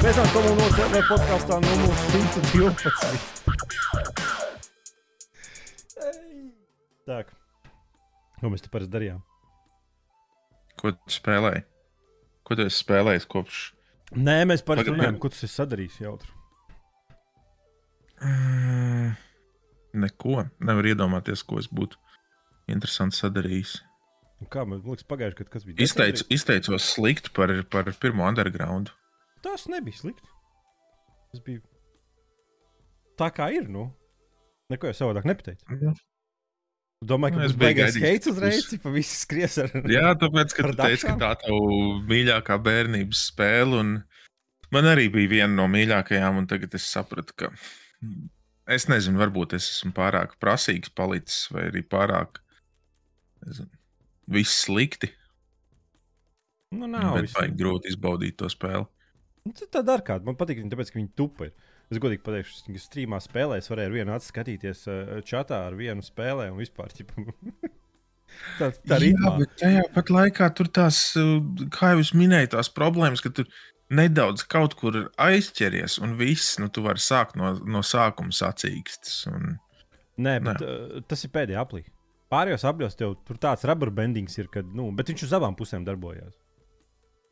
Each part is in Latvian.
Mēs esam serverā podkāstā numur 112. Tā, ko mēs te parasti darījām? Ko tu spēlēji? Ko tu esi spēlējis kopš? Nē, mēs parasti Pagaid, runājam, ko tas ir sadarījis jautri. Mm, neko. Nevar iedomāties, ko es būtu interesanti sadarījis. Kā man liekas, pagājušajā gadā kas bija? Izteicu, izteicos slikti par, par pirmo underground. Tas nebija slikti. Tas bija tā, kā ir. Nu. Neko jau savādāk nepateicu. Domāju, ka tas beigās gaidījis, ka uzreiz, ka viss skries ar. Jā, tāpēc, ka tu teici, ka tā tavu mīļākā bērnības spēle, un man arī bija viena no mīļākajām, un tagad es sapratu, ka es nezinu, varbūt es esmu pārāk prasīgs palicis, vai arī pārāk nezinu, viss slikti. Nu, Nav bet vajag grūti izbaudīt to spēli. Nu, tā dara kāda. Man patīk, viņa, tāpēc, ka viņi tupa. ir. Es godīgi pateikšu, ka strīmā spēlē es varēju ar vienu acu skatīties uh, čatā ar vienu spēlē un vispār. Ķipa, tā tā Jā, ritmā. bet tajā pat laikā tur tās, uh, kā jau es minēju, tās problēmas, ka tur nedaudz kaut kur aizķeries, un viss, nu, tu vari sākt no, no sākuma sacīkstas. Un... Nē, bet, uh, tas ir pēdējā aplī. Pārējos apļos tev tur tāds rubber bendings ir, kad, nu, bet viņš uz abām pusēm darbojās.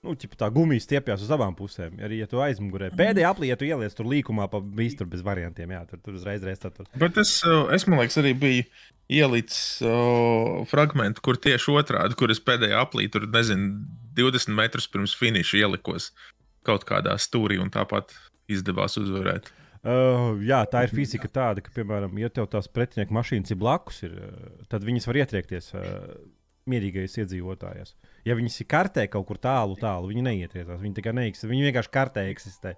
Nu, ķipa, tā gumija stiepjas uz abām pusēm. Arī, ja tu aizmugurē, pēdējā aplī, ja tu ieliec tur līkumā, pa visu tur bez variantiem, jā, tur, tur uzreiz reizē. Tur. Bet es, uh, es, man liekas, arī biju ielicis uh, fragment, kur tieši otrādi, kur es pēdējā aplī, tur nezinu, 20 metrus pirms finiša ielikos kaut kādā stūrī, un tāpat izdevās uzvarēt. Uh, jā, tā ir fizika tāda, ka, piemēram, ja tev tās pretinieku mašīnas ir blakus, ir, uh, tad viņas var ietriekties uh, mierīgais iedzīvotājs. Ja viņas ir kartē kaut kur tālu, tālu, viņi neietriecās. Viņi tikai neeksistē. Viņi vienkārši kartē eksistē.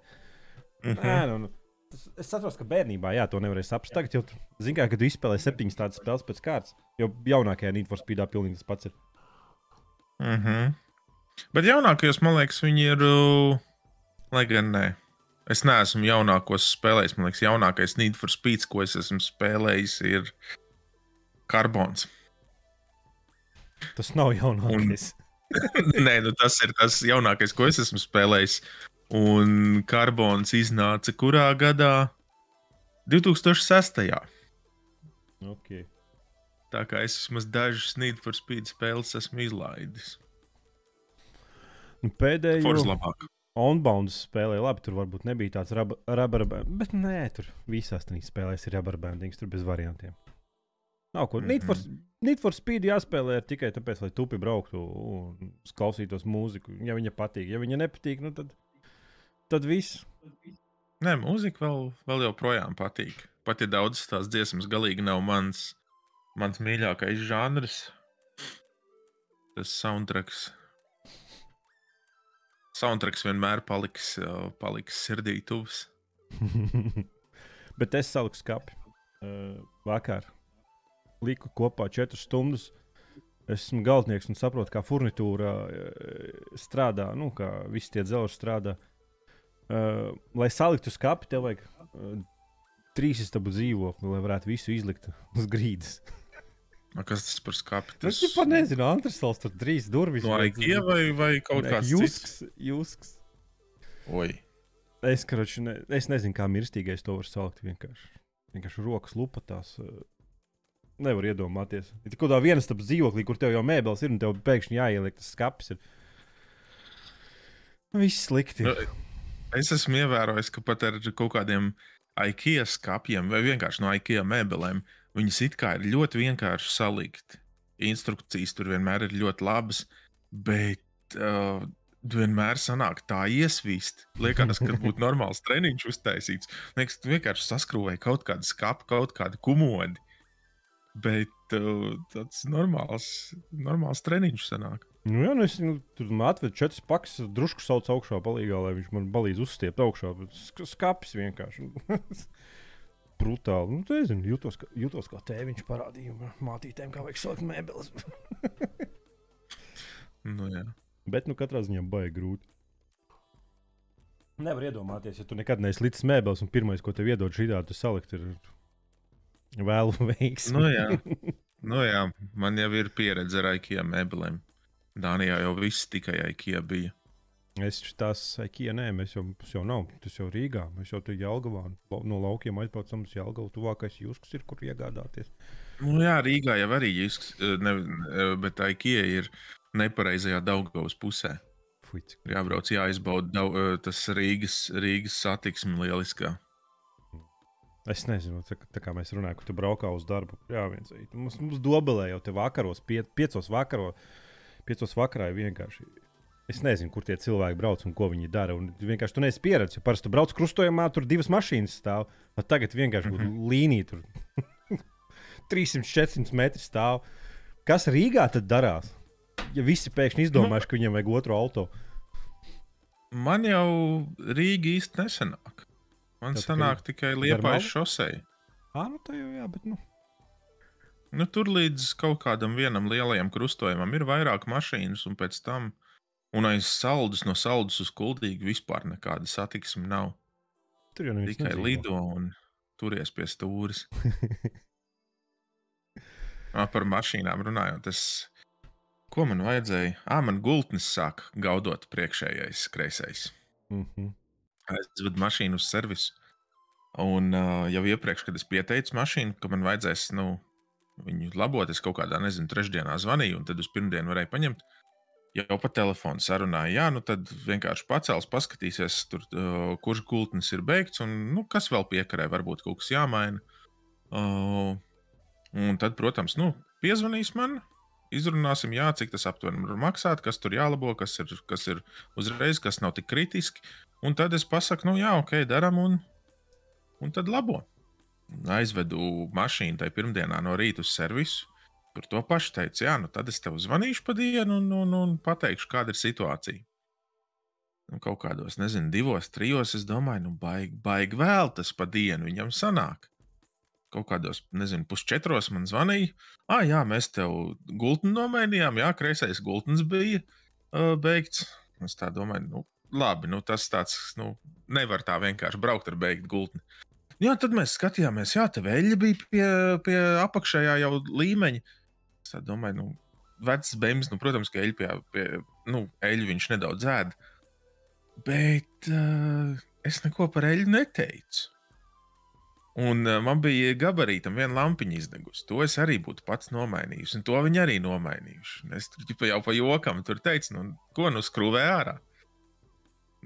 Mhm. Nē, nu, nu, tas- Es saprotu, ka bērnībā jā, to nevarēja saprast. Tagad jau, zināmā mērā, kad tu izspēlē septiņas tādas spēles pēc kārtas, jau jaunākajā Need for Speedā pilnīgi tas pats ir. Mm -hmm. Bet jaunākajos, man liekas, viņi ir. Uh, lai gan nē. Es neesmu jaunākos spēlējis. Man liekas, jaunākais Need for Speed, ko es esmu spēlējis, ir Carbons. Tas nav jaunākais. Nē, nu tas ir tas jaunākais, ko es esmu spēlējis. Un Carbons iznāca kurā gadā? 2006. Okay. Tā kā es vismaz dažas Need for Speed spēles esmu izlaidis. Nu, pēdējo Forza labāk. Onbound spēlē, labi, tur varbūt nebija tāds rubber band, bet nē, tur visās trīs spēlēs ir rubber bandings, tur bez variantiem. Nav ko. Mm -hmm. Need, for, Need for Speed jāspēlē ir tikai tāpēc, lai tupi brauktu un klausītos mūziku. Ja viņa patīk, ja viņa nepatīk, nu tad, tad viss. Nē, mūzika vēl, vēl joprojām patīk. Pat ja daudzas tās dziesmas galīgi nav mans, mans mīļākais žanrs, tas soundtracks. Soundtracks vienmēr paliks, paliks sirdī tuvs. bet es saliku skāpi uh, vakar. Liku kopā četras stundas. Es esmu galvenais un saprotu, kā furnitūra uh, strādā, nu, kā visi tie dzelži strādā. Uh, lai saliktu skāpi, tev vajag uh, trīs istabu dzīvokli, lai varētu visu izlikt uz grīdas. Nu, kas tas par skāpi? Tas ir pat nezinu, Antresals tur trīs durvis. no IKEA vai, vai kaut kāds jusks. cits? Oi. Es, karoči, ne, es nezinu, kā mirstīgais to var salikt. Vienkārši, vienkārši rokas lupatās. uh, Nevar iedomāties. Ir kaut kādā vienas tādas dzīvoklī, kur tev jau mēbeles ir un tev pēkšņi jāieliek tas skats. Ir. Viss slikti. Nu, es esmu ievērojis, ka pat ar kaut kādiem IKEA skāpiem vai vienkārši no IKEA mēbelēm viņas it kā ir ļoti vienkārši salikt. Instrukcijas tur vienmēr ir ļoti labas, bet uh, vienmēr sanāk tā iesvīst. Liekas, ka būtu normāls treniņš uztaisīts. Liekas, tu vienkārši saskrūvēji kaut kādu skāpu, kaut kādu kumodi. Bet uh, tāds normāls, normāls treniņš sanāk. Nu, jā, nu es nu, tur atvedu četras pakas, drusku sauc augšā, palīgā, lai viņš man balīdz uzstiept augšā. bet sk- Skapis vienkārši. Brutāli. Nu, nezinu, jūtos, kā- jūtos kā tēviņš parādīja mātītēm, kā vajag salikt mēbeles. Nu, jā. Bet, nu, katrā ziņā baigi grūti. Nevar iedomāties, ja tu nekad neesi līdz mēbeles, un pirmais, ko tev iedod šī tāda, tu salikt, ir vēlu veiksmi. Nu, jā. Nu, jā, man jau ir pieredze ar IKEA mēbelēm. Dānijā jau viss tikai IKEA bija. Es tās IKEA, nē, mēs jau, jau nav. Tas jau Rīgā. Mēs jau tur Jālgavā no laukiem aizbraucam uz Jālgavu. Tuvākais jūskas ir, kur iegādāties. Nu, jā, Rīgā jau arī jūskas, ne, bet IKEA ir nepareizajā Daugavas pusē. Fuic. Jābrauc, jāizbauda dau, tas Rīgas, Rīgas satiksme lieliskā. Es nezinu, tā, tā kā mēs runājam, ka tu braukā uz darbu. Jā, viens. Mums, mums dobelē jau te vakaros, pie, piecos, vakaro, piecos vakarā ir vienkārši. Es nezinu, kur tie cilvēki brauc un ko viņi dara. Un vienkārši tu neesi pieredzējis. Jo parasti tu brauc krustojumā, tur divas mašīnas stāv. Bet tagad vienkārši mm -hmm. līnija tur 300, 400 metri stāv. Kas Rīgā tad darās? Ja visi pēkšņi izdomājuši, ka viņiem vajag otru auto. Man jau Rīga īsti nesenāk. Man Tad sanāk tikai liepais šosei. Ah, nu tā jau jā, bet nu. Nu, tur līdz kaut kādam vienam lielajam krustojumam ir vairāk mašīnas, un pēc tam, un aiz saldus, no saldus uz kuldīgu vispār nekāda satiksme nav. Tur jau neviens Tikai nedzīvo. lido un turies pie stūres. Ā, par mašīnām runājot, es, ko man vajadzēja? Ah, man gultnis sāk gaudot priekšējais kreisais. Mhm. aizvedu mašīnu uz servisu. Un uh, jau iepriekš, kad es pieteicu mašīnu, ka man vajadzēs nu, viņu labot, es kaut kādā, nezinu, trešdienā zvanīju, un tad uz pirmdienu varēju paņemt. Jau pa telefonu sarunāju, jā, nu tad vienkārši pacels, paskatīsies, tur, uh, kurš gultnis ir beigts, un nu, kas vēl piekarē, varbūt kaut kas jāmaina. Uh, un tad, protams, nu, piezvanīs man, izrunāsim, jā, cik tas aptuveni var maksāt, kas tur jālabo, kas ir, kas ir uzreiz, kas nav tik kritiski. Un tad es pasaku, nu, jā, ok, darām, un, un tad labo. Aizvedu mašīnu tajā pirmdienā no rīta uz servisu. Tur to pašu teicu, jā, nu tad es tev zvanīšu pa dienu un, un, un pateikšu, kāda ir situācija. Nu, kaut kādos, nezinu, divos, trijos, es domāju, nu, baigi, baigi vēl tas pa dienu viņam sanāk. Kaut kādos, nezinu, pusčetros man zvanīja. Ah, jā, mēs tev gultni nomainījām, jā, kreisais gultnis bija uh, beigts. Es tā domāju, nu, labi, nu, tas tāds, nu, nevar tā vienkārši braukt ar beigtu gultni. Jā, tad mēs skatījāmies, jā, tā veļa bija pie, pie apakšējā jau līmeņa. Tā domāju, nu, vecs bēns, nu, protams, ka eļļu, pie, pie, nu, eļļu viņš nedaudz ēd. Bet uh, es neko par eļļu neteicu. Un uh, man bija gabarītam viena lampiņa izdegusi. To es arī būtu pats nomainījis. Un to viņi arī nomainījuši. Es tur jau pa jokam tur teicu, nu, ko nu skrūvē ārā.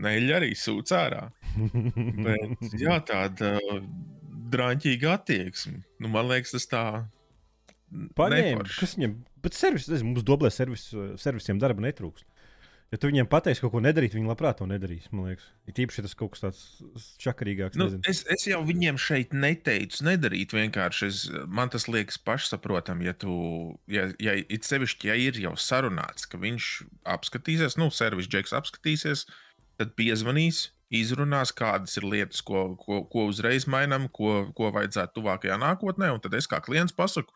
Neļa arī sūc ārā. Bet, jā, tāda drāmīga attieksme. Nu, man liekas, tas tā. Paņēma, kas viņam, bet servis, nezinu, mums doblē servis, servisiem darba netrūks. Ja tu viņiem pateiksi kaut ko nedarīt, viņi labprāt to nedarīs. Man liekas, ir īpaši tas kaut kas tāds čakarīgāks. Nu, es, es jau viņiem šeit neteicu, nedarīt vienkārši. Es, man tas liekas pašsaprotami, ja tu, ja, ja it sevišķi, ja ir jau sarunāts, ka viņš apskatīsies, nu, servis džeks apskatīsies, tad piezvanīs, izrunās, kādas ir lietas, ko, ko, ko uzreiz mainām, ko, ko vajadzētu tuvākajā nākotnē. Un tad es kā klients pasaku,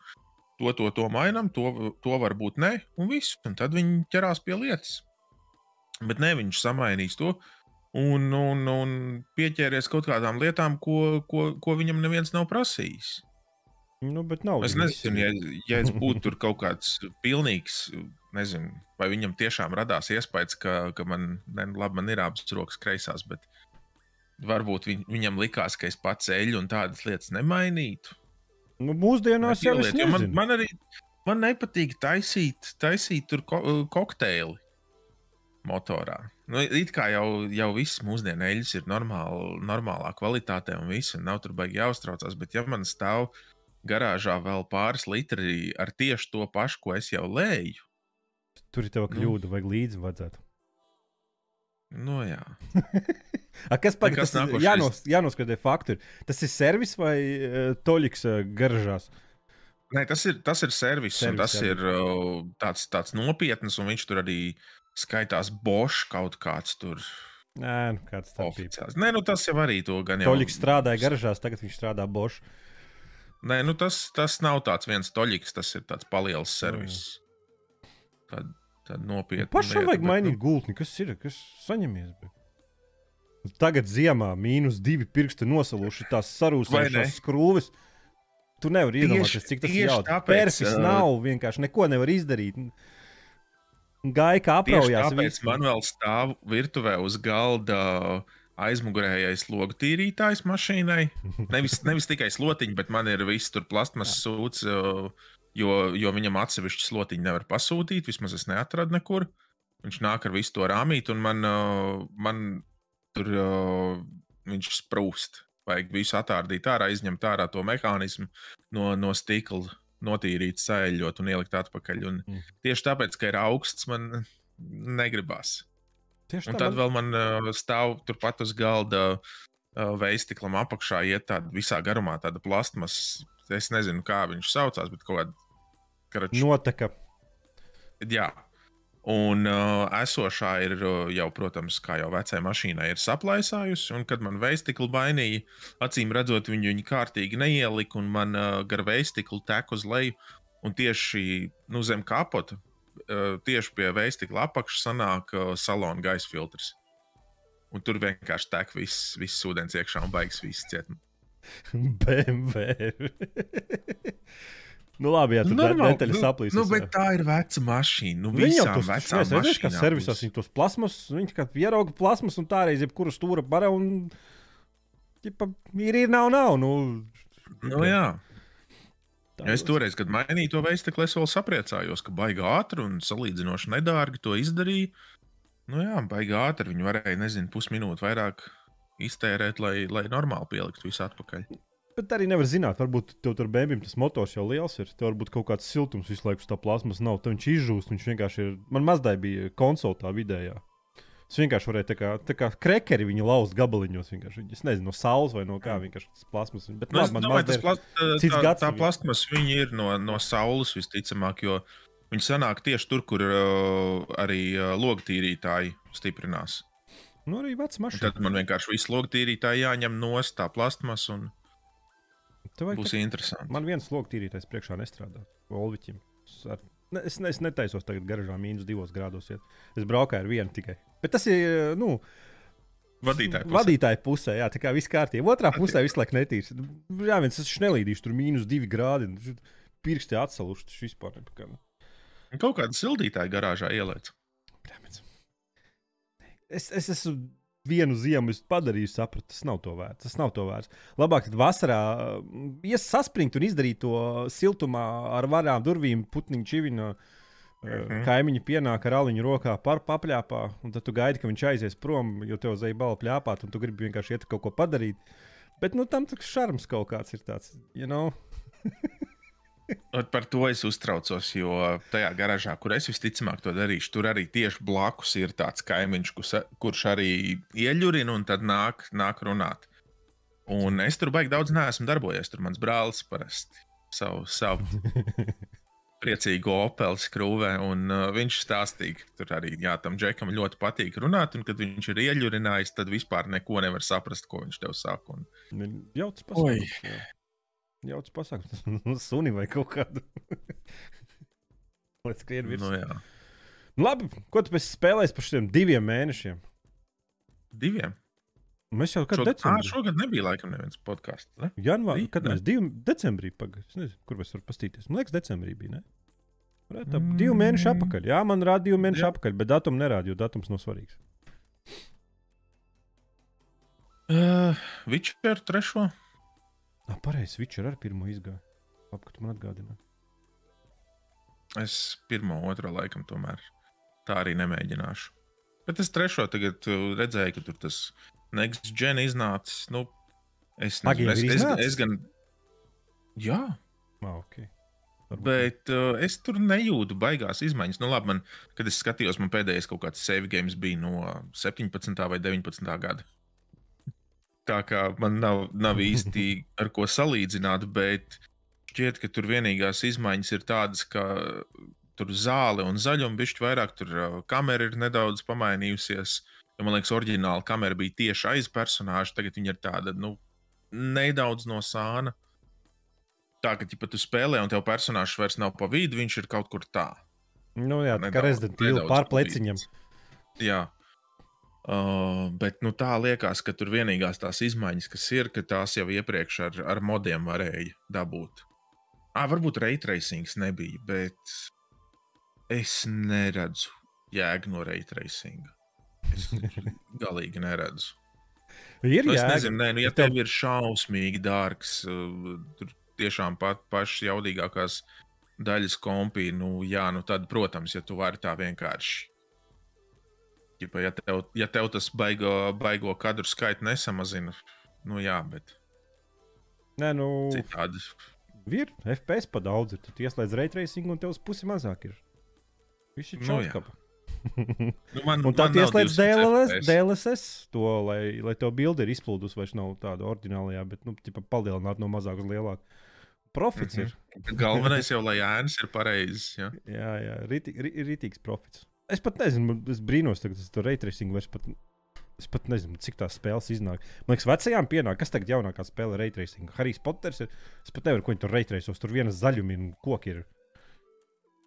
to, to, to mainām, to, to varbūt nē, un viss. Un tad viņi ķerās pie lietas. Bet ne, viņš samainīs to un, un, un pieķēries kaut kādām lietām, ko, ko, ko viņam neviens nav prasījis. Nu, bet nav. Es nezinu, ja, ja es būtu tur kaut kāds pilnīgs, nezinu, vai viņam tiešām radās iespējas, ka, ka man, ne, labi, man ir abas rokas kreisās, bet varbūt viņ, viņam likās, ka es pats eļu un tādas lietas nemainītu. Nu, mūsdienās jau es jo man, nezinu. man arī man nepatīk taisīt, taisīt tur ko, kokteili motorā. Nu, it kā jau, jau viss mūsdienu eļļas ir normāli, normālā kvalitātē un viss, nav tur baigi jāuztraucās. Bet, ja man stāv garāžā vēl pāris litri ar tieši to pašu, ko es jau lēju, Tur ir tev Nu. kļūda, vajag līdzi vajadzētu. Nu jā. A, kas pagaidās? Jānos, jānoskatē fakti. Ir. Tas ir servis vai uh, toļiks uh, garažās? Nē, tas ir, tas ir servis, servis un tas jā. ir uh, tāds, tāds nopietns, un viņš tur arī skaitās Bosch kaut kāds tur Nē, nu, kāds tāds. Nē, nu tas jau arī to gan jau. Toļiks strādāja garažās, tagad viņš strādā Bosch. Nē, nu tas, tas nav tāds viens toļiks, tas ir tāds paliels servis. Tad, tad nopietni. Pašam lieta, vajag bet, mainīt gultni. Kas ir? Kas saņemies? Bet? Tagad ziemā mīnus divi pirksti nosaluši tās sarūsējušās skrūves. Tu nevari iedomāties, cik tas ir jautri. Perfis ā, nav, vienkārši neko nevar izdarīt. Gāja kā apraujās. tāpēc visu. man vēl stāv virtuvē uz galda aizmugurējais logu tīrītājs mašīnai. Nevis, nevis tikai slotiņi, bet man ir viss tur plasmas sūds, uh, jo, jo viņam atsevišķi slotiņi nevar pasūtīt. Vismaz es neatradu nekur. Viņš nāk ar visu to rāmīti, un man, man tur viņš sprūst. Vajag visu attārdīt ārā, izņemt ārā to mehānismu no, no stikla, notīrīt, sēļot un ielikt atpakaļ. Un Mm. tieši tāpēc, ka ir augsts, man negribas. Tieši Un tad man- vēl man stāv turpat uz galda veistiklam apakšā, iet tāda visā garumā, tāda plastmas. Es nezinu, kā viņš saucās, bet kaut kāda. Karač, Noteka. Jā. Un uh, esošā ir uh, jau, protams, kā jau vecajai mašīnai, ir saplaisājusi. Un, kad man veistikli bainīja, acīm redzot, viņu, viņu kārtīgi neielika, un man uh, gar veistikli tek uz leju. Un tieši nu, zem kapota, uh, tieši pie veistikla apakšas, sanāk uh, salona gaisa filtrs. Un tur vienkārši tek viss, viss ūdens iekšā un baigs viss ciet. BMW. nu, labi, jā, tur Normāli, detaļas nu, saplīsīs. nu, bet tā ir veca mašīna. Nu, Viņi jau tos redzēju, ka mašīnām servisās viņi tos plasmas, viņi kā ierauga plasmas un tā reiz jebkuru stūra bara un. Ķipa, ir, ir, nav, nav. Nu, Nu, jā. Ja es toreiz, kad mainīju to veistekli, es vēl sapriecājos, ka baigi ātri un salīdzinoši nedārgi to izdarīja. Nu jā, baigi ātri. Viņi varēja, nezinu, pusminūti vairāk iztērēt, lai, lai normāli pieliktu visu atpakaļ. Bet arī nevar zināt, varbūt tev tur bēnbim tas motors jau liels ir. Tev varbūt kaut kāds siltums visu laiku uz tā plasmas nav. Tad viņš izžūst, viņš vienkārši ir. Man mazdai bija konsola tā vidējā. Es vienkārši varēju tā kā, tā kā krekeri viņu lauzt gabaliņos. vienkārši. Es nezinu, no saules vai no kā vienkārši tas plasmas. Bet Nu, labi, man domāju, tas plas, tā, cits tā, gads tā plasmas viņi ir no, no saules visticamāk, jo viņi sanāk tieši tur, kur uh, arī uh, logtīrītāji stiprinās. Nu, arī vecs Un mašīna. tad man vienkārši visu logtīrītāju jāņem no tā plasmas un Tev būs interesanti. Man viens logs tīrītais priekšā nestrādā. Olviķim. Es, ar, ne, es, ne- es netaisos tagad garažā mīnus divos grādos. Iet. Es braucu ar vienu tikai. Bet tas ir nu, Vadītāji. pusē. vadītāja pusē. Jā, tā kā viss kārtībā. Otrā pusē visu laiku netīrs. Jā, viens es nelīdīšu tur mīnus divi grādi. Pirksti atsaluši. Tas vispār nepakā. Kaut kāda sildītāja garāžā ieliec. Bļāmens. Es, es esmu vienu ziemu padarīju, sapratu, tas nav to vērts. Tas nav to vērts. Labāk tad vasarā mm, ies saspringt un izdarīt to siltumā ar varām durvīm, putniņu čivinu. Mhm. Kaimiņi pienāk ar aliņu rokā, par papļāpā, un tad tu gaidi, ka viņš aizies prom, jo tev zveja balva plāpāt, un tu gribi vienkārši iet kaut ko padarīt. Bet nu, tam tas šarms kaut kāds ir tāds, you know? Ot, Par to es uztraucos, jo tajā garāžā, kur es visticamāk to darīšu, tur arī tieši blakus ir tāds kaimiņš, kurš arī ieļurina un tad nāk, nāk runāt. Un es tur baigi daudz neesmu darbojies. Tur mans brālis parasti savu, savu priecīgo opeli skrūvē. Un, uh, viņš stāstīja, ka tur arī jā, tam džekam ļoti patīk runāt. Un, kad viņš ir ieļurinājis, tad vispār neko nevar saprast, ko viņš tev saka. Un, Jauts pasākums. Jā. Jauts pasākums. Nu, Suni vai kaut kādu. Lai skrien virsū. nu, jā, Nu, labi, ko tu spēlēsi par šiem diviem mēnešiem? diviem. Mēs jau kad Šogad, ā, decembrī. šogad nebija laikam neviens podkāsts. Ne? Janvārī, kad mēs divi decembrī pagājām. Kur mēs varam pastīties? Man liekas, decembrī bija. Ne? Varētu tā Mm. būt divi mēneši atpakaļ. Jā, man rāda divi mēneši Jā. atpakaļ, bet datumu nerāda, jo datums nav svarīgs. Uh, Witcher trešo. Ah, pareizi, Switch ar pirmo izgāju. Labi, ka tu man atgādināji. Es pirmo, otro laikam tomēr tā arī nemēģināšu. Bet es trešo tagad uh, redzēju, ka tur tas next gen iznācis. Nu, es nezinu, es, es, es gan. Jā, Ah, ok. Varbūt bet uh, es tur nejūtu baigās izmaiņas. Nu, labi, man, kad es skatījos, man pēdējais kaut kāds save games bija no 17. vai 19. gada. Tā kā man nav, nav īsti ar ko salīdzināt, bet šķiet, ka tur vienīgās izmaiņas ir tādas, ka tur zāle un zaļuma bišķi vairāk, tur uh, kamera ir nedaudz pamainījusies. Jo, man liekas, oriģināla kamera bija tieši aiz personāža, tagad viņa ir tāda, nu, nedaudz no sāna. Tā kā, ja tu spēlē, un tev personāžs vairs nav pa vidu, viņš ir kaut kur tā. Nu, jā, tā kā Resident Evil nedaudz pār pa vidu. pleciņam. Jā. Uh, bet nu, tā liekas, ka tur vienīgās tās izmaiņas, kas ir, ka tās jau iepriekš ar, ar modiem varēja dabūt. À, varbūt raytracings nebija, bet es neredzu jēga no raytracinga. Es galīgi neredzu. Ir Nu, es jēga. nezinu, nē, nu, ja tev- ir šausmīgi dārgs, uh, tur tiešām pat pašas jaudīgākās daļas kompī, nu, jā, nu tad, protams, ja tu vari tā vienkārši. Ķipa, ja, tev, ja tev tas baigo, baigo kadru skaitu nesamazina, nu jā, bet Nē, nu, citādi. ir FPS pa daudz. Ir. Tad ieslēdz raytracing un tev uz pusi mazāk ir. Viss ir Nu, čauskapa. Nu, man, Un tā ieslēdz 200 DLS. DLSS, to, lai, lai tev bilde ir izplūdusi, vairs nav tāda oriģinālajā, bet, nu, tipa palielināt no mazāk uz lielāku. Profits mm. -hmm. Bet Galvenais jau, lai ēnas ir pareizas. Ja? ir. Jā, jā, rītīgs profits. Es pat nezinu, es brīnos, tagad tas tur raytracing vairs pat. Es pat nezinu, cik tās spēles iznāk. Man liekas, vecajām pienāk, kas tagad jaunākā spēle ir raytracing. Harijs Poters ir. Es pat nevaru, ko viņi tur raytracos. Tur vienas zaļumi un koki ir.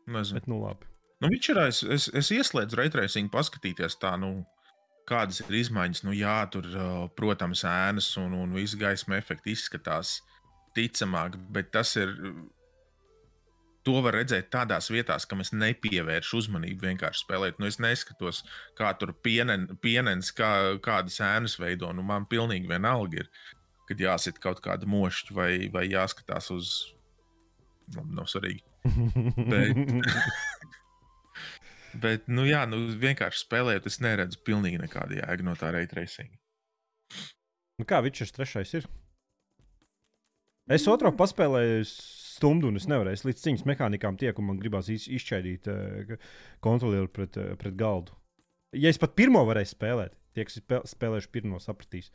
Nezinu. Bet, nu, labi. Nu, Witcherā es, es, es ieslēdzu raytracing, paskatīties, tā, nu, kādas ir izmaiņas. Nu, jā, tur, protams, ēnas un, un viss gaisma efekti izskatās ticamāk, bet tas ir. To var redzēt tādās vietās, kam es nepievēršu uzmanību vienkārši spēlēt. Nu, es neskatos, kā tur pienen, pienens, kā, kādas ēnas veido. Nu, man pilnīgi vienalga ir, kad jāsit kaut kāda mošķa vai, vai jāskatās uz. Nu, nav svarīgi. Bet- Bet, nu, jā, nu, vienkārši spēlējot, es neredzu pilnīgi nekādu jēgu no tā raytracinga. Nu, kā Vičers trešais ir? Es otru paspēlēju stundu, un es nevarēju es līdz cīņas mehānikām tiek, un man gribās iz, izšķaidīt uh, kontrolieru pret, uh, pret galdu. Ja es pat pirmo varēju spēlēt, tie, kas spēl- spēlējuši pirmo, sapratīs.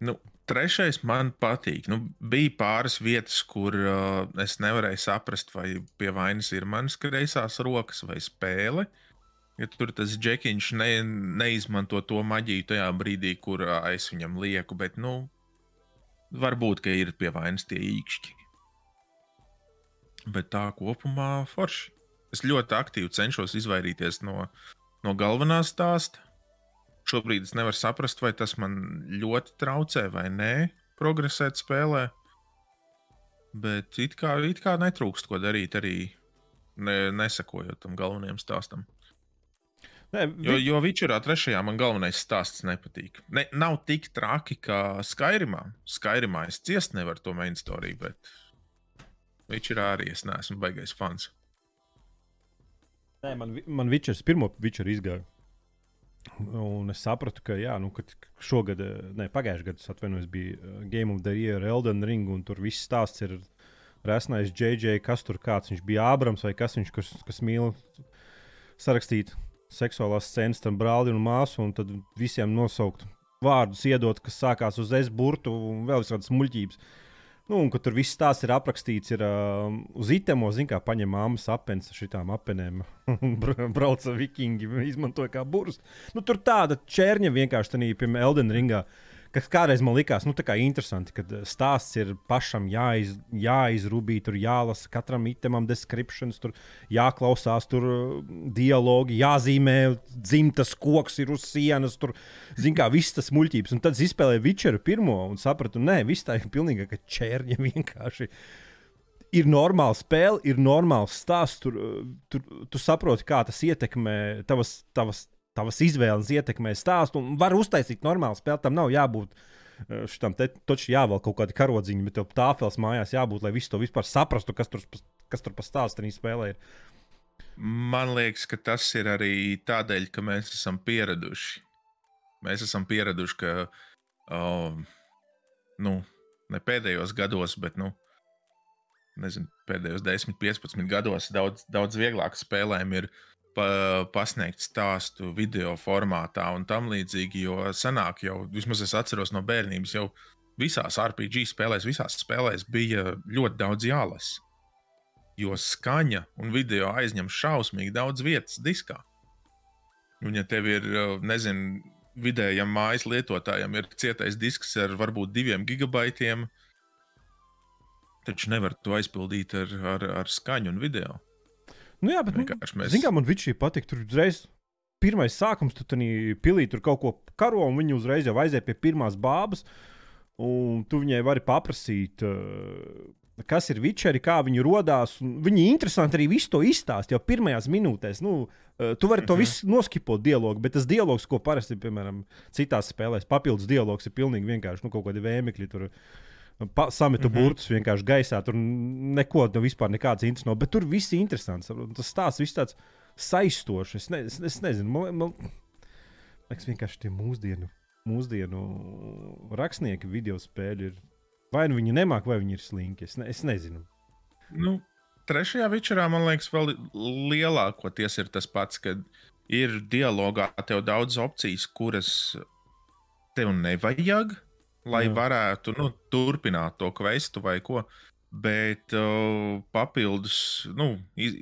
Nu, trešais man patīk. Nu, bija pāris vietas, kur uh, es nevarēju saprast, vai pie vainas ir manas kreisās rokas vai spēle. Ja tur tas džekiņš ne, neizmanto to maģiju tajā brīdī, kur uh, es viņam lieku, bet, nu, varbūt, ka ir pie vainas tie īkšķi. Bet tā kopumā forši. Es ļoti aktīvi cenšos izvairīties no, no galvenā stāsta. Šobrīd es nevaru saprast, vai tas man ļoti traucē vai nē, progresēt spēlē. Bet it kā, it kā netrūkst ko darīt arī ne, nesakojot tam galvenajam stāstam. Nē, Jo, vi... jo Vičurā trešajā man galvenais stāsts nepatīk. Ne, nav tik traki kā Skairimā. Skairimā es ciest nevaru to main story, bet Vičurā arī es neesmu baigais fans. Nē, man, man Vičers pirmo Vičeru izgāja. Un es sapratu, ka, jā, nu, kad šogad, eh, ne pagājušajā gadā, atvainojos, bija eh, Game of the Year, Elden Ring, un tur viss stāsts ir resnais JJ, kas tur kāds viņš bija, Ābrams vai kas viņš, kas, kas mīl sarakstīt seksuālās scenas tam brālim un māsu, un tad visiem nosaukt vārdus, iedot, kas sākās uz S burtu un vēl visādas muļķības. Nu, un tur viss tās ir aprakstīts, ir uh, uz itemo, zin, kā paņem māmas apelsnes, šitām Bra- brauca vikingi, izmantoja kā burbuļs. Nu, tur tāda čērņa vienkārši piemēram, Elden Ringā. Kas kādreiz man likās, nu, interesanti, kad eh, stāsts ir pašam jāiz, jāizrūbī, tur jālasa katram itemam descriptions, tur jāklausās, tur eh, dialogi, jāzīmē, dzimtas koks ir uz sienas, tur, zin kā, viss tas muļķības. Un tad es izspēlēju Witcheru pirmo un sapratu, nē, viss tā ir pilnīgi kā čērņa vienkārši. Ir normāla spēle, ir normāls stāsts. Tur, eh, tur tu saproti, kā tas ietekmē tavas, tavas, tavas izvēles, ietekmē stāstu. Var uztaisīt normālu spēli. Tam nav jābūt eh, šitam te taču jāvēl kaut kāda karodziņa, bet tev tāfels mājās jābūt, lai visu to vispār saprastu, kas tur, kas tur pa stāstu spēlē ir. Man liekas, ka tas ir arī tādēļ, ka mēs esam pieraduši. Mēs esam pieraduši, ka um, nu, ne pēdējos gados, bet nu, nezinu, pēdējos 10, 15 gados daudz, daudz vieglāk spēlēm ir pa, pasniegt stāstu video formātā un tam līdzīgi. Jo senāk jau, vismaz es atceros no bērnības, jau visās RPG spēlēs, visās spēlēs bija ļoti daudz jālasa jo skaņa un video aizņem šausmīgi daudz vietas diskā. Un, ja tev ir, nezinu, vidējam mājas lietotājam ir cietais disks ar varbūt diviem gigabaitiem, taču nevar to aizpildīt ar, ar, ar skaņu un video. Nu, jā, bet nu, Vienkārši mēs- Zini, kā man Vičī patīk, tur uzreiz pirmais sākums, tu tur pilī tur kaut ko karo, un viņi uzreiz jau aiziet pie pirmās bābas. Un tu viņai vari paprasīt, uh, kas ir vičeri, kā viņi radās. Viņi interesanti arī visu to izstāst jau pirmajās minūtēs. Nu, uh, tu vari to -hmm. visu noskipot dialogu, bet tas dialogs, ko parasti, piemēram, citās spēlēs, papildus dialogs ir pilnīgi vienkārši nu, kaut kādi vēmekļi. Tur, Pa, sametu mm -hmm. burtus vienkārši gaisā. Tur neko, nu, vispār nekāds interesants nav. Bet tur viss ir interesants. Tas stāsts viss tāds saistošs. Es, ne, es, es nezinu, man, man liekas, vienkārši tie mūsdienu, mūsdienu rakstnieki video spēļi ir Vai nu viņi nemāk, vai viņi ir slinki. Es, ne, es nezinu. Nu, trešajā vičerā man liekas, vēl lielākoties ir tas pats, ka ir dialogā tev daudz opcijas, kuras tev nevajag, lai Jā. varētu nu, turpināt to kvestu vai ko. Bet uh, papildus, nu, iz,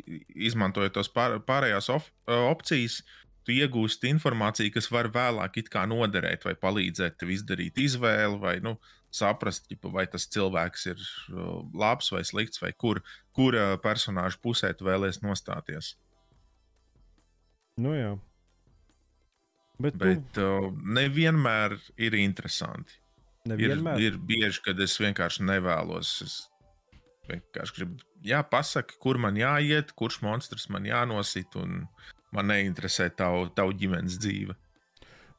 izmantojot tos pār, pārējās of, uh, opcijas, tu iegūsti informāciju, kas var vēlāk noderēt vai palīdzēt tev izdarīt izvēli vai nu, saprast, vai tas cilvēks ir labs vai slikts, vai kur, kura personāža pusē tu vēlēsies nostāties. Nu, jā. Bet, Bet tu... uh, nevienmēr ir interesanti. Nevienmēr. Ir, ir bieži, kad es vienkārši nevēlos. Es vienkārši gribu, jā, pasaki, kur man jāiet, kurš monstrs man jānosit, un man neinteresē tavu, tavu ģimenes dzīve.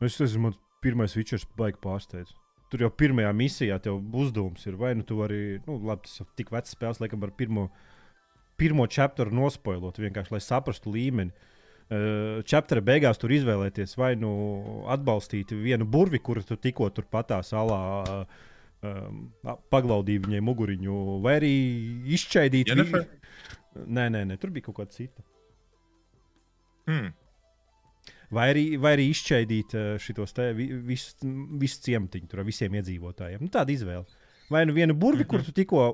Es nezinu, man pirmais vičers baigi pārsteidz. Tur jau pirmajā misijā tev uzdevums ir, vai nu tu vari, nu, labi, tas ir tik vecs spēles, laikam, ar pirmo, pirmo chapteru nospoilot, vienkārši lai saprastu līmeni. Uh, chaptera beigās tur izvēlēties vai nu atbalstīt vienu burvi, kuru tu tikko tur patā salā uh, um, paglaudīji viņai muguriņu, vai arī izšķaidīt viņu. Nē, nē, nē, tur bija kaut kāda cita. Hmm vai arī, vai arī izšķaidīt eh, šos visus vis ciematiņus ar visiem iedzīvotājiem. Nu, tāda izvēle. Vai nu vienu burvi, kur tu tikko,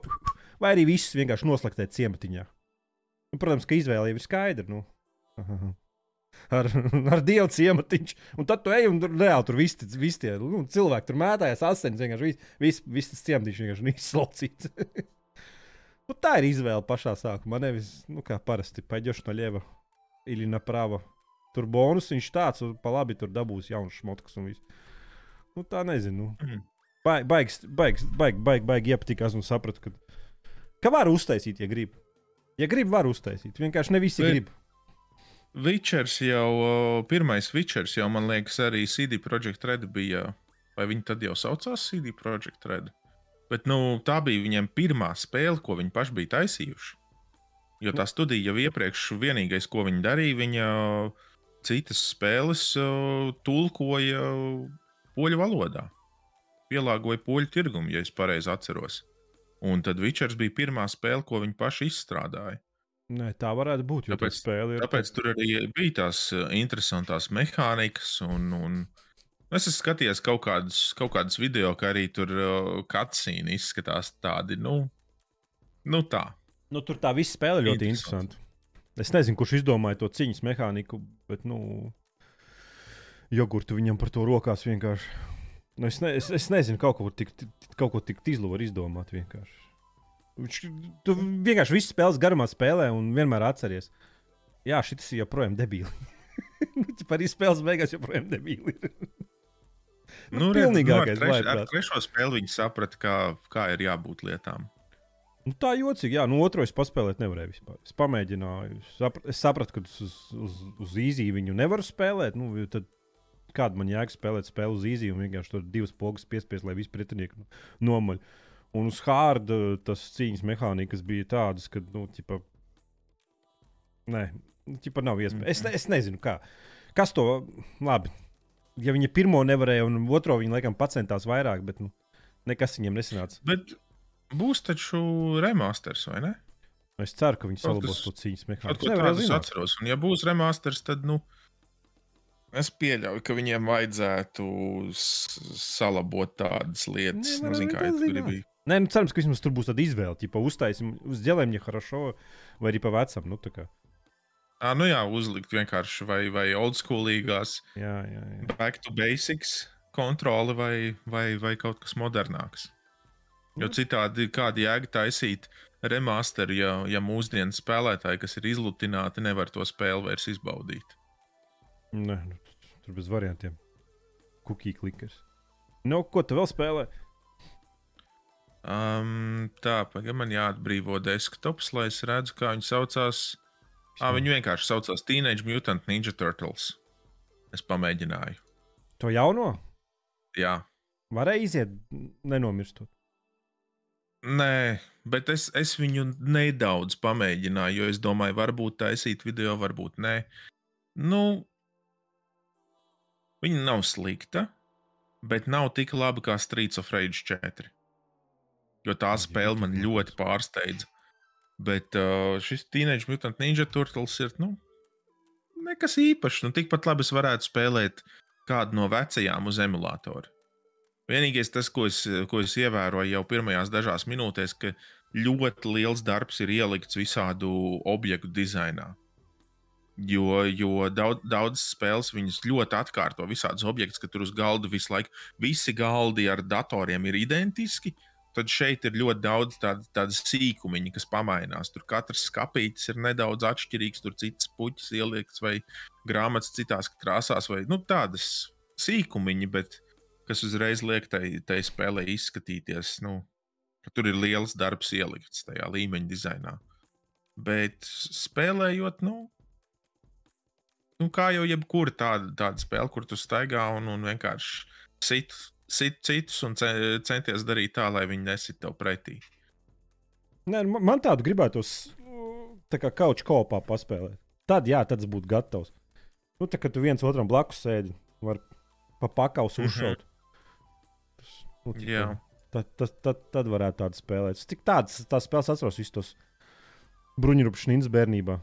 vai arī visus vienkārši noslaktēt ciematiņā. Nu, protams, ka izvēle jau ir skaidra. Nu. Ar, ar dievu ciematiņš. Un tad tu ej un tur reāli tur viss vis tie nu, cilvēki tur mētājas asins. Vienkārši viss vis, vis tas ciematiņš vienkārši izslaucīts. nu, tā ir izvēle pašā sākumā. Nevis, nu, kā parasti, paģoši no ļeva, ili na prava. Tur bonus viņš tāds, un pa labi tur dabūs jauns šmotks un viss. Nu, tā nezinu. Nu. Mm. Baigs, baigs, baigs, baigs, baigs, baig iepatikās un sapratu, ka, ka var uztaisīt, ja grib. Ja grib, var uztaisīt. Vienkārši ne visi Bet... grib. Witchers jau, pirmais Witchers jau, man liekas, arī CD Projekt Red bija. Vai viņi tad jau saucās CD Projekt Red? Bet nu, tā bija viņiem pirmā spēle, ko viņi paši bija taisījuši. Jo tā studija jau iepriekš, vienīgais, ko viņi darīja, viņa citas spēles tulkoja poļu valodā. Pielāgoja poļu tirgumu, ja es pareizi atceros. Un tad Witchers bija pirmā spēle, ko viņi paši izstrādāja. Nē, tā varētu būt. Tāpēc, ir... tāpēc tur arī bija tās interesantas mehānikas. Un, un es esmu skatījies kaut kādus, kaut kādus video, kā arī tur uh, cutscene izskatās tādi, nu, nu tā. Nu, tur tā visa spēle ļoti interesanta. Es nezinu, kurš izdomāja to cīņas mehāniku, bet, nu, jogurtu viņam par to rokās vienkārši. Nu, es, ne, es, es nezinu, kaut ko tik, kaut ko tik tīzlu var izdomāt vienkārši. Viņš, tu vienkārši visu spēles garumā spēlē un vienmēr atceries. Jā, šis ir joprojām debīli. Par izspēles beigās joprojām debīli. nu, pilnīgākais. Nu, ar, treš, ar trešo spēli viņi saprata, kā, kā ir jābūt lietām. Nu, tā jocīgi, jā, nu, otru es paspēlēt nevarēju vispār. Es pamēģināju, saprat, es sapratu, ka uz, uz, uz īziju viņu nevaru spēlēt. Nu, tad kāda man jēga spēlēt spēli uz īziju un vienkārši tur divas pogas piespiest, lai visi pretinieki nu, nomaļ. Un uz hārda tas cīņas mehānikas bija tādas, ka, nu, ķipa, nē, ķipa nav iespējams. Mm -hmm. es, es nezinu, kā. Kas to labi. Ja viņi pirmo nevarēja, un otro viņi laikam pacentās vairāk, bet nu, nekas viņiem nesanāca. Bet Būs taču remasters, vai ne? Es ceru, ka viņi salabos to cīņas mehānismu. Es atceros, un ja būs remasters, tad, nu, es pieļauju, ka viņiem vajadzētu salabot tādas lietas. Nu, Nezinu, kā jūs gribat. Nē, nu, cerams, ka vismaz tur būs tāda izvēle, ja uztaisīsim uz ģelēm, ja хорошо, vai arī pa vecam. Nu, À, nu jā, uzlikt vienkārši vai, vai old schoolīgās, jā, jā, jā. back to basics kontroli vai, vai, vai kaut kas modernāks. Jo citādi kāda jēga taisīt remasteru, ja, ja mūsdienu spēlētāji, kas ir izlutināti, nevar to spēli vairs izbaudīt. Nē, nu, tur bez variantiem. Cookie klickers. Nu, ko tu vēl spēlē? Um, tā, pagaidām man jāatbrīvo desktops, lai es redzu, kā viņi saucās. Ah, viņi vienkārši saucās Teenage Mutant Ninja Turtles. Es pamēģināju. To jauno? Jā. Varēja iziet, nenomirstot. Nē, bet es, es viņu nedaudz pamēģināju, jo es domāju, varbūt taisīt video, varbūt nē. Nu, viņa nav slikta, bet nav tik laba kā Streets of Rage 4. Jo tā spēle man ļoti pārsteidza. Bet uh, šis Teenage Mutant Ninja Turtles ir nu, nekas īpašs. Nu, tikpat labi es varētu spēlēt kādu no vecajām uz emulātora. Vienīgais tas, ko es, ko es ievēroju jau pirmajās dažās minūtēs, ka ļoti liels darbs ir ielikts visādu objektu dizainā. Jo, jo daudz, daudz spēles viņas ļoti atkārto visādus objektus, ka tur uz galda visu laiku visi galdi ar datoriem ir identiski. Tad šeit ir ļoti daudz tādu, tādu sīkumiņu, kas pamainās. Tur katrs skāpītis ir nedaudz atšķirīgs, tur citas puķis ielikts vai grāmatas citās krāsās, vai nu, tādas sīkumiņi, bet kas uzreiz liek tai, tai spēlē izskatīties. Nu, tur ir liels darbs ielikts tajā līmeņa dizainā. Bet spēlējot, nu, nu kā jau jebkura tāda, tāda spēle, kur tu staigā un, un vienkārši sit citus un centies darīt tā, lai viņi nesit tev pretī. Nē, man tādu gribētos tā kā kauču kopā paspēlēt. Tad, jā, tad būtu gatavs. Nu, tā kā tu viens otram blakus sēdi, var pa pakaus mhm. uzšaut. Mm -hmm. Nu, Jā. Tad, tad, tad, tad varētu tādu spēlēt. Es tik tādas tās spēles atceros visus tos bruņurupšņus bērnībā.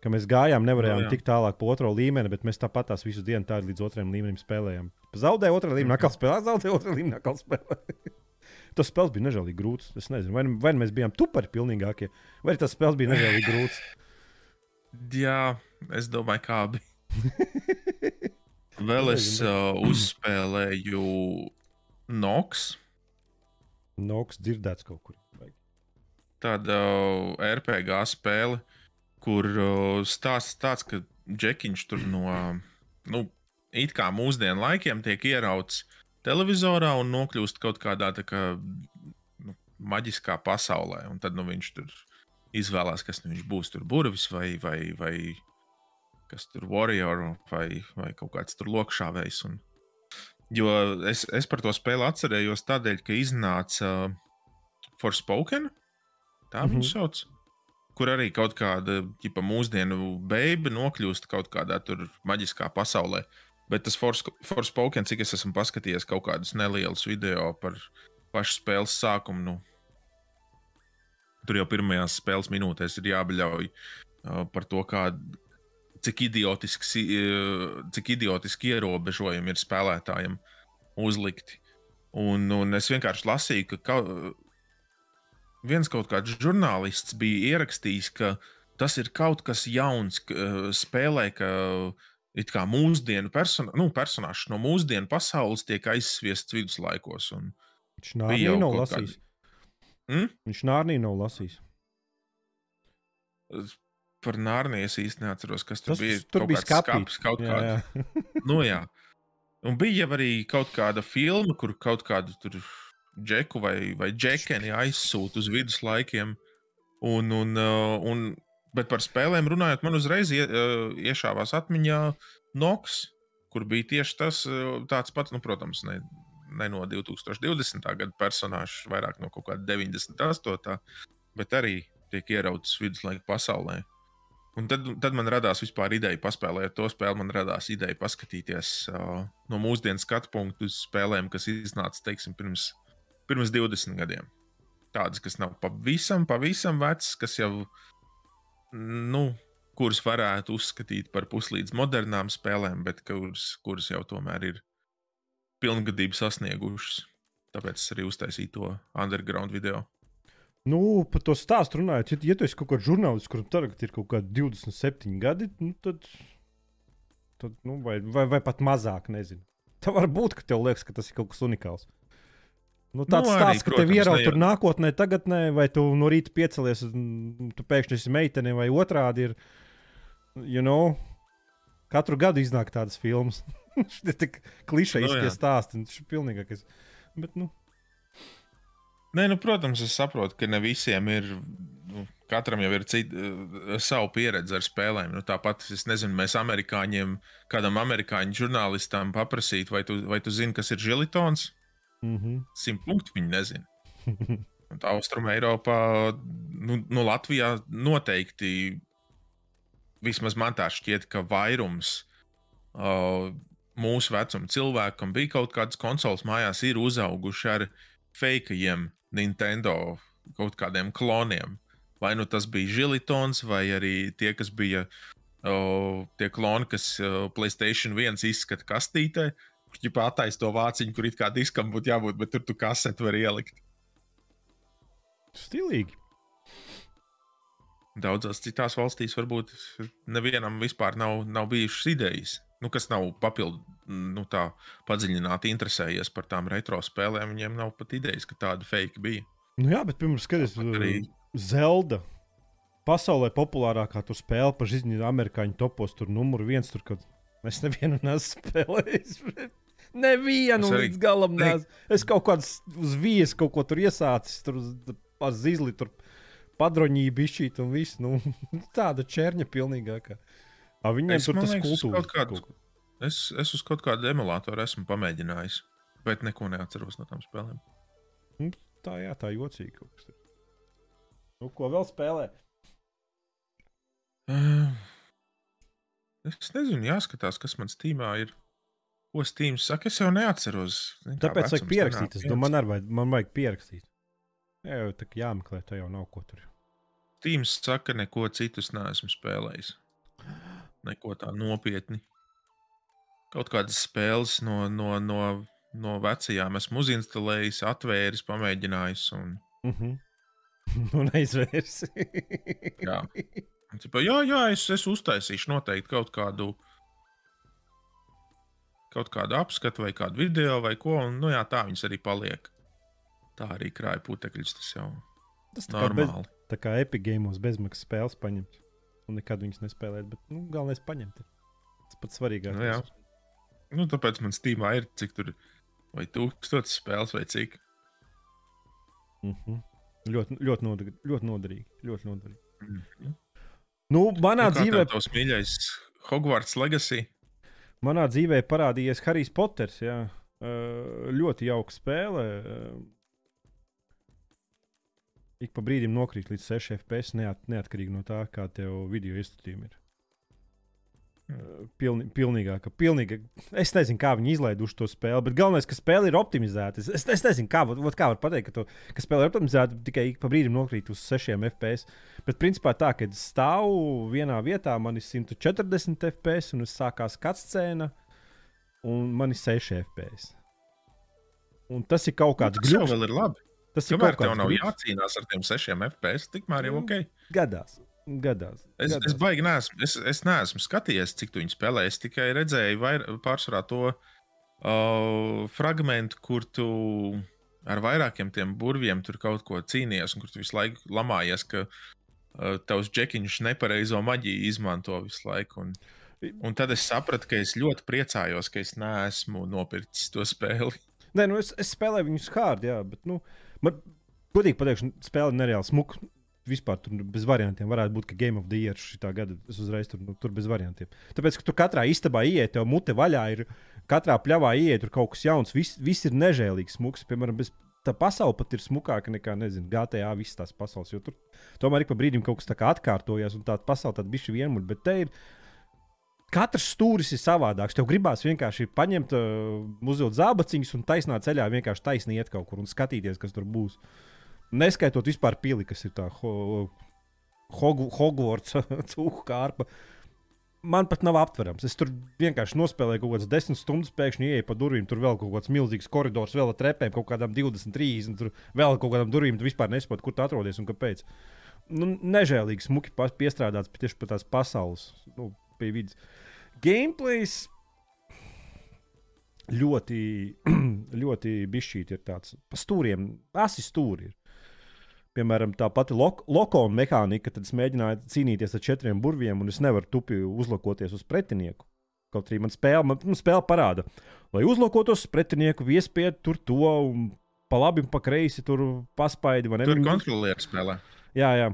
Ka mēs gājām, nevarējām no, nu, tikt tālāk pa otro līmeni, bet mēs tāpat tās visu dienu tādu līdz otrajam līmenim spēlējām. Zaudēja otrā līmenī, atkal spēlēja, zaudēja otrā līmenī, atkal spēlēja. tas spēles bija nežēlīgi grūts. Es nezinu, vai, vai mēs bijām tupari pilnīgākie, vai tas spēles bija nežēlīgi grūts. Jā, es domāju, kā bija. Vēl es uh, uzspēlēju Noks. Noks dzirdēts kaut kur. Tāda uh, RPG spēle, kur uh, stāsts tāds, ka Džekiņš tur no, nu, it kā mūsdienu laikiem tiek ierauts televizorā un nokļūst kaut kādā tā kā nu, maģiskā pasaulē. Un tad nu, viņš tur izvēlās, kas nu viņš būs. Tur burvis vai, vai, vai kas tur warrior vai, vai kaut kāds tur lokšāvējs. Un, Jo es, es par to spēli atcerējos tādēļ, ka iznāca uh, Forspoken, tā mm -hmm. viņu sauc. Kur arī kaut kāda ģipa, mūsdienu beiga nokļūst kaut kādā tur maģiskā pasaulē. Bet tas Forspoken, cik es esmu paskatījies kaut kādus nelielus video par pašu spēles sākumu, nu, tur jau pirmajās spēles minūtēs ir jābeļauj uh, par to, kā, cik idiotiski, cik idiotiski ierobežojumi ir spēlētājiem uzlikti. Un, un es vienkārši lasīju, ka ka viens kaut kāds žurnālists bija ierakstījis, ka tas ir kaut kas jauns, ka spēlē, ka it kā mūsdienu persona, nu, personāžs no mūsdienu pasaules tiek aizsviests viduslaikos. Viņš nav lasījis. Kādi... Hmm? Viņš nārnī nav lasījis par Nārniju es īsti neatceros, kas tur Tas, bija. Tur bija skats kaut jā, kāds. Jā. nu, jā. Un bija arī kaut kāda filma, kur kaut kādu tur džeku vai, vai džekeni aizsūta uz viduslaikiem. Un, un, uh, un, bet par spēlēm runājot, man uzreiz ie, uh, iešāvās atmiņā Noks, kur bija tieši tas uh, tāds pats, nu, protams, ne, ne no 2020. gada personāžs, vairāk no kaut kāda 98. bet arī tiek ieraudzis viduslaika pasaulē. Un tad, tad man radās vispār ideja paspēlēt to spēli. Man radās ideja paskatīties uh, no mūsdienu skatu punktu uz spēlēm, kas iznāca teiksim, pirms, pirms 20 gadiem. Tādas, kas nav pavisam, pavisam vecas, kas jau, nu, kuras varētu uzskatīt par puslīdz modernām spēlēm, bet kuras, kuras jau tomēr ir pilngadību sasniegušas. Tāpēc es arī uztaisīju to underground video. Nu, par to stāstu runājot, ja, ja tu esi kaut kāds žurnālists, kuram tagad ir kaut kādi 27 gadi, nu, tad, tad nu, vai, vai, vai pat mazāk, nezinu. Tā var būt, ka tev liekas, ka tas ir kaut kas unikāls. Nu, tāds nu, stāsts, ka tev ierauj tur nākotnē, tagadnē, vai tu no rīta piecelies, un tu pēkšņi esi meitene, vai otrādi ir. You know, katru gadu iznāk tādas filmas. Ir tik klišejiskie no, stāsti, un tas ir pilnīgākais. Bet, nu, Nē, nu, protams, es saprotu, ka ne visiem ir. Nu, katram jau ir cita, savu pieredzi ar spēlēm. Nu, tāpat, es nezinu, mēs amerikāņiem, kādam amerikāņu žurnālistam paprasīt, vai tu, vai tu zini, kas ir žilitons? Mm -hmm. Simt punktu viņi nezina. Austrumē, Eiropā, nu, nu, Latvijā noteikti, vismaz man tā šķiet, ka vairums uh, mūsu vecuma cilvēku, kam bija kaut kādas konsoles mājās, ir uzauguši ar fakeiem Nintendo kaut kādiem kloniem. Vai nu tas bija Žilitons, vai arī tie, kas bija o, tie kloni, kas o, Playstation 1 izskata kastītē, kur jau attaisno to vāciņu, kur it kā diskam būtu jābūt, bet tur tu kaseti var ielikt. Stilīgi. Daudzās citās valstīs varbūt nevienam vispār nav, nav bijušas idejas, nu, kas nav papildu, nu, tā padziļināti interesējies par tām retro spēlēm. Viņiem nav pat idejas, ka tāda fake bija. Nu jā, bet pirms skaties, arī Zelda. Pasaulē populārākā tur spēle par izņēmumu amerikāņu topos, tur numur viens. Tur, kad es nevienu neesmu spēlējis. Nevienu Es arī- līdz galam neesmu. Es kaut kādā uz viesu kaut ko tur iesācis, tur uz- zizli, tur padroņību izšķīt un viss. Nu, tāda čērņa pilnīgākā. A, viņiem Es, tur tas kultūras kaut kādu- es, es uz kaut kādu emulātoru esmu pamēģinājis, bet neko neatceros no tām spēlēm. Tā, jā, tā jocīgi kaut kas. Nu, ko vēl spēlē? Uh, Es nezinu, jāskatās, kas man Steamā ir. Ko Steams saka, es jau neatceros. Tāpēc vajag pierakstīt. Es domāju, man arī vajag, man vajag pierakstīt. Jā, jau tā kā jāmeklē, tā jau nav ko tur. Steams saka, neko citus neesmu spēlējis. Neko tā nopietni. Kaut kādas spēles no, no, no, no vecajām esmu uzinstalējis, atvēris, pamēģinājis. Un, Uh -huh. Un aizvērs. Jā. un, tipa, jā, jā es, es uztaisīšu noteikti kaut kādu. Kaut kādu apskatu, vai kādu video, vai ko. Un, nu, jā, tā viņas arī paliek. Tā arī krāja putekļus. Tas jau Tas tā kā, bez, normāli. tā kā epigēmos bezmaksas spēles paņemt. Un nekad viņas nespēlēt, bet nu, galvenais paņemt. ir. Tas pats svarīgākais. Nu, jā. Nu, tāpēc man Steamā ir cik tur, vai tūkstotis spēles, vai cik. Uh -huh. ļoti, ļoti, noderīgi, ļoti noderīgi. Ļoti noderīgi. Mhm. Nu, manā, Nu, dzīvē, tev tavs mīļais Hogwarts Legacy. manā dzīvē parādījies Harijs Poters. Jā. Ļoti jauka spēle. Ik pa brīdim nokrīt līdz 6 FPS, neat, neatkarīgi no tā, kā tev video izstudījumi ir. Uh, Pilni, pilnīgāka, pilnīga. Es nezinu, kā viņi izlaiduši to spēli, bet galvenais, ka spēle ir optimizēta. Es, es, nezinu, kā, vot kā var pateikt, ka, to, ka spēle ir optimizēta tikai ik pa brīdim nokrīt uz 6 FPS. Bet principā tā, ka es stāvu vienā vietā, man ir 140 FPS, un es sākās cutscēna, un man ir 6 FPS. Un tas ir kaut kāds Nu, Tas jau grūts. ir labi. Tas ir Kamēr kaut tev kāds nav grūts. jācīnās ar tiem 6 FPS, tikmēr jau Mm. ok. Gadās. Gadās. Es, gadās. es baigi neesmu, es, es neesmu skatījies, cik tu viņu spēlē. Es tikai redzēju vair, pārsvarā to uh, fragment, kur tu ar vairākiem tiem burviem tur kaut ko cīnījies, un kur tu visu laiku lamājies, ka uh, tavs džekiņš nepareizo maģiju izmanto visu laiku. Un, un tad es sapratu, ka es ļoti priecājos, ka es neesmu nopircis to spēli. Nē, nu es, es spēlēju viņu skārdu, jā, bet, nu, man, godīgi pateikšu, spēle nereāli smuka. Vispār tur bez variantiem varētu būt, ka Game of the Year šī gada es uzreiz tur, nu, tur bez variantiem. Tāpēc, ka tur katrā istabā ienāk, tev mute vaļā ir, katrā pļavā ienāk, tur kaut kas jauns, viss, viss ir nežēlīgs, smuks. Piemēram, bez, tā pasaule pat ir smukāka nekā, nezinu, GTA, visas tās pasaules. Jo tur tomēr ik pa brīdim kaut kas tā kā atkārtojas, un tā pasaule tāda bišķi vienmuļ. Bet te ir Katrs stūris ir savādāks. Tev gribās vienkārši paņemt, uh, uzvilkt zābaciņus un taisnā ceļā vienkārši taisni iet kaut kur un skatīties, kas tur būs. Neskaitot vispār pili, kas ir tā ho, Hog, Hogwarts cūku kārpa. Man pat nav aptverams. Es tur vienkārši nospēlēju kaut kādas desmit stundas, pēkšņi ienāku pa durvīm. Tur vēl kaut kāds milzīgs koridors, vēl ar trepēm, kaut kādām 20, 30, tur vēl kaut kādām durvīm. Tu vispār nesaproti, kur tu atrodies un kāpēc. Nu, nežēlīgi smuki piestrādāts pie tieši pie tās pasaules, nu, pie vidas. Gameplays ļoti, ļoti bišķīti ir tāds pa stūriem, asi stūri. Ir. Piemēram, tā pati lok lokona mehānika, tad es mēģināju cīnīties ar četriem burviem, un es nevaru tupi uzlakoties uz pretinieku. Kaut arī man spēle, man, man spēle parāda, lai uzlakotos uz pretinieku, iespied tur to un pa labi un pa kreisi tur paspaidi. Tur ir kontrolieris spēlē. Jā, jā.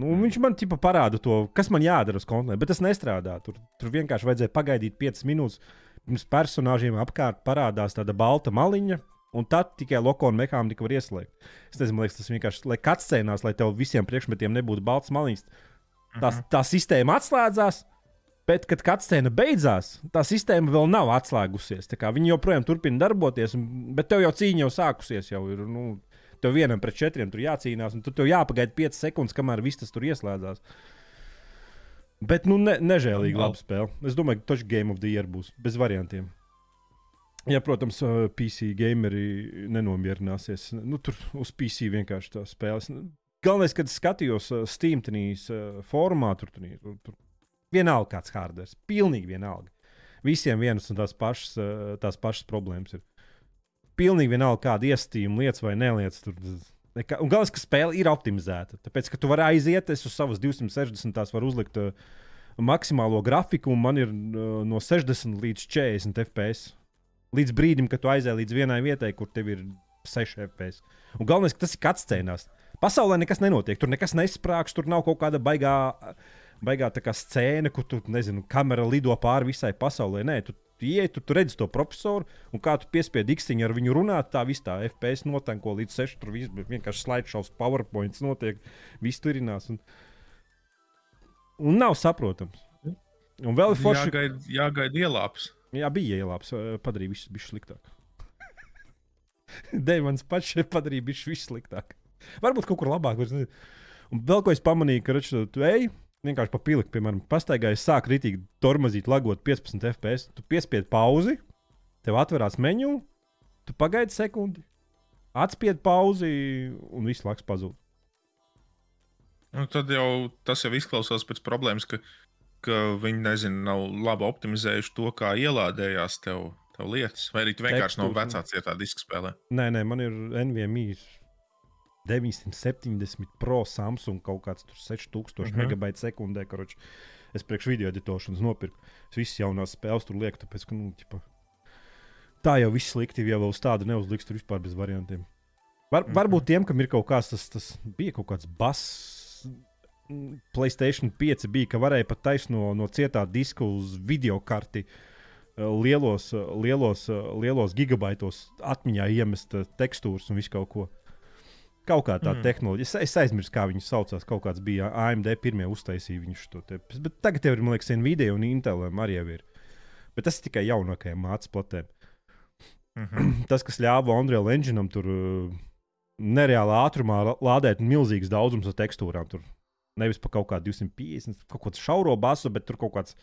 Nu, viņš man tipa parāda to, kas man jādara uz konta, bet tas nestrādā. Tur, tur vienkārši vajadzēja pagaidīt 5 minūtes. Pirms personāžiem apkārt parādās tāda balta maliņa, un tad tikai lokona mehānika var ieslēgt. Es nezinu, liekas, tas vienkārši, lai kāds scēnās, lai tev visiem priekšmetiem nebūtu balts maliņas, tā, Mhm. tā sistēma atslēdzās. Bet, kad kāda scēna beidzās, tā sistēma vēl nav atslēgusies. Viņi joprojām turpina darboties, un, bet tev jau cīņa jau sākusies. Jau ir, nu, tev vienam pret četriem tur jācīnās, un tu tev jāpagaida 5 sekundes, kamēr viss tas tur ieslēdzās. Bet, nu, ne, nežēlīgi Nav. laba spēle. Es domāju, ka tas Game of the Year būs bez variantiem. Ja, protams, PC gameri nenomierināsies. Nu, tur uz PC vienkārši tā spēles. Galvenais, kad skatījos Steam tenīs formā, tur, tur, tur vienalga kāds hardware. Pilnīgi vienalga. Visiem vienas un tās pašas, tās pašas problēmas ir. Pilnīgi vienalga, kāda iestījuma lietas vai nelietas. Tur, nekā, un galvenais, ka spēle ir optimizēta. Tāpēc, ka tu vari aiziet, es uz savas 260 tās varu uzlikt uh, maksimālo grafiku, un man ir uh, no 60 līdz 40 FPS. Līdz brīdim, kad tu aizēji līdz vienai vietai, kur tev ir 6 FPS. Un galvenais, ka tas ir kāds scēnās. Pasaulē nekas nenotiek, tur nekas nesprāgs, tur nav kaut kāda baigā, baigā kā scēna, kur tu, nezinu, kamera lido pāri visai pasaulē. Nē, tu ieej, tu, tu redzi to profesoru, un kā tu piespiedi dikstiņu ar viņu runāt, tā viss tā FPS notenko līdz 6. Tur viss vienkārši slideshows, PowerPoints notiek, viss turinās. Un, un nav saprotams. Un vēl ir forši, Jāgaida, jāgaida ielāps. Jā, bija ielāps, padarīja visu bišķi sliktāk. Deivans pats padarīja bišķi visu sliktāk. Varbūt kaut kur labāk. nezinu. Un vēl ko es pamanīju, ka raču, tu ej, vienkārši papildi, piemēram, pastaigāji, sāk rītīgi tormazīt, lagot 15 FPS. Tu piespied pauzi, tev atverās menu, tu pagaidi sekundi, atspied pauzi un viss laiks pazūd. Nu, tad jau tas jau izklausās pēc problēmas, ka, ka viņi nezinu, nav labi optimizējuši to, kā ielādējās tev, tev lietas. Vai arī tu vienkārši no vecā cietā diska spēlē. Nē, nē, man ir NVMe 970 Pro Samsung kaut kāds tur 6000 Mhm. mm -hmm. megabaitu sekundē. Karoči. Es priekš video editošanas nopirku. Es visas jaunās spēles tur lieku, tāpēc, ka, nu, ķipa, tā jau viss slikti, ja vēl uz tādu neuzliks, tur vispār bez variantiem. Var, Mhm. Varbūt tiem, kam ir kaut kāds, tas, tas bija kaut kāds bass. Playstation 5 bija, ka varēja pat taisno no cietā diska uz video karti eh, lielos, eh, lielos, eh, lielos gigabaitos atmiņā iemest tekstūras un visu kaut ko. Kaut kā tāda Mm. mm. tehnoloģija. Es, es aizmirsu, kā viņas saucās. Kaut kāds bija AMD pirmie uztaisīja viņu to te. Bet tagad jau ir, man liekas, Nvidia un Intelam arī ir. Bet tas ir tikai jaunākajām mācības platēm. Mhm. Tas, kas ļāva Unreal Engineam tur nereālā ātrumā lādēt milzīgs daudzums ar tekstūrām. Tur nevis pa kaut kādu 250, kaut kādu šauro basu, bet tur kaut kāds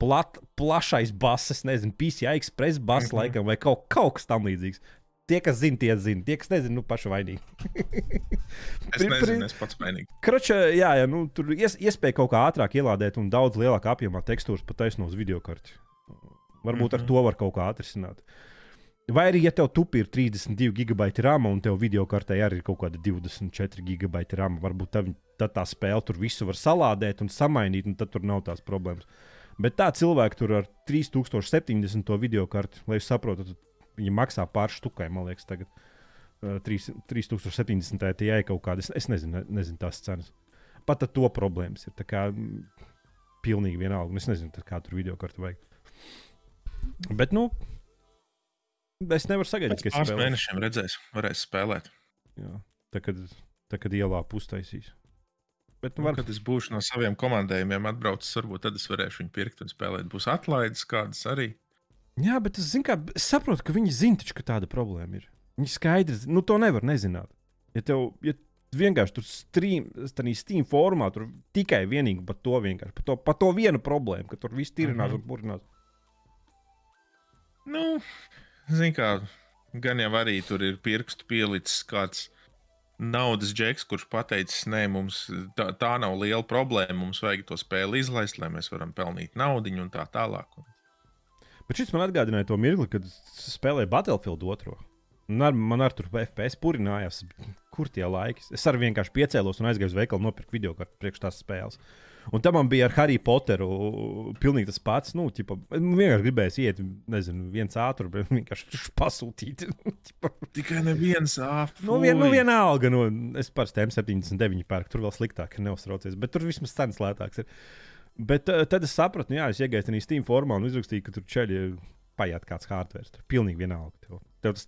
plat, plašais bass, es nezinu, PCI Express bass, mm -hmm. laikam, vai kaut, kaut kas tam līdzīgs. Tie, kas zina, tie zina. Tie, kas nezina, nu, paši vainīgi. Es nezinu, es pats mainīgi. Kroča, jā, jā nu, tur ies, iespēja kaut kā ātrāk ielādēt un daudz lielākā apjomā tekstūras pat taisno uz video karti. Varbūt mm -hmm. ar Mhm. to var kaut kā atrisināt. Vai arī, ja tev tupi ir 32 gigabaiti rāma un tev video kartē arī ir kaut kāda 24 gigabaiti rāma, varbūt tad, tad tā spēle tur visu var salādēt un samainīt, un tad tur nav tās problēmas. Bet tā cilvēki tur ar 3070 to video karti, lai jūs saprotat, viņi maksā pār štukai, man liekas, tagad. Uh, 3 3070 tie kaut kāda. Es, nezinu, ne, nezinu tās cenas. Pat ar to problēmas ir. Tā kā pilnīgi vienalga. Es nezinu, kā tur video kartu vajag. Bet, nu, es nevaru sagaidīt, Pēc ka es pāris spēlēšu. mēnešiem redzēs, varēs spēlēt. Jā, tā kad, tā kad ielā pustaisīs. Bet, nu, Nu, var, kad es būšu no saviem komandējumiem atbraucis, varbūt tad es varēšu viņu pirkt un spēlēt. Būs atlaides kādas arī. jā, bet es, zinu, kā, es saprotu, ka viņi zina, taču, ka tāda problēma ir. Viņi skaidri, zina, nu, to nevar nezināt. Ja tev ja vienkārši tur stream, Steam formā, tur tikai vienīgi par to, vienkārši, par to, par to vienu problēmu, ka tur viss tirinās Mhm. un purinās. Nu, zini, kā gan jau arī tur ir pirkstu pielicis kāds naudas džeks, kurš pateicis, nē, mums tā, tā nav liela problēma. Mums vajag to spēli izlaist, lai mēs varam pelnīt naudu un tā tālāk. Bet šis man atgādināja to mirkli, kad spēlēju Battlefield 2. Un ar, man ar tur FPS purinājās, kur tie laiki. Es arī vienkārši piecēlos un aizgāju uz veikalu, nopirku video kartu priekš tās spēles. Un tam man bija ar Harry Potteru pilnīgi tas pats. Nu, ķipa, vienkārši gribēju iet, nezinu, viens ātrums, bet vienkārši pasūtīt. Tikai neviens ātrums. nu, vien, nu, viena alga. Nu, es parasti M79 pērku, tur vēl sliktāk, neuztraucies. Bet tur vismaz cenas lētāks. Ir. Bet uh, tad es sapratu, nu, jā, es iegāju tajā Steam formā un uzrakstīju, ka tur ceļā paiet kāds hardware. Tur pilnīgi vienalga. Tev, tev tas,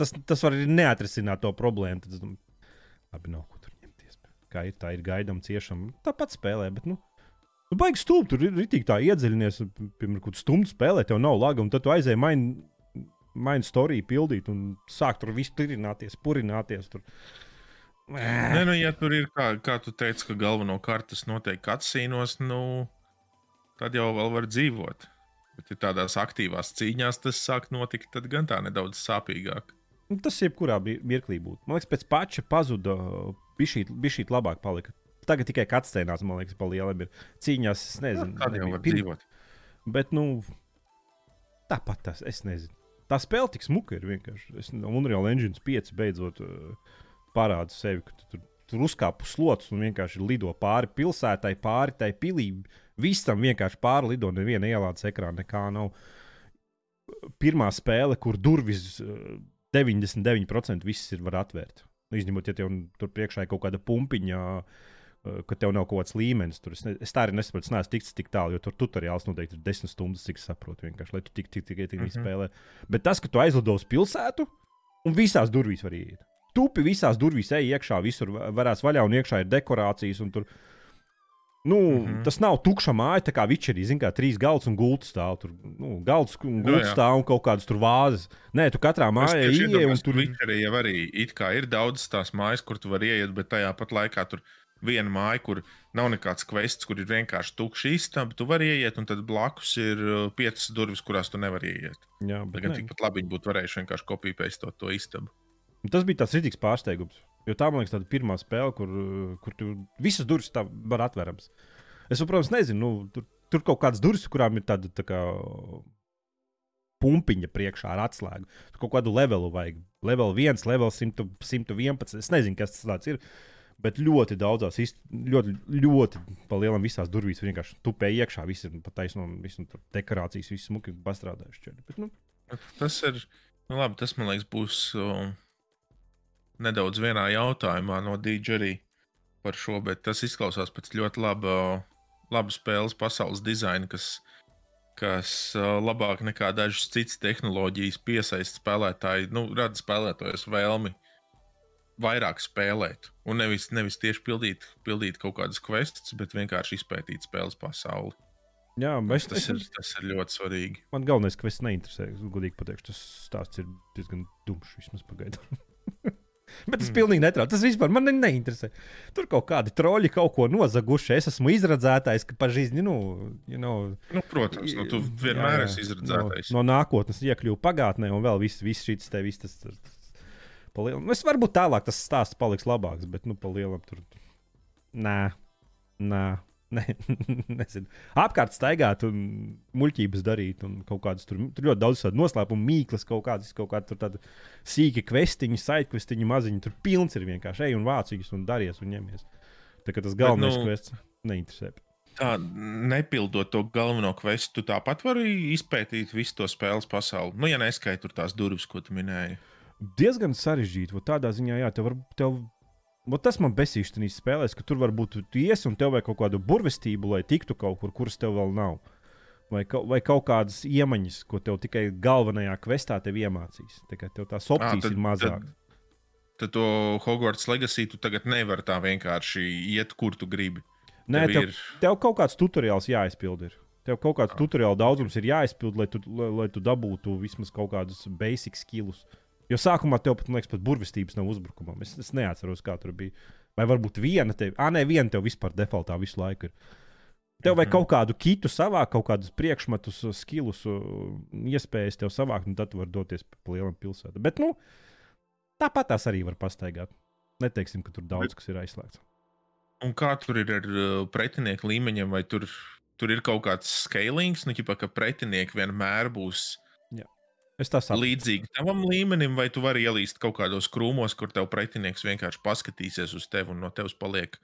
tas, tas var arī neatrisināt to problēmu. Tad labi, nav tur ņemties. Kā ir, tā ir gaidām, ciešam. Tāpat spēlē, bet, nu, nu baigi stūp. Tur ir rītīgi tā iedziļinies, piemēram, kaut stundu spēlē, tev nav laga, un tad tu aizēji maini main storiju pildīt un sāk tur visu tirināties, purināties. Tur. Nē, nu, ja tur ir, kā, kā tu teici, ka galvenokārt tas notiek cutscīnos, nu, tad jau vēl var dzīvot. Bet, ja tādās aktīvās cīņās tas sāk notikt, tad gan tā nedaudz sāpīgāk. Nu, Tas jebkurā mirklī būtu. Man liekas, pēc paša pazuda bija šī labāk palika. Tagad tikai katstēnās, man liekas, pa lielam ir cīņās. Es nezinu, Tad jau var dzīvot. Bet, nu, tāpat tas, es nezinu. Tā spēle tik smuka ir vienkārši. Es, Unreal Engine 5 beidzot uh, parāda sevi, ka tu tur, tur uzkāp uz slots un vienkārši lido pāri pilsētai, pāri tai pilī. Visam vienkārši pāri lido, neviena ielādes ekrāna, nekā nav. Pirmā spēle, kur durvis uh, 99% viss ir var atvērt. Nu, Izņemot, ja tev tur priekšā ir kaut kāda pumpiņa, uh, ka tev nav kaut kāds līmenis. Tur es, ne, es tā arī nesaprotu, es neesmu ticis tik tālu, jo tur tutoriāls noteikti ir desmit stundas, cik es saprotu, vienkārši, lai tu tik, tik, tik, tik mm. -hmm. spēlē. Bet tas, ka tu aizlido uz pilsētu un visās durvīs var iet. Tupi visās durvīs ej iekšā, visur va- varēs vaļā un iekšā ir dekorācijas. un Tur, nu, mm. -hmm. Tas nav tukša māja, tā kā vičerī, zina, kā trīs galds un gultas stāv. Tur nu, galds un Nu, gultas stāv un kaut kādas tur vāzes. Nē, tu katrā mājā ieej un tur ir. arī jau arī it kā ir daudz tās mājas, kur tu vari ieiet, bet tajā pat laikā tur viena māja, kur nav nekāds kvests, kur ir vienkārši tukša istaba, tu vari ieiet, un tad blakus ir uh, piecas durvis, kurās tu nevari ieiet. Jā, Bet nē. tikpat labi būtu varējuši vienkārši kopijas to, to istabu. Tas bija tāds rītīgs pārsteigums. Jo tā, man liekas, tāda pirmā spēle, kur, kur tu visas durvis tā var atvērams. Es, protams, nezinu, nu, tur, tur kaut kādas durvis, kurām ir tāda tā kā pumpiņa priekšā ar atslēgu. Tur kaut kādu levelu vajag. Level 1, level 100, 111. Es nezinu, kas tas ir. Bet ļoti daudzās, ļoti, ļoti palielam visās durvīs vienkārši tupēja iekšā. Visi ir nu, tur dekorācijas, visi smuki pastrādājuši. Bet, nu, Tas ir, nu labi, tas man liekas būs uh, nedaudz vienā jautājumā no DJI par šo, bet tas izklausās pēc ļoti laba, laba spēles pasaules dizaina, kas, kas labāk nekā dažas citas tehnoloģijas piesaista spēlētāju, nu, rada spēlētājus vēlmi vairāk spēlēt. Un nevis, nevis tieši pildīt, pildīt kaut kādas quests, bet vienkārši izpētīt spēles pasauli. jā, es, Tas, es, ir, tas ir ļoti svarīgi. Man galvenais, ka es neinteresēju, es godīgi pateikšu, tas stāsts ir diezgan dumšs vismaz pagaidām. Bet tas Mm. pilnīgi netrauc. Tas vispār man ne- neinteresē. Tur kaut kādi troļi kaut ko nozaguši. Es esmu izradzētājs, ka pazīstinu, nu, you know, Nu, protams, nu, tu vienmēr esi izredzētais. No, no nākotnes iekļuvu pagātnē, un vēl viss vis šis te viss. Tas, tas, tas, pa lielam- Nu, es varbūt tālāk tas stāsts paliks labāks, bet, nu, pa lielam tur. Nē, nē. Ne, nezinu. Apkārt staigāt, un muļķības darīt, un kaut kādas tur, tur ļoti daudz tādu noslēpumu, mīklas, kaut kādas, kaut kāda tāda sīka kvestiņa, saikvestiņa, maziņa. Tur pilns ir vienkārši ej un vācīgs un daries un ņemies. Tā kā tas galvenais nu, kvests neinteresē. Tā, nepildot to galveno kvestu, tu tāpat vari izpētīt visu to spēles pasauli. Nu, ja neskaitot tās durvis, ko tu minēji. diezgan sarežģīti. Tādā ziņā, jā, tev var. Tev, vot tas man besīši tajā spēlēs, ka tur varbūt tu ies un tev vajag kaut kādu burvestību, lai tiktu kaut kur, kuras tev vēl nav. Vai, ka, vai kaut kādas iemaņas, ko tev tikai galvenajā kvestā tev iemācīs. Kā tev tās opcijas tad- ir mazāk. tad- Tad to Hogwarts legacy tu tagad nevari tā vienkārši iet, kur tu gribi. Nē, Tev tev, ir- tev kaut kāds tutoriāls jāizpild. Ir. Tev kaut kāds tutoriāla daudzums ir jāizpild, lai tu, lai, lai tu dabūtu vismaz kaut kādus basic skillus. Jo sākumā tev pat, liekas, pat burvestības nav uzbrukumam. Es, es neatceros, kā tur bija. Vai varbūt viena tev, ah, nē, viena tev vispār defaultā visu laiku ir. Tev vajag Mhm. kaut kādu kitu savākt, kaut kādus priekšmetus, skillus, iespējas tev savākt, un tad tu vari doties pa lielam pilsētam. Bet, nu, tāpat tās arī var pastaigāt. Neteiksim, ka tur daudz kas ir aizslēgts. Un kā tur ir ar uh, pretinieku līmeņiem, vai tur, tur ir kaut kāds scalings, nu, ķipa, ka pretinieki vienmēr būs Es tā saprotu. līdzīgi tavam līmenim, vai tu vari ielīst kaut kādos krūmos, kur tev pretinieks vienkārši paskatīsies uz tevi un no tevis paliek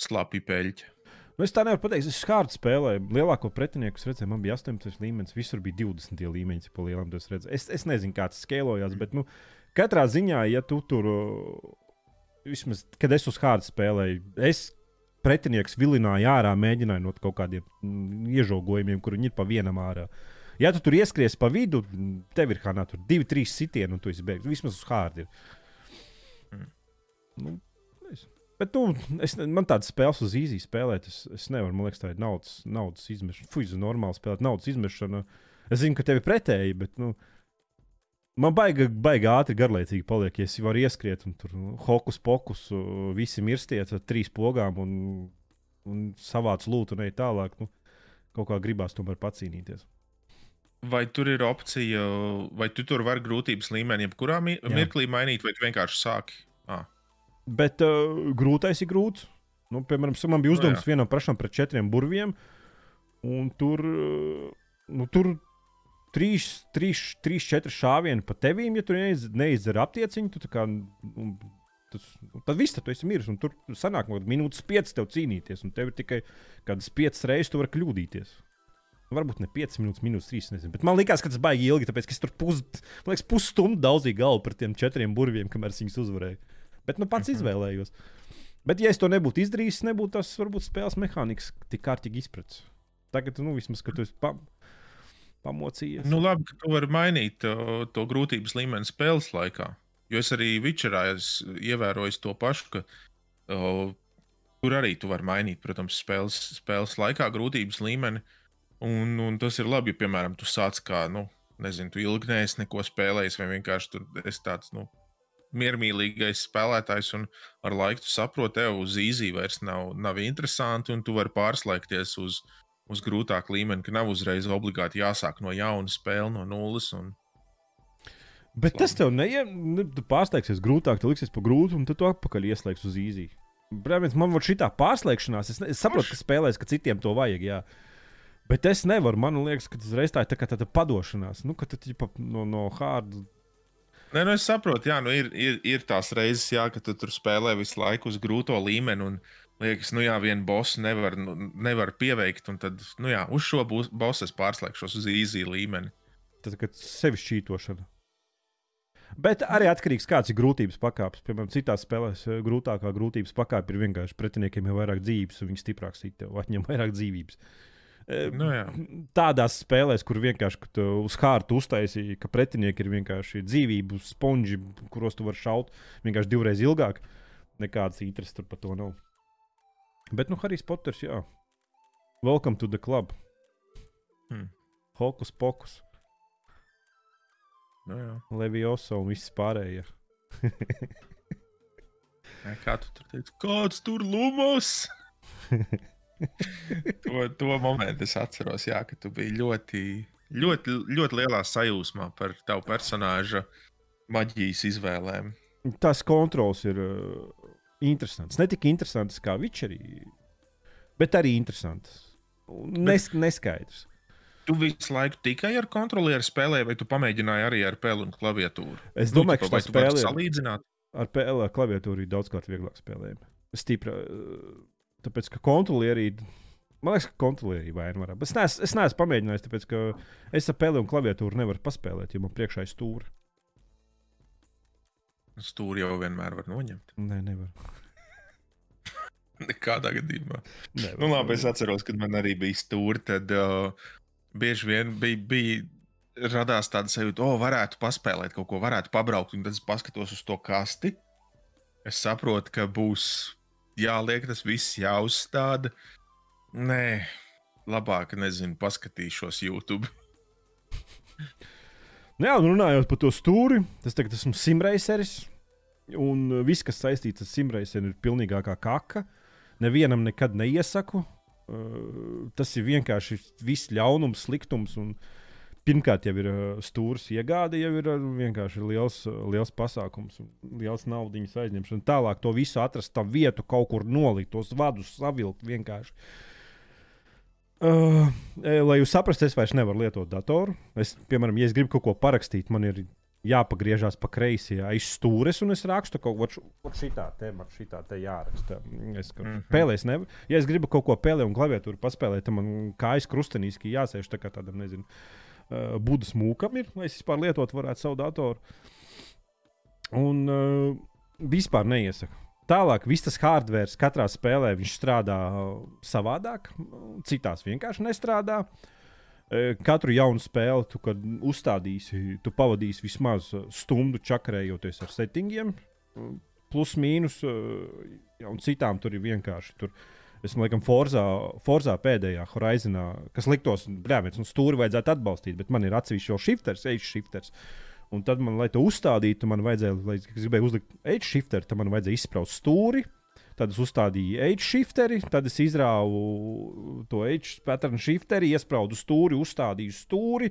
slāpī peļķi. Nu, es tā nevaru pateikt, es skārtu spēlēju. Lielāko pretinieku es redzēju, man bija 18 līmenis, visur bija 20 līmeņi. Es, es nezinu, kā tas skēlojās, bet nu, katrā ziņā, ja tu tur, vismaz, kad es uz hārdu spēlēju, es pretinieks vilināja ārā, mēģināja no kaut kādiem mm, iežogojumiem, kur viņi ir pa vienam ārā. Ja tu tur ieskries pa vidu, tev ir kā nā, tur divi, trīs sitieni, un tu esi beigas. Vismaz uz hārdu. Mm. Nu, Bet, nu, es, man tādas spēles uz īzī spēlēt, es, es nevaru. Man liekas, tā ir naudas, naudas izmešana. Fuck, normāli spēlēt naudas izmešana. Es zinu, ka tev ir pretēji, bet nu, man baigi, baigi ātri garlaicīgi paliek. Ja es varu ieskriet un tur nu, hokus pokus, visi mirstiet ar trīs pogām un, un savāc lūtu un ej tālāk. Nu, kaut kā gribās tomēr pacīnīties. Vai tur ir opcija, vai tu tur vari grūtības līmeni jebkurā mirklī mainīt, vai vienkārši sāki? Ah. Bet uh, grūtais ir grūts. Nu, piemēram, man bija uzdevums no, vienam pašam pret četriem burviem. Un tur, nu, tur trīs, trīs, trīs, četri šāvieni pa tevīm, ja tu neiz, neizdara aptieciņu. Tu kā, un, tas, tad viss, tad tu esi miris. Un tur sanāk, ka minūtes piecas tev cīnīties. Un tev ir tikai kādas piecas reizes, tu vari kļūdīties. Nu, varbūt ne 5 minūtes, minūtes 3. Nezinu. Bet man liekas, ka tas baigi ilgi, tāpēc ka es tur pus, pusstundu daudzīju galvu par tiem četriem burviem, kamēr viņus uzvarēju. Bet nu pats -hmm. izvēlējos. Bet, ja es to nebūtu izdarījis, nebūtu tas varbūt spēles mehānisms tik kārtīgi izpratis. Tagad, nu, vismaz, kad tu esi pa, pamocījies. Nu, labi, ka tu vari mainīt to, to grūtības līmeni spēles laikā. Jo es arī Vičerā ievēroju to pašu, ka o, tur arī tu vari mainīt, protams, spēles, spēles laikā grūtības līmeni. Un, un tas ir labi, ja, piemēram, tu sāc kā, nu, nezinu, tu ilgi neesi neko spēlējis, vai vienkārši tur esi tāds, nu, miermīlīgais spēlētājs, un ar laiku tu saproti, tev uz īzī vairs nav, nav interesanti, un tu vari pārslēgties uz, uz grūtāku līmeni, ka nav uzreiz obligāti jāsāk no jauna spēle, no nulles. Un... Bet tas tev neie, nu, tu pārsteigsies grūtāk, tu liksies pa grūtu, un tad tu atpakaļ ieslēgsi uz īzī. Brāļs, man šī pārslēgšanās, es, ne, es saprotu, ka spēlēs, ka citiem to vajag. Jā. Bet es nevaru, man liekas, ka tas reiz tā ir tā tāda padošanās. Nu, ka tu no, no hārda Nē, nu es saprotu, jā, nu ir, ir, ir tās reizes, jā, ka tu tur spēlē visu laiku uz grūto līmeni. Un, liekas, nu jā, vienu bosu nevar, nu, nevar pieveikt. Un tad, nu jā, uz šo bosu es pārslēgšos uz īzī līmeni. Tas ir sevi šķītošana. Bet arī atkarīgs no tā, kāds ir grūtības pakāpes. Piemēram, citās spēlēs eh, grūtākā grūtības pakāpe ir vienkārši pretiniekiem jau vairāk dzīvības, un viņi stiprāk sit tev atņem vairāk dzīvības. Nu, jā. Tādās spēlēs, kur vienkārši uz kārtu uztaisīja, ka pretinieki ir vienkārši dzīvību sponži, kuros tu vari šaut vienkārši divreiz ilgāk, nekādas intereses tur par to nav. Bet, nu, Harijs Poters, jā. Welcome to the club. Hmm. Hokus pokus. Nu, jā. Leviosa un viss pārējie. Kā tu tur teici? Kāds tur lumos? to, to momentu es atceros, jā, ka tu biji ļoti, ļoti, ļoti lielā sajūsmā par tavu personāža maģijas izvēlēm. Tas kontrols ir uh, interesants. Ne tik interesants kā Vičerī, bet arī interesants. Nes, bet... neskaidrs. Tu visu laiku tikai ar kontrolieru spēlēji, vai tu pamēģināji arī ar peli un klaviatūru? Es domāju, nu, ka tas spēlē salīdzināt. Ar peli un klaviatūru ir daudzkārt vieglāk spēlējami. Stipra, Tāpēc, ka kontrolierī, man liekas, ka kontrolierī vaina var būt. Es neesmu, es neesmu pamēģinājis, tāpēc, ka es ar peli un klaviatūru nevaru paspēlēt, jo man priekšā ir stūri. Stūri jau vienmēr var noņemt. Nē, nevar. Nekādā gadījumā. Nevar, nu, labi, es atceros, kad man arī bija stūri. Tad uh, bieži vien bija, bija radās tāda sajūta, o, oh, varētu paspēlēt kaut ko, varētu pabraukt. Un tad es paskatos uz to kasti. Es saprotu, ka būs jāliek tas viss jāuzstāda. Nē, labāk, nezinu, paskatīšos YouTube. nu, jā, runājot par to stūri, tas tagad esmu simreiseris. Un viss, kas saistīts ar simreiseri, ir pilnīgākā kaka. Nevienam nekad neiesaku. Uh, tas ir vienkārši viss ļaunums, sliktums. Un, uh, Pirmkārt, jau ir stūris iegāde, jau ir vienkārši liels, liels pasākums, liels naudas aizņemšana. Tālāk to visu atrast, tā vietu kaut kur nolikt, tos vadus savilkt vienkārši. Uh, lai jūs saprastu, es vairs nevaru lietot datoru. Es, piemēram, ja es gribu kaut ko parakstīt, man ir jāpagriežās pa kreisi, aiz stūres, un es rakstu kaut ko šitā tēmā, šitā te jāraksta. Es mm -hmm. pēlēs, ne, ja es gribu kaut ko pēlēt un klaviatūru paspēlēt, tad man kājas krustenīski jāsēž tā kā tādam, nezinu, uh, budas mūkam ir, lai es vispār lietot varētu savu datoru. Un uh, vispār neiesaku. Tālāk, viss tas hardware katrā spēlē strādā savādāk, citās vienkārši nestrādā. Uh, Katru jaunu spēli, tu, kad uzstādīsi, tu pavadīsi vismaz stundu čakarējoties ar settingiem, plus mīnus, un citām tur ir vienkārši. Tur, Es laikam Forzā, Forzā pēdējā Horizonā, kas liktos, brāļs, un stūri vajadzētu atbalstīt, bet man ir atsevišķi jau shifters, age shifters. Un tad man, lai to uzstādītu, man vajadzēja, lai es gribēju uzlikt age shifter, tad man vajadzēja izspraust stūri, Tad es uzstādīju H shifteri, tad es izrāvu to H pattern shifteri, iesprādu stūri, uzstādīju stūri.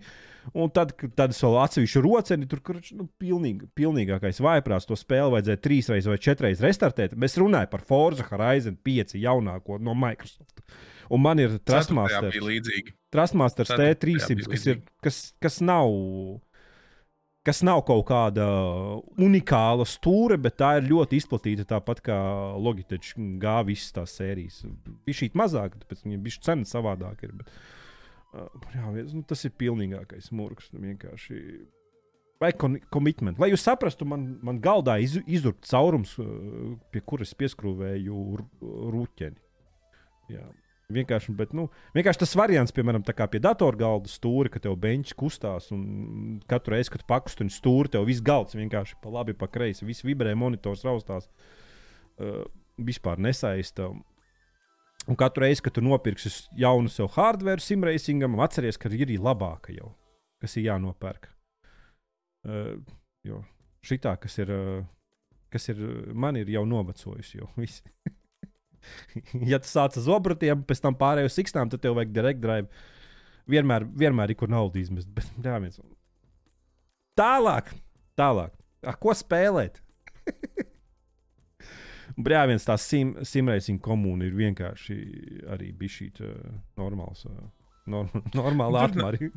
Un tad, tad es vēl atsevišķu roceni, tur nu, pilnīgi, pilnīgākais vaiprāts. To spēli vajadzēja trīs reizes vai četras restartēt. Mēs runājam par Forza Horizon 5 jaunāko no Microsoft. Un man ir Trustmasters, Trustmasters T300, kas, ir, kas, kas nav kas nav kaut kāda unikāla stūra, bet tā ir ļoti izplatīta. Tāpat kā Logitech gāja visas tās sērijas. Bija šī mazāka, tāpēc viņam bija cena savādāk. Ir, bet, uh, jā, nu, tas ir pilnīgākais mūks. Nu, vienkārši. Vai komitment. Lai jūs saprastu, man, man galdā iz, izurbt caurums, pie kuras pieskrūvēju rūķeni. Jā, Vienkārši, bet, nu, vienkārši tas variants, piemēram, pie datorgalda stūra, ka tev beņķis kustās un katru reizi, kad pakustini stūri, tev viss galds vienkārši pa labi, pa kreisi, viss vibrē, monitors raustās. Uh, vispār nesaista. Un katru reizi, kad tu nopirksi jaunu sev hardware simracingam, atceries, ka ir arī labāka jau, kas ir jānopērk. Uh, jo šitā, kas ir, uh, kas ir man ir jau novecojusi, jau. ja tu sāc ar zobrutiem, pēc tam pārējo sikstām, tad tev vajag direct drive. Vienmēr, vienmēr ir kur naudu izmest. Bet, jā, viens. Tālāk, tālāk. Ar ko spēlēt? Brāļs, tā sim, simracing komūna ir vienkārši arī bija šī uh, normāls, uh, norm, normāla atmari.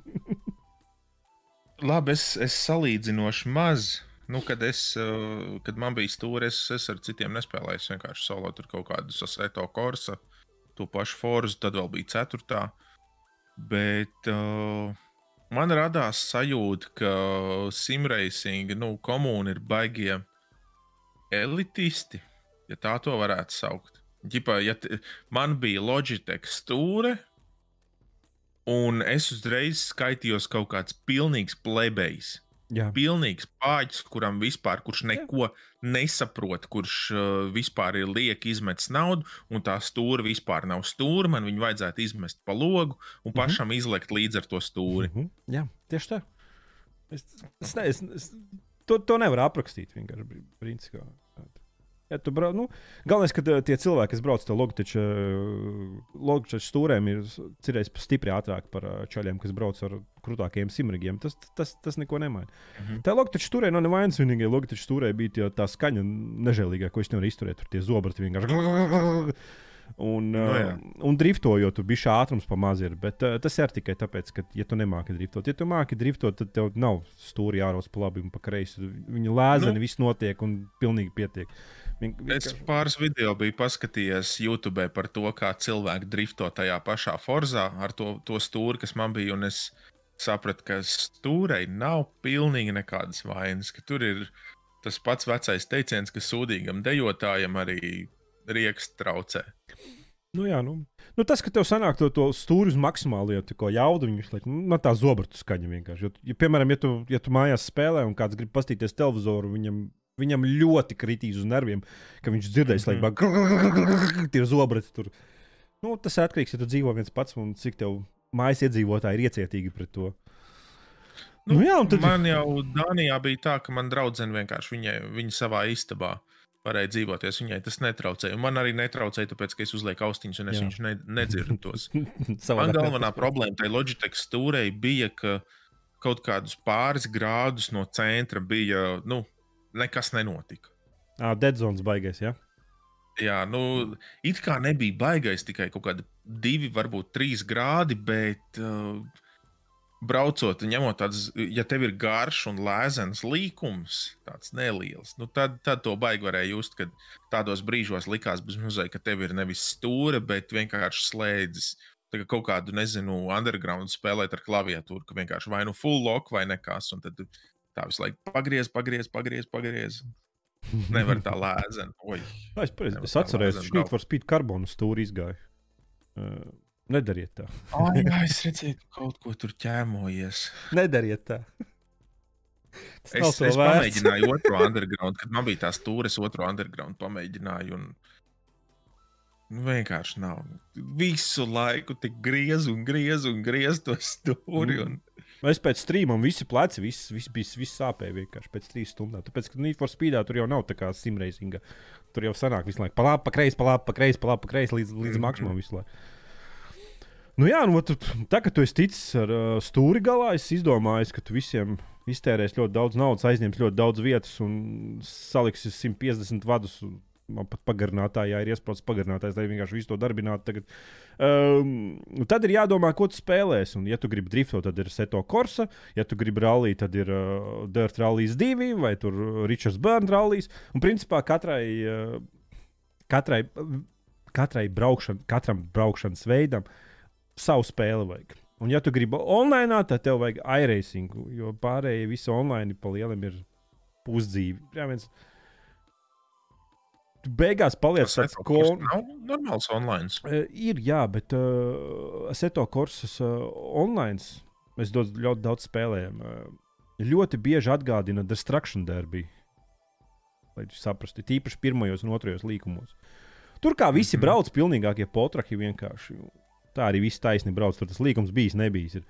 Labi, es, es salīdzinoši maz Nu, kad, es, eh, kad man bija stūris, es, es ar citiem nespēlēju. Es vienkārši solo tur kaut kādu saseto korsu, to pašu forzu, tad vēl bija ceturtā. Bet uh, man radās sajūta, ka simracing nu, komūna ir baigie elitisti, ja tā to varētu saukt. Ģipā, ja man bija Logitech stūre, un es uzreiz skaitījos kaut kāds pilnīgs plebejs. Jā. Pilnīgs pāķis, kuram vispār, kurš neko Jā. nesaprot, kurš uh, vispār ir lieki izmetis naudu, un tā stūra vispār nav stūra. Man viņu vajadzētu izmest pa logu un pašam mm -hmm. izlekt līdzi ar to stūri. Mm -hmm. Jā, tieši tā. Es, es, ne, es, es, to, to nevar aprakstīt vienkārši. Principā. Ja tu brauc, nu, galvenais, ka eh, tie cilvēki, kas brauc ar eh, Logitech stūrēm, ir cirējis stipri ātrāk par eh, čaļiem, kas brauc ar krūtākiem simrigiem. Tas, tas, tas neko nemaina. -hmm. Tā Logitech stūrē nav nevainas vienīgā. Logitech stūrē bija tā skaņa nežēlīgā, ko es nevaru izturēt. Tur tie zobrati vienkārši. Un, no, nu jā. un driftojot, tur bija ātrums pamazs. Bet uh, tas ir tikai tāpēc, ka, ja tu nemāki driftot, ja tu māki driftot, tad tev nav stūri jāros pa labi un pa kreisi. Viņa lēzeni, nu. viss notiek un pilnīgi pietiek. Uh, Es pāris video biju paskatījies YouTube par to, kā cilvēki drifto tajā pašā forzā ar to, to stūri, kas man bija. Es sapratu, ka stūrei nav pilnīgi nekādas vainas. Tur ir tas pats vecais teiciens, ka sūdīgam dejotājam arī rieks traucē. Nu, jā, nu. Nu, tas, ka tev sanāk to, to stūri uz maksimālo jaudu, viņš liek, nu, tā zobratu skaņa vienkārši. Jo, ja, piemēram, ja tu, ja tu mājās spēlē un kāds grib paskatīties televizoru, viņam Viņam ļoti kritīs uz nerviem, ka viņš dzirdēs, mm -hmm. lai ir zobrati tur. Nu, tas atkarīgs, ja tu dzīvo viens pats un cik tev mājas iedzīvotāji ir iecietīgi pret to. Nu, nu, jā, tad... Man jau Dānijā bija tā, ka man draudzene vienkārši viņai, viņa savā istabā varēja dzīvoties. Viņai tas netraucēja. Un man arī netraucēja, tāpēc, ka es uzlieku austiņus un es viņus ne, nedzirdu tos. man galvenā problēma tajā Logitech stūrē bija, ka kaut kādus pāris grādus no centra bija. Nu, nekas nenotika. Ah, Deadzones baigais, jā. Ja? Jā, nu, it kā nebija baigais tikai kaut kādi divi, varbūt trīs grādi, bet uh, braucot, ņemot tādas, ja tev ir garš un lēzens līkums, tāds neliels, nu tad, tad to baigi varēja just, kad tādos brīžos likās bezmazliet, ka tev ir nevis stūra, bet vienkārši slēdzis. Tā kā kaut kādu, nezinu, underground spēlēt ar klaviatūru, ka vienkārši vai nu full lock vai nekas, un tad tā visu laiku pagriez, pagriez, pagriez, pagriez. Nevar tā lēzena. Oi, Es, es atceros, ka braukt. for Speed karbonu stūri izgāja. Uh, nedariet tā. Ai, jā, es redzēju, ka kaut ko tur ķēmojies. Nedariet tā. Tas Es, es pamēģināju otru underground, kad man bija tās stūres, otru underground pamēģināju. Un... Nu, vienkārši nav. Visu laiku tik griez un griez un griez to stūri. Un... Es pēc strīmām visi pleci, viss, viss bija viss sāpēja vienkārši pēc trīs stundām. Tāpēc, ka Need for Speedā tur jau nav tā kā simreizinga. Tur jau sanāk visu laiku pa labi, pa kreisi, pa labi, pa kreisi, pa labi, pa kreisi līdz, līdz Mhm. maksimumam visu laiku. Nu jā, nu, tu, tā kā tu esi ticis ar uh, stūri galā, es izdomāju, ka tu visiem iztērēsi ļoti daudz naudas, aizņems ļoti daudz vietas un saliksi 150 vadus. Man pat pagarinātājā ir iespējas pagarinātājs, lai vienkārši visu to darbinātu. Tagad. Um, tad ir jādomā, ko tu spēlēsi. Un, ja tu gribi driftot, tad ir Seto Corsa. Ja tu gribi rallija, tad ir uh, Dirt Rallies 2 vai Richards Burns Rallies. Un principā katrai, uh, katrai, katrai braukšan, katram braukšanas veidam savu spēli vajag. Un, ja tu gribi online, tad tev vajag iRacing, jo pārējie visi online pa lielam ir pusdzīvi. Jā, viens. Tu beigās paliec tāds kon... Normāls online. Uh, ir, jā, bet uh, Seto Korsas uh, online mēs daudz, ļoti daudz spēlējam. Uh, ļoti bieži atgādina Destruction Derby. Lai saprastu, tīpaši pirmajos un otrajos līkumos. Tur kā visi mm. -hmm. brauc, pilnīgākie potrahi vienkārši. Tā arī viss taisni brauc. Tur tas līkums bijis, nebijis. Ir.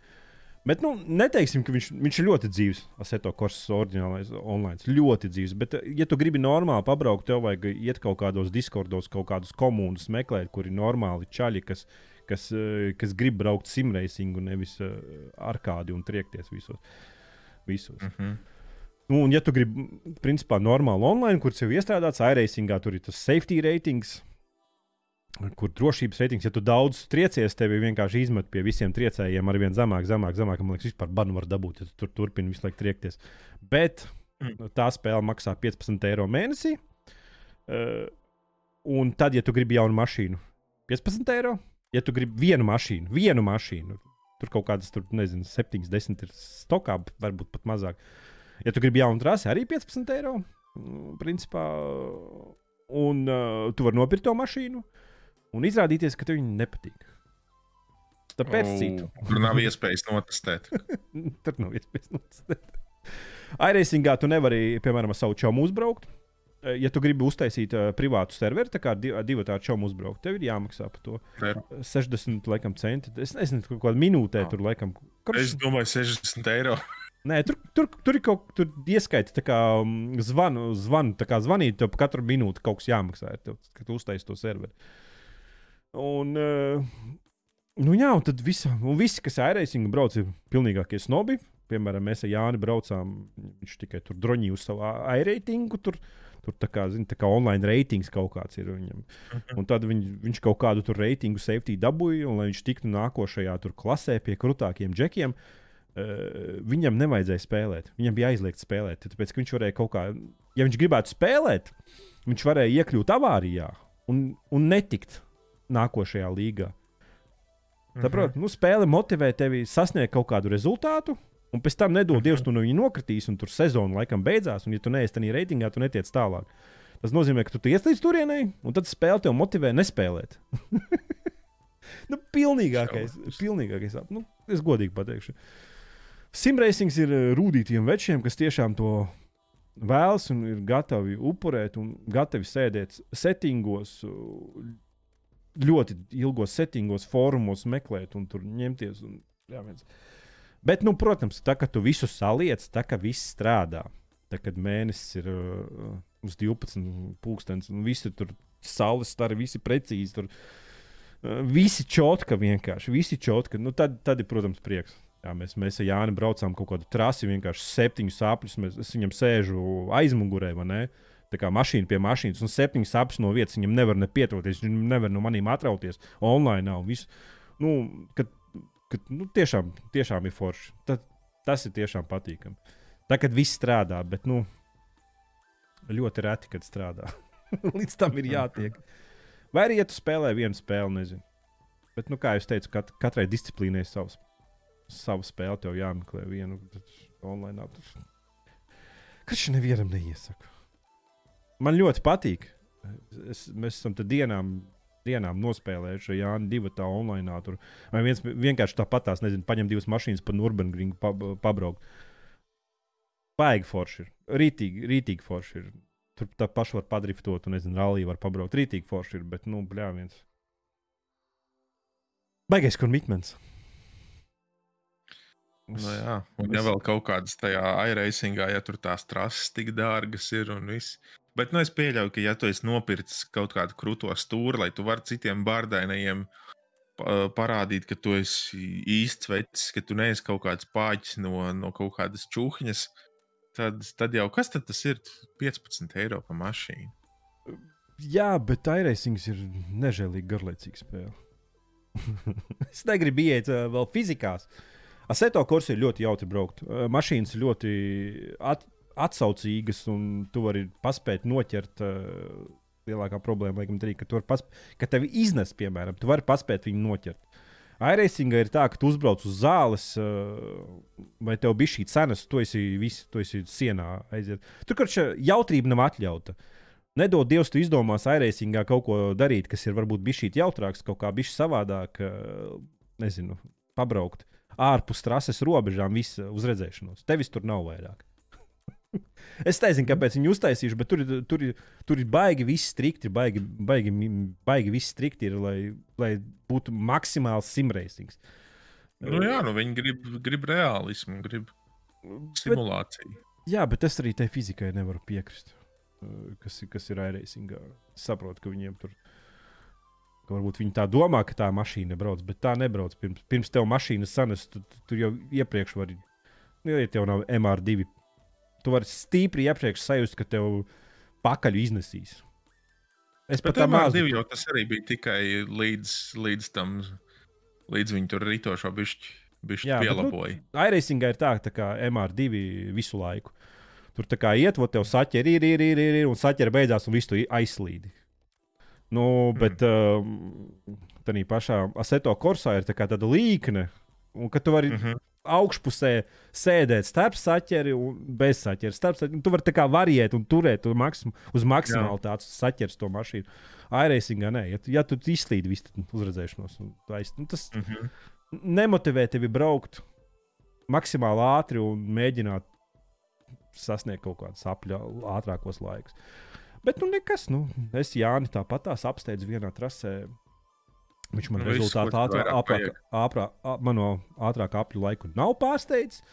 Bet, nu, neteiksim, ka viņš, viņš ir ļoti dzīves. Aseto Korsas oriģinālais online. Ļoti dzīves. Bet, eh, ja tu gribi normāli pabraukt, tev vajag iet kaut kādos diskordos, kaut kādus komunus meklēt, kur ir normāli čaļi, kas, kas, eh, kas grib braukt simreisingu, nevis uh, arkādi un triekties visos. visos. Mm -hmm. Nu, un, ja tu gribi, principā, normāli online, kur jau iestrādāts iRacingā, tur ir tas safety ratings, kur drošības ratings, ja tu daudz triecies, tevi vienkārši izmet pie visiem triecējiem ar vien zemāk, zemāk, zemāk. Man liekas, vispār banu var dabūt, ja tu tur turpini visu laiku triekties. Bet Mm. mm. tā spēle maksā 15 eiro mēnesī. Uh, un tad, ja tu gribi jaunu mašīnu, 15 eiro. Ja tu gribi vienu mašīnu, vienu mašīnu, tur kaut kādas, tur, nezinu, 7, 10 ir stokā, varbūt pat mazāk. Ja tu gribi jaunu trasi, arī 15 eiro. Mm, Principā, un uh, tu vari nopirkt to mašīnu un izrādīties, ka tev viņa nepatīk. Tāpēc oh. citu. Tur nav iespējas notestēt. Tur nav iespējas notestēt. iRacingā tu nevari, piemēram, savu čomu uzbraukt. Eh, Ja tu gribi uztaisīt uh, privātu serveri, tā kā divu tādu čomu uzbraukt, tev ir jāmaksā par to Ter- 60 laikam, centi. Es nezinu, kaut kādā minūtē Ah. tur laikam. Kurš, Es domāju, 60 eiro. Nē, tur, tur, tur ir kaut kas, tur ieskaita kā mm, zvanu, zvanu tā kā zvanīt, tev katru minūti kaut kas jāmaksā, tev, kad tu uztaisīji to serveri. Un, uh, nu jā, un tad visa, un visi, kas airēsingu brauc, ir pilnīgākie snobi. Piemēram, mēs ar Jāni braucām, viņš tikai tur droņīja uz savu airētingu. Tur, tur tā kā, zin, tā kā online reitings kaut kāds ir viņam. Un tad viņ, viņš kaut kādu tur reitingu safety dabūja, un lai viņš tiktu nākošajā tur klasē pie krūtākiem džekiem, uh, viņam nevajadzēja spēlēt. Viņam bija aizliegts spēlēt. Tāpēc viņš varēja kaut kā, ja viņš gribētu spēlēt, viņš varēja iekļūt avārijā un, un netikt nākošajā līgā. Saprotiet, nu, spēle motivē tevi sasniegt kaut kādu rezultātu. Un pēc tam nedod Dievs, tu no viņa nokritīs, un tur sezona laikam beidzās. Un, ja tu neesi tajā reitingā, tu netiec tālāk. Tas nozīmē, ka tu tiec līdz turienei, un tad spēle tev motivē nespēlēt. nu, pilnīgākais, pilnīgākais. Nu, es godīgi pateikšu. Simracings ir eh, rūtītiem večiem, kas tiešām to vēlas un ir gatavi upurēt un gatavi sēdēt settingos, ļoti ilgos settingos, fórumos, meklēt un tur ņemties. Un, jā, viens. Bet, nu, protams, tā kā tu visu saliec, tā kā viss strādā. Tā kad mēnesis ir uh, uz 12 pūkstens un visi tur saules stari, visi precīzi. Tur, uh, visi čotka vienkārši, visi čotka. Nu, tad, tad ir, protams, prieks. Jā, mēs, mēs ar Jāni braucām kaut kādu trasi, vienkārši septiņus sapņus. Mēs, es viņam sēžu aizmugurē, vai ne? Tā kā mašīna pie mašīnas, un septiņas sapņus no vietas viņam nevar ne pietuvoties. Viņš nevar no maniem atrauties online. Nav, visu, nu, kad ka nu, tiešām, tiešām ir forši. Tad, tas ir tiešām patīkami. Tā kad viss strādā, bet nu, ļoti reti, kad strādā. Līdz tam ir jātiek. Vai arī, ja tu spēlē vienu spēli, nezinu. Bet, nu, kā jau teicu, kat katrai disciplīnai savs, savu spēli tev jāmeklē vienu online. Kas šim nevienam neiesaku? Man ļoti patīk. Es, mēs esam dienām dienām nospēlējuši Jānis divu tā online. Tur. Vai viens vienkārši tāpat tās, nezinu, paņem divas mašīnas pa Nurburgringu pabraukt. Baigi forši ir. Rītīgi, rītīgi forši ir. Tur tā paša var padriftot, un, nezinu, rallija var pabraukt. Rītīgi forši ir, bet, nu, bļā, viens. Baigais komitments. Nu, jā, un ja vēl kaut kādas tajā iRacingā, ja tur tās trases tik dārgas ir un viss. Bet nu, es pieļauju, ka, ja tu esi nopircis kaut kādu krūto stūri, lai tu varētu citiem bārdainajiem parādīt, ka tu esi īsts vecs, ka tu neesi kaut kāds pāķis no, no kaut kādas čūhņas, tad, tad jau kas tad tas ir? 15 eiro par mašīnu. Jā, bet iRacings ir nežēlīgi garlaicīga spēle. es negribu iet uh, vēl fizikās. Aseto kursi ir ļoti jautri braukt. Uh, mašīnas ļoti at, atsaucīgas, un tu vari paspēt noķert. Uh, lielākā problēma, laikam, ir, ka, pasp... ka tevi iznes, piemēram, tu vari paspēt viņu noķert. Airacingā ir tā, ka tu uzbrauc uz zāles, uh, vai tev bija šī cena, tu esi, visi, tu esi sienā aiziet. Tur kaut kāda jautrība nav atļauta. Nedod Dievs, tu izdomās airacingā kaut ko darīt, kas ir varbūt bijis šī jautrāks, kaut kā bijis savādāk, uh, nezinu, pabraukt ārpus trases robežām, visu uzredzēšanos. Tevis tur nav vairāk. es nezinu, kāpēc viņi uztaisījuši, bet tur, tur, tur ir baigi viss strikti, baigi, baigi, baigi viss strikti, ir, lai, lai būtu maksimāls simreisings. Nu, jā, nu viņi grib, grib realismu, grib simulāciju. Bet, jā, bet es arī tai fizikai nevaru piekrist, kas, kas ir airacingā. Es saprotu, ka viņiem tur. Ka varbūt viņi tā domā, ka tā mašīna brauc, bet tā nebrauc. Pirms, pirms tev mašīnas sanes, tu, tu, tu jau iepriekš vari, nu, ja tev nav MR2 tu vari stīpri iepriekš sajust, ka tev pakaļ iznesīs. Es pat tam mācīju, jo tas arī bija tikai līdz, līdz tam, līdz viņi tur rītošo bišķi, bišķi Jā, pielaboja. Bet, nu, iRacingā ir tā, tā kā MR2 visu laiku. Tur tā kā iet, o tev saķer, ir, ir, ir, ir, ir un saķer beidzās, un viss tu aizslīdi. Nu, bet mm. uh, tā pašā Aseto Korsā ir tā tāda līkne, un ka tu vari mm -hmm augšpusē sēdēt starp saķeri un bez saķera. Starp saķeri. Tu vari tā kā variēt un turēt maksim, uz maksimālitātes saķers to mašīnu. iRacingā nē, ja, ja tu izslīdi visu uzredzēšanos, aiz, nu, tas mm -hmm. nemotivē tevi braukt maksimāli ātri un mēģināt sasniegt kaut kādus ātrākos laikus. Bet, nu, nekas, nu, es Jāni tāpat tās apsteidzu vienā trasē Viņš man nu, rezultātā ātrāk, ātrāk, ātrāk, mano ātrāk apļu laiku nav pārsteidzis.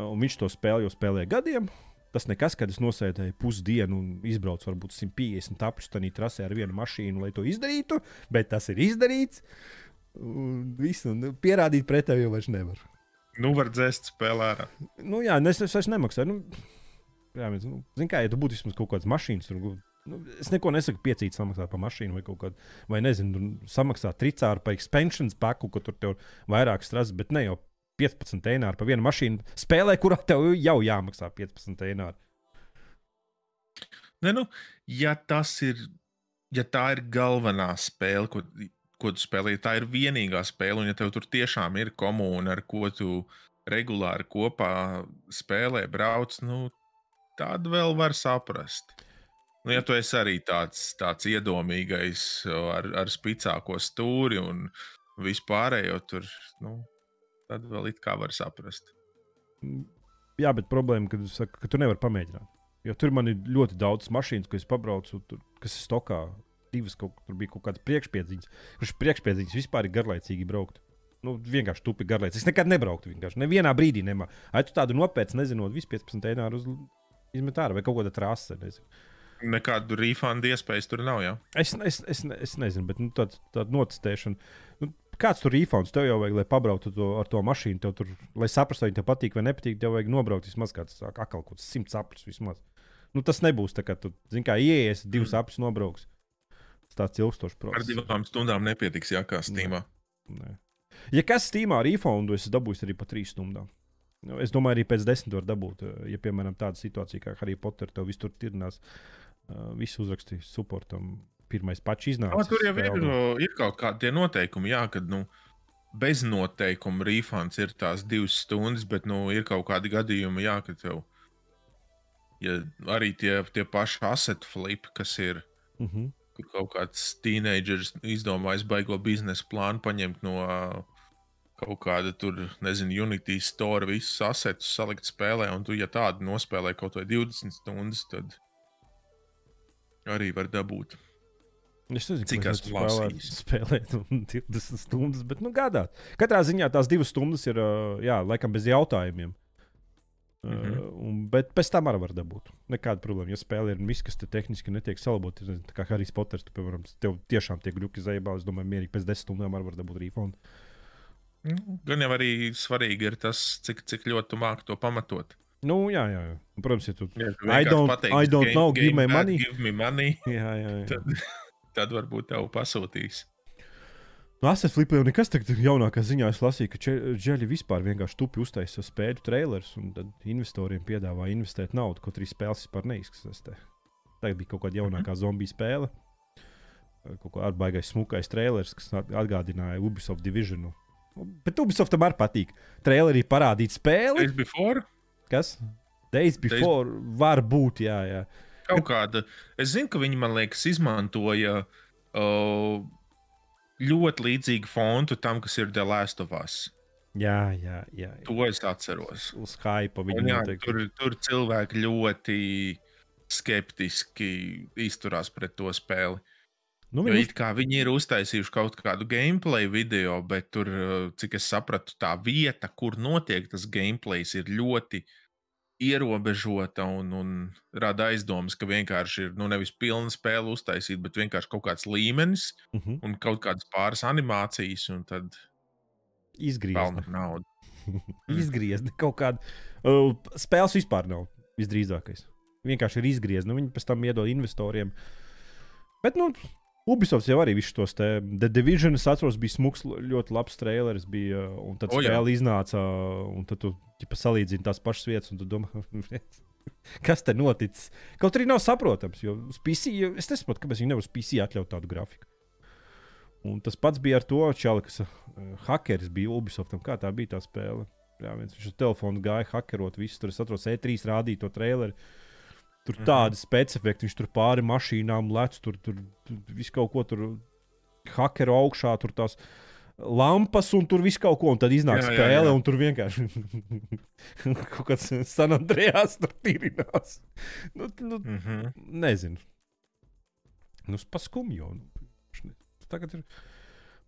Un viņš to spēli jau spēlē gadiem. Tas nekas, kad es nosēdēju pusdienu un izbraucu varbūt 150 apļus tādā trasē ar vienu mašīnu, lai to izdarītu, bet tas ir izdarīts. Un visu un pierādīt pretēji jau vairs nevar. Nu, var dzēst spēlē. Nu, jā, es, es, es nemaksāju. Nu, jā, nu, zin kā, ja tu būtu vismaz kaut kādas mašīnas, tur Nu, es neko nesaku, piecīt samaksāt par mašīnu vai kaut kādu, vai nezinu, samaksāt tricāru par expansions paku, ka tur tev vairāk strāsas, bet ne jau 15 eiro par vienu mašīnu spēlē, kurā tev jau jāmaksā 15 eiro. Ne, nu, ja tas ir, ja tā ir galvenā spēle, ko, ko tu spēlē, tā ir vienīgā spēle, un ja tev tur tiešām ir komūna, ar ko tu regulāri kopā spēlē, brauc, nu, tad vēl var saprast. Nu, ja tu esi arī tāds, tāds iedomīgais ar, ar spicāko stūri un vispārējo, tur, nu, tad vēl it kā var saprast. Jā, bet problēma, kad saka, ka tu nevari pamēģināt. Jo tur man ir ļoti daudz mašīnu, ko es pabraucu, tur, kas ir stokā. Divas kaut, tur bija kaut kādas priekšpiedziņas, kurš priekšpiedziņas vispār ir garlaicīgi braukt. Nu, vienkārši tupi garlaicīgi. Es nekad nebrauktu vienkārši. Nevienā brīdī nemā. Ai, tu tādu nopēc, nezinot, visu 15 eiro uz izmet ārā vai kaut kāda trase. Nezinu nekādu refundu iespējas tur nav. Ja? Es, es, es, es nezinu, bet nu, tāda tā notestēšana. Nu, kāds tur refunds tev jau vajag, lai pabrauktu to, ar to mašīnu? Tev tur, lai saprastu, vai tev patīk vai nepatīk, tev vajag nobraukt vismaz kāds akal, kaut kāds simts aplis vismaz. Nu, tas nebūs tā, ka tu, zini, kā ieies, divas mm. aplis nobrauks. Tāds ilgstošs process. Ar divām stundām nepietiks, jā, kā stīmā. Nē. Ja kas Steamā refundu, es dabūju arī pa trīs stundām. Nu, es domāju, arī pēc desmit var dabūt. Ja, piemēram, tāda situācija kā Harry Potter, tev viss tur tirnās, visu uzrakstīja supportam. Pirmais pats iznāca. No, tur jau ir, ir kaut kādi noteikumi, jā, kad nu, bez noteikuma refunds ir tās divas stundas, bet nu, ir kaut kādi gadījumi, jā, ka tev ja arī tie, tie paši asset flipi, kas ir. Uh -huh. Kaut kāds teenagers izdomājis baigo biznesa plānu paņemt no uh, kaut kāda tur, nezinu, Unity store, visus asetus salikt spēlē, un tu, ja tādu nospēlē kaut vai 20 stundas, tad arī var dabūt. Es nezinu, cik tas spēlēt, spēlēt 20 stundas, bet nu, gadā. Katrā ziņā tās divas stundas ir, jā, laikam bez jautājumiem. Mm -hmm. uh, un, bet pēc tam arī var dabūt. Nekāda problēma. Ja spēle ir viss, kas te tehniski netiek salabota, tad kā Harijs Poters, tu, piemēram, tev tiešām tiek gluži zaibā, es domāju, mierīgi pēc desmit stundām arī var dabūt refund. Nu, gan jau arī svarīgi ir tas, cik, cik ļoti tu māki to pamatot. Nu, jā, jā. Protams, ja tu. I don't, pateiks, I don't game, know, give me money. Give me money. jā, jā, jā. Tad, tad varbūt tev pasūtīs. Nu, Asset Flipā jau nekas tāds jaunākā ziņā es lasīju, ka Džeļi vispār vienkārši tupi uztaisīja spēļu trailers, un tad investoriem piedāvā investēt naudu, kaut arī spēles vispār neizskatās. Tagad bija kaut kāda jaunākā mm -hmm. zombiju spēle. Kaut kā ārbaigais smukais trailers, kas atgādināja Ubisoft diviziju. Bet Ubisoftam arī patīk. Trailerī parādīt spēli. Days before? Kas? Days before Days... var būt, jā, jā. Kaut kāda. Es zinu, ka viņi man liekas izmantoja. Uh, ļoti līdzīgu fontu tam, kas ir The Last of Us. Jā, jā, jā. jā. To es atceros. Uz hype viņa jā, tur, tur cilvēki ļoti skeptiski izturās pret to spēli. Nu, jo it kā viņi ir uztaisījuši kaut kādu gameplay video, bet tur, cik es sapratu, tā vieta, kur notiek tas gameplay, ir ļoti uh, ierobežota un, un rada aizdomas, ka vienkārši ir nu, nevis pilna spēle uztaisīt, bet vienkārši kaut kāds līmenis uh mhm. -huh. un kaut kādas pāris animācijas, un tad izgriezt naudu. izgriezt kaut kādu uh, spēles vispār nav visdrīzākais. Vienkārši ir izgriezt, nu, viņi pēc tam iedod investoriem. Bet, nu, Ubisoft jau arī visus tos te The Division, es atceros, bija smūgs, ļoti labs traileris. Bija, un tad oh, spēle iznāca, un tad tu ģipa, salīdzini tās pašas vietas, un tu domā, kas te noticis. Kaut arī nav saprotams, jo uz PC, es nesaprotu, kāpēc viņi nevar uz PC atļaut tādu grafiku. Un tas pats bija ar to čali, kas uh, hakeris bija Ubisoftam. Kā tā bija tā spēle? Jā, viens viņš uz telefona gāja hakerot visu, tur es atrodos E3 rādīja to traileri. Tur mm -hmm. tādi specifikti, viņš tur pāri mašīnām lec, tur, tur, tur viss kaut ko tur hakeru augšā, tur tās lampas un tur viss kaut ko, un tad iznāk jā, spēle, jā, jā. un tur vienkārši kaut kāds San Andrejas tur tīrinās. Nu, nu, mm -hmm. Nezinu. Nu, paskumjo. Nu, tagad ir.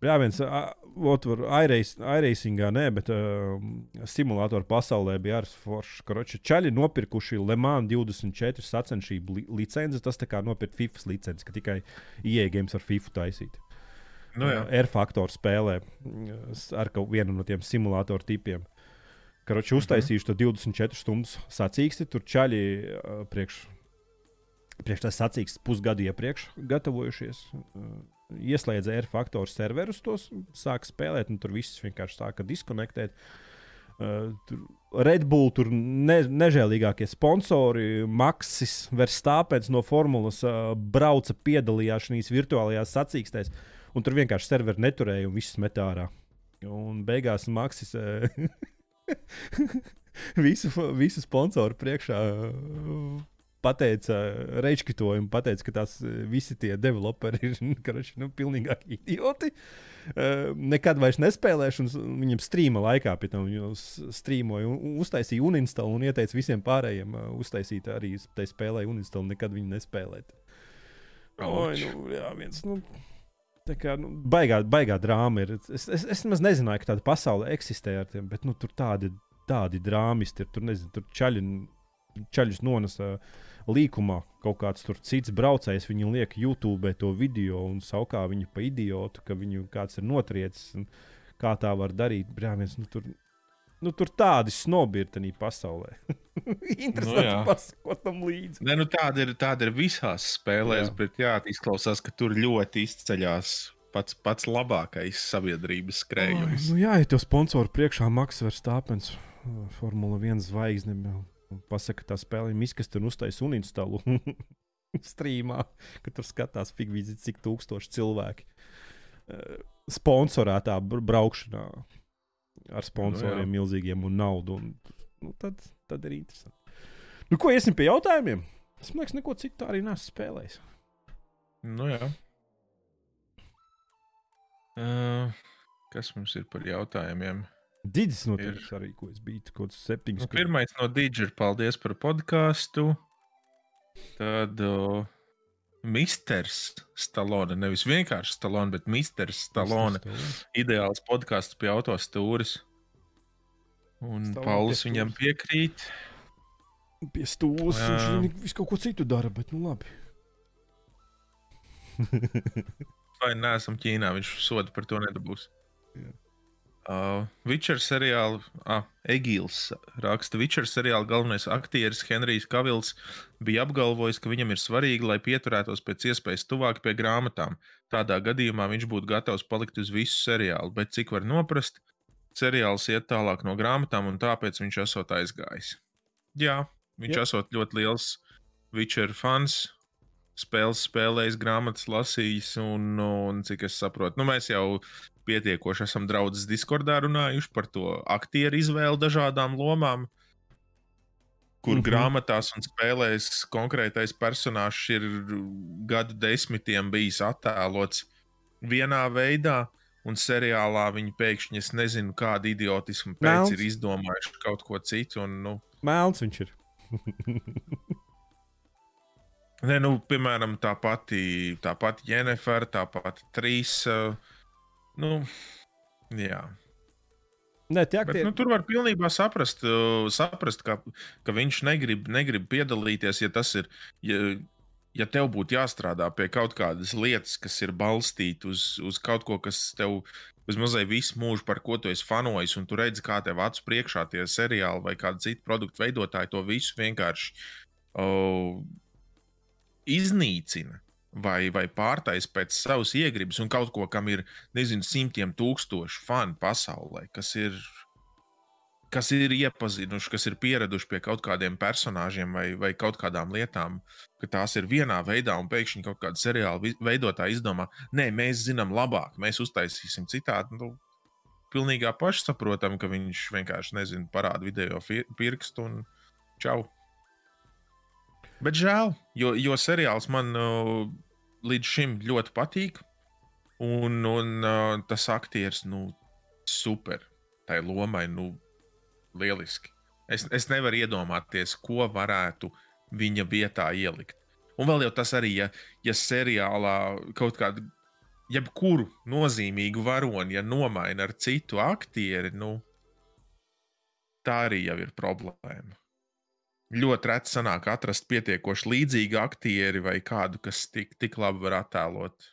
Jā, viens otrs iRacingā, nē, bet uh, simulātoru pasaulē bija arī foršs. Kroči, čaļi nopirkuši Le Mans 24 sacensību li licenci. Tas tā kā nopirkt FIFA licenci, ka tikai IE games var FIFA taisīt. Nu, jā. R faktoru spēlē ar vienu no tiem simulātoru tipiem. Kroči, uztaisījuši to 24 stundu sacīksti. Tur čaļi uh, priekš, priekš tas sacīksts pusgadu iepriekš gatavojušies. Uh, ieslēdza R faktoru serverus, tos sāka spēlēt, un tur viss vienkārši sāka diskonektēt. Uh, tur Red Bull, tur ne, nežēlīgākie sponsori, Maksis, Verstāpēns no formulas uh, brauca, piedalījās šajās virtuālajās sacīkstēs, un tur vienkārši serveri neturēja un viss met ārā. Un beigās Maksis uh, visu, visu sponsoru priekšā pateica reizekitojumu, pateica, ka tās eh, visi tie developeri ir karoči, nu, pilnīgi idioti. Uh, nekad vairs nespēlēšu, un viņam strīma laikā pie tam strīmoja, un uztaisīja uninstalu un ieteica visiem pārējiem uh, uztaisīt arī tai spēlē uninstalu, nekad viņu nespēlēt. Oi, nu, jā, viens, nu, Tā kā nu, baigā, baigā drāma ir. Es, es, es nemaz nezināju, ka tāda pasaule eksistē ar tiem, bet nu, tur tādi, tādi drāmisti ir. Tur, nezinu, tur čaļi, čaļus nonesa uh, līkumā kaut kāds cits braucējs, viņi liek YouTube to video un saukā viņu pa idiotu, ka viņu kāds ir notriecis. Kā tā var darīt? Brāmies, nu, tur, nu, tur tādi snobi ir tajā pasaulē. Interesanti nu, pasakot tam līdzi. Ne, nu, tāda, ir, tāda ir visās spēlēs, jā. bet jā, izklausās, ka tur ļoti izceļas pats, pats labākais sabiedrības Oh, skrējums. nu jā, ja tev sponsoru priekšā maksā Verstapens, Formula 1 zvaigzne, pasaka, ka tā spēlē miskasti un uztaisa un instalē streamā, ka tur skatās figūri, cik tūkstoši cilvēki eh, sponsorētā br- braukšanā ar sponsoriem Nu milzīgiem un naudu. Un, nu, tad, tad ir interesanti. Nu, ko iesim pie jautājumiem? Es domāju, ka neko citu arī nesu spēlējis. Nu, jā. Uh, kas mums ir par jautājumiem? Digis noteikti arī, ko es biju kaut kāds septiņus. Nu, pirmais no Digita, paldies par podkāstu. Tad uh, Misters Stalone, nevis vienkārši Stalone, bet Misters Stalone. Ideāls podkāsts pie autostūres. Un Stalone Pauls viņam piekrīt. Pie stūres viņš visu kaut ko citu dara, bet nu labi. Vai neesam Ķīnā, viņš sodu par to nedabūs. Jā. Uh, Witcher seriāla, ah, Egīls raksta, Witcher seriāla galvenais aktieris Henrijs Kavils bija apgalvojis, ka viņam ir svarīgi, lai pieturētos pēc iespējas tuvāk pie grāmatām. Tādā gadījumā viņš būtu gatavs palikt uz visu seriālu, bet cik var noprast, seriāls iet tālāk no grāmatām, un tāpēc viņš esot aizgājis. Jā, viņš Jā. esot ļoti liels Witcher fans, spēles spēlējis, grāmatas lasījis, un, un cik es saprotu, nu, mēs jau pietiekoši esam draudzes Discordā runājuši par to aktieru izvēli dažādām lomām. Kur mm. -hmm. grāmatās un spēlēs konkrētais personāžs ir gadu desmitiem bijis attēlots vienā veidā, un seriālā viņi pēkšņi, es nezinu, kādu idiotismu pēc Melns. ir izdomājuši kaut ko citu. Un, nu, Melns viņš ir. Nē, nu, piemēram, tā pati, tā pati Jennifer, tā pati Trīsa. Nu, jā. Nē, tie Bet, aktieri. nu, tur var pilnībā saprast, saprast ka, ka viņš negrib, negrib piedalīties, ja tas ir. Ja, ja tev būtu jāstrādā pie kaut kādas lietas, kas ir balstītas uz, uz kaut ko, kas tev vismazliet visu mūžu, par ko tu esi fanojis, un tu redzi, kā tev acu priekšā tie seriāli vai kāda cita produktu veidotāji to visu vienkārši uh, iznīcina. Vai, vai pārtais pēc savas iegribas, un kaut ko, kam ir, nezinu, simtiem tūkstošu fanu pasaulē, kas ir kas ir iepazinuši, kas ir pieraduši pie kaut kādiem personāžiem vai, vai kaut kādām lietām, ka tās ir vienā veidā, un pēkšņi kaut kāda seriāla veidotāja izdomā, nē, mēs zinām labāk, mēs uztaisīsim citādi. Nu, pilnīgi pašsaprotami, ka viņš vienkārši nezina, parāda video pirkstu un čau. Bet žēl, jo, jo seriāls man uh, līdz šim ļoti patīk, un, un uh, tas aktieris, nu, super. Tai lomai, nu, lieliski. Es, es nevaru iedomāties, ko varētu viņa vietā ielikt. Un vēl jau tas arī, ja, ja seriālā kaut kādu, jebkuru nozīmīgu varoni, ja nomaina ar citu aktieri, nu, tā arī jau ir problēma. Ļoti reti sanāk atrast pietiekoši līdzīgu aktieri vai kādu, kas tik, tik labi var attēlot.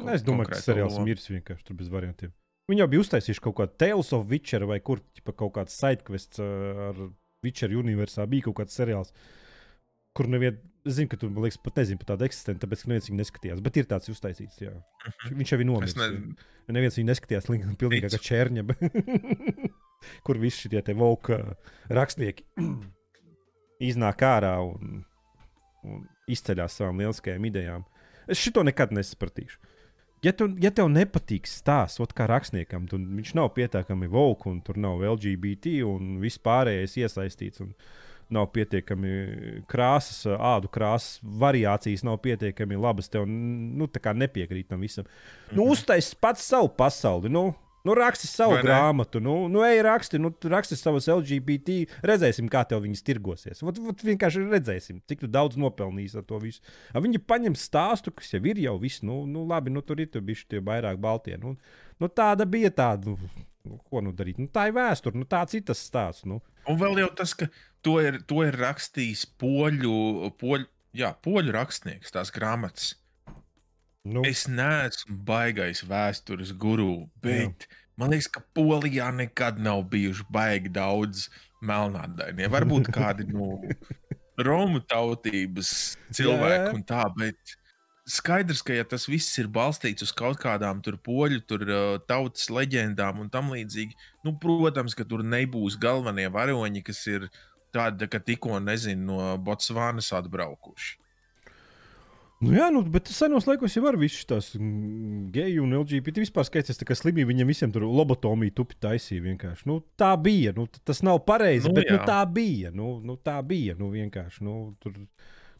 Nu, Es domāju, ka tas seriāls mirs vienkārši tur bez variantiem. Viņi jau bija uztaisījuši kaut kādu Tales of Witcher vai kur ķipa, kaut kāds sidequests uh, ar Witcher universā. Bija kaut kāds seriāls, kur neviens, zinu, ka tur, man liekas, pat nezinu par tādu eksistenci, tāpēc, ka neviens viņu neskatījās. Bet ir tāds uztaisīts, jā. Viņš jau ir Mhm. Nomiris. ne, Ne... Neviens viņu neskatījās, līdz pilnīgi kā čērņa. kur visi šie te vauka rakstnieki iznāk ārā un, un izceļas savām lieliskajām idejām. Es šito nekad nesapratīšu. Ja, tu, ja tev nepatīk stāsts, kā rakstniekam, tad viņš nav pietiekami vogue, un tur nav LGBT, un viss pārējais iesaistīts, un nav pietiekami krāsas, ādu krāsas variācijas, nav pietiekami labas. Tev nu, nepiekrīt tam visam. Nu, uztaisīt pats savu pasauli. Nu, Nu, raksti savu grāmatu, nu, nu ej, raksti, nu, raksti savus LGBT. Redzēsim, kā tev viņas tirgosies. Vat, vat vienkārši redzēsim, cik daudz nopelnīsi ar to visu. A, viņi paņem stāstu, kas jau ir jau viss. Nu, nu labi, nu, tur ir tur bijuši tie vairāk baltie. Nu, nu, tāda bija tāda. Nu, nu, ko nu darīt? Nu, tā ir vēsture, nu, tāds ir tas stāsts. Nu. Un vēl jau tas, ka to ir, to ir rakstījis poļu, poļu, jā, poļu rakstnieks, tās grāmatas. Nu, Es neesmu baigais vēstures guru, bet jā. man liekas, ka Polijā nekad nav bijuši baigi daudz melnādainie. Varbūt kādi no Romu tautības cilvēki Jā. un tā, bet skaidrs, ka ja tas viss ir balstīts uz kaut kādām tur poļu, tur uh, tautas leģendām un tam līdzīgi, nu, protams, ka tur nebūs galvenie varoņi, kas ir tādi, ka tikko, nezinu, no Botsvānas atbraukuši. Nu, jā, nu, bet senos laikos jau var visas tās mm, geju un LGBT vispār skaitās, ka slimīgi viņiem visiem tur lobotomiju tupi taisīja vienkārši. Nu, tā bija. Nu, tas nav pareizi, Nu, bet nu, jā. tā bija. Nu, nu, tā bija. Nu, vienkārši. Nu, tur,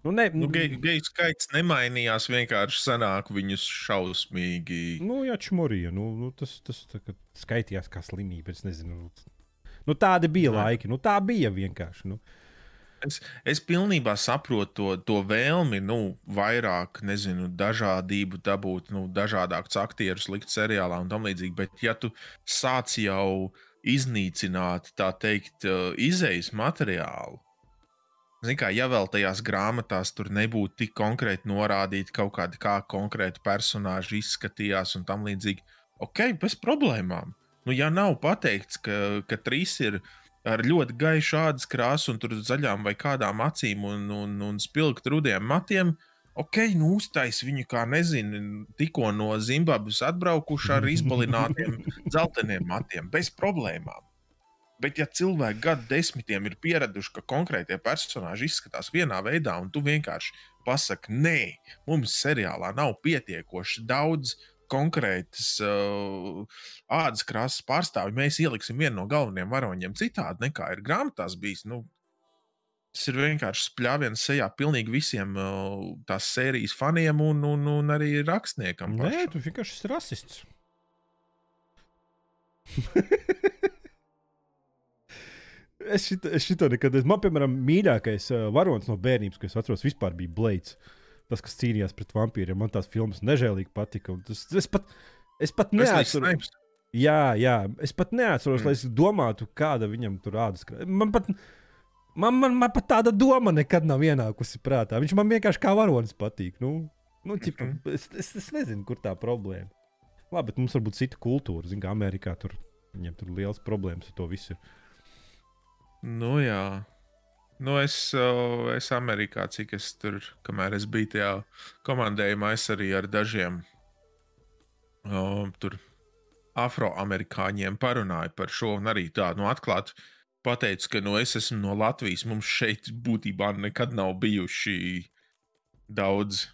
nu, ne, Nu, geju, geju skaits nemainījās, vienkārši sanāk viņus šausmīgi. Nu, jā, čmurija. Nu, nu, tas tas tā kā skaitījās kā slimība. Es nezinu. Nu, tādi bija Jā. laiki. Nu, tā bija vienkārši. Nu. Es, es pilnībā saprotu to, to vēlmi, nu, vairāk, nezinu, dažādību dabūt, nu, dažādākus aktierus likt seriālā un tam līdzīgi. Bet, ja tu sāc jau iznīcināt, tā teikt, izējas materiālu, Zini, kā, ja vēl tajās grāmatās tur nebūtu tik konkrēti norādīti kaut kādi kā konkrēti personāļi izskatījās un tam līdzīgi, ok, bez problēmām. Nu, ja nav pateikts, ka, ka trīs ir ar ļoti gaišu ādas krāsu un tur zaļām vai kādām acīm un, un, un spilgti rudiem matiem, ok, nu uztais viņu kā nezinu, tikko no Zimbabves atbraukuši ar izbalinātiem dzelteniem matiem, bez problēmām. Bet, ja cilvēki gadu desmitiem ir pieraduši, ka konkrētie personāļi izskatās vienā veidā, un tu vienkārši pasaki, nē, mums seriālā nav pietiekoši daudz konkrētas uh, ādas krāsas pārstāvju, mēs ieliksim vienu no galvenajiem varoņiem citādi nekā ir grāmatās bijis. Nu, tas ir vienkārši spļāviens sejā pilnīgi visiem uh, tās sērijas faniem un, un, un arī rakstniekam. Nē, pašam. tu vienkārši esi rasists. Es šito, es šito nekad, es, man, piemēram, mīļākais uh, varonis no bērnības, ko es atceros, vispār bija Blades. Tas, kas cīnījās pret vampīriem, man tās filmas nežēlīgi patika. Tas, es pat, es pat neatceros. Jā, jā, es pat neatceros, Mm. mm. lai es domātu, kāda viņam tur ādas krāsa. Man pat, man, man, man pat tāda doma nekad nav ienākusi prātā. Viņš man vienkārši kā varonis patīk. Nu, nu, ķipa, Mhm. es, es, es nezinu, kur tā problēma. Labi, bet mums varbūt cita kultūra. Zinām, kā Amerikā tur viņiem tur liels problēmas ar to visu. Nu, jā. Nu, es, uh, es Amerikā, cik es tur, kamēr es biju tajā komandējumā, es arī ar dažiem uh, tur afroamerikāņiem parunāju par šo. Un arī tā, nu, atklāti pateicu, ka nu, es esmu no Latvijas. Mums šeit būtībā nekad nav bijuši daudz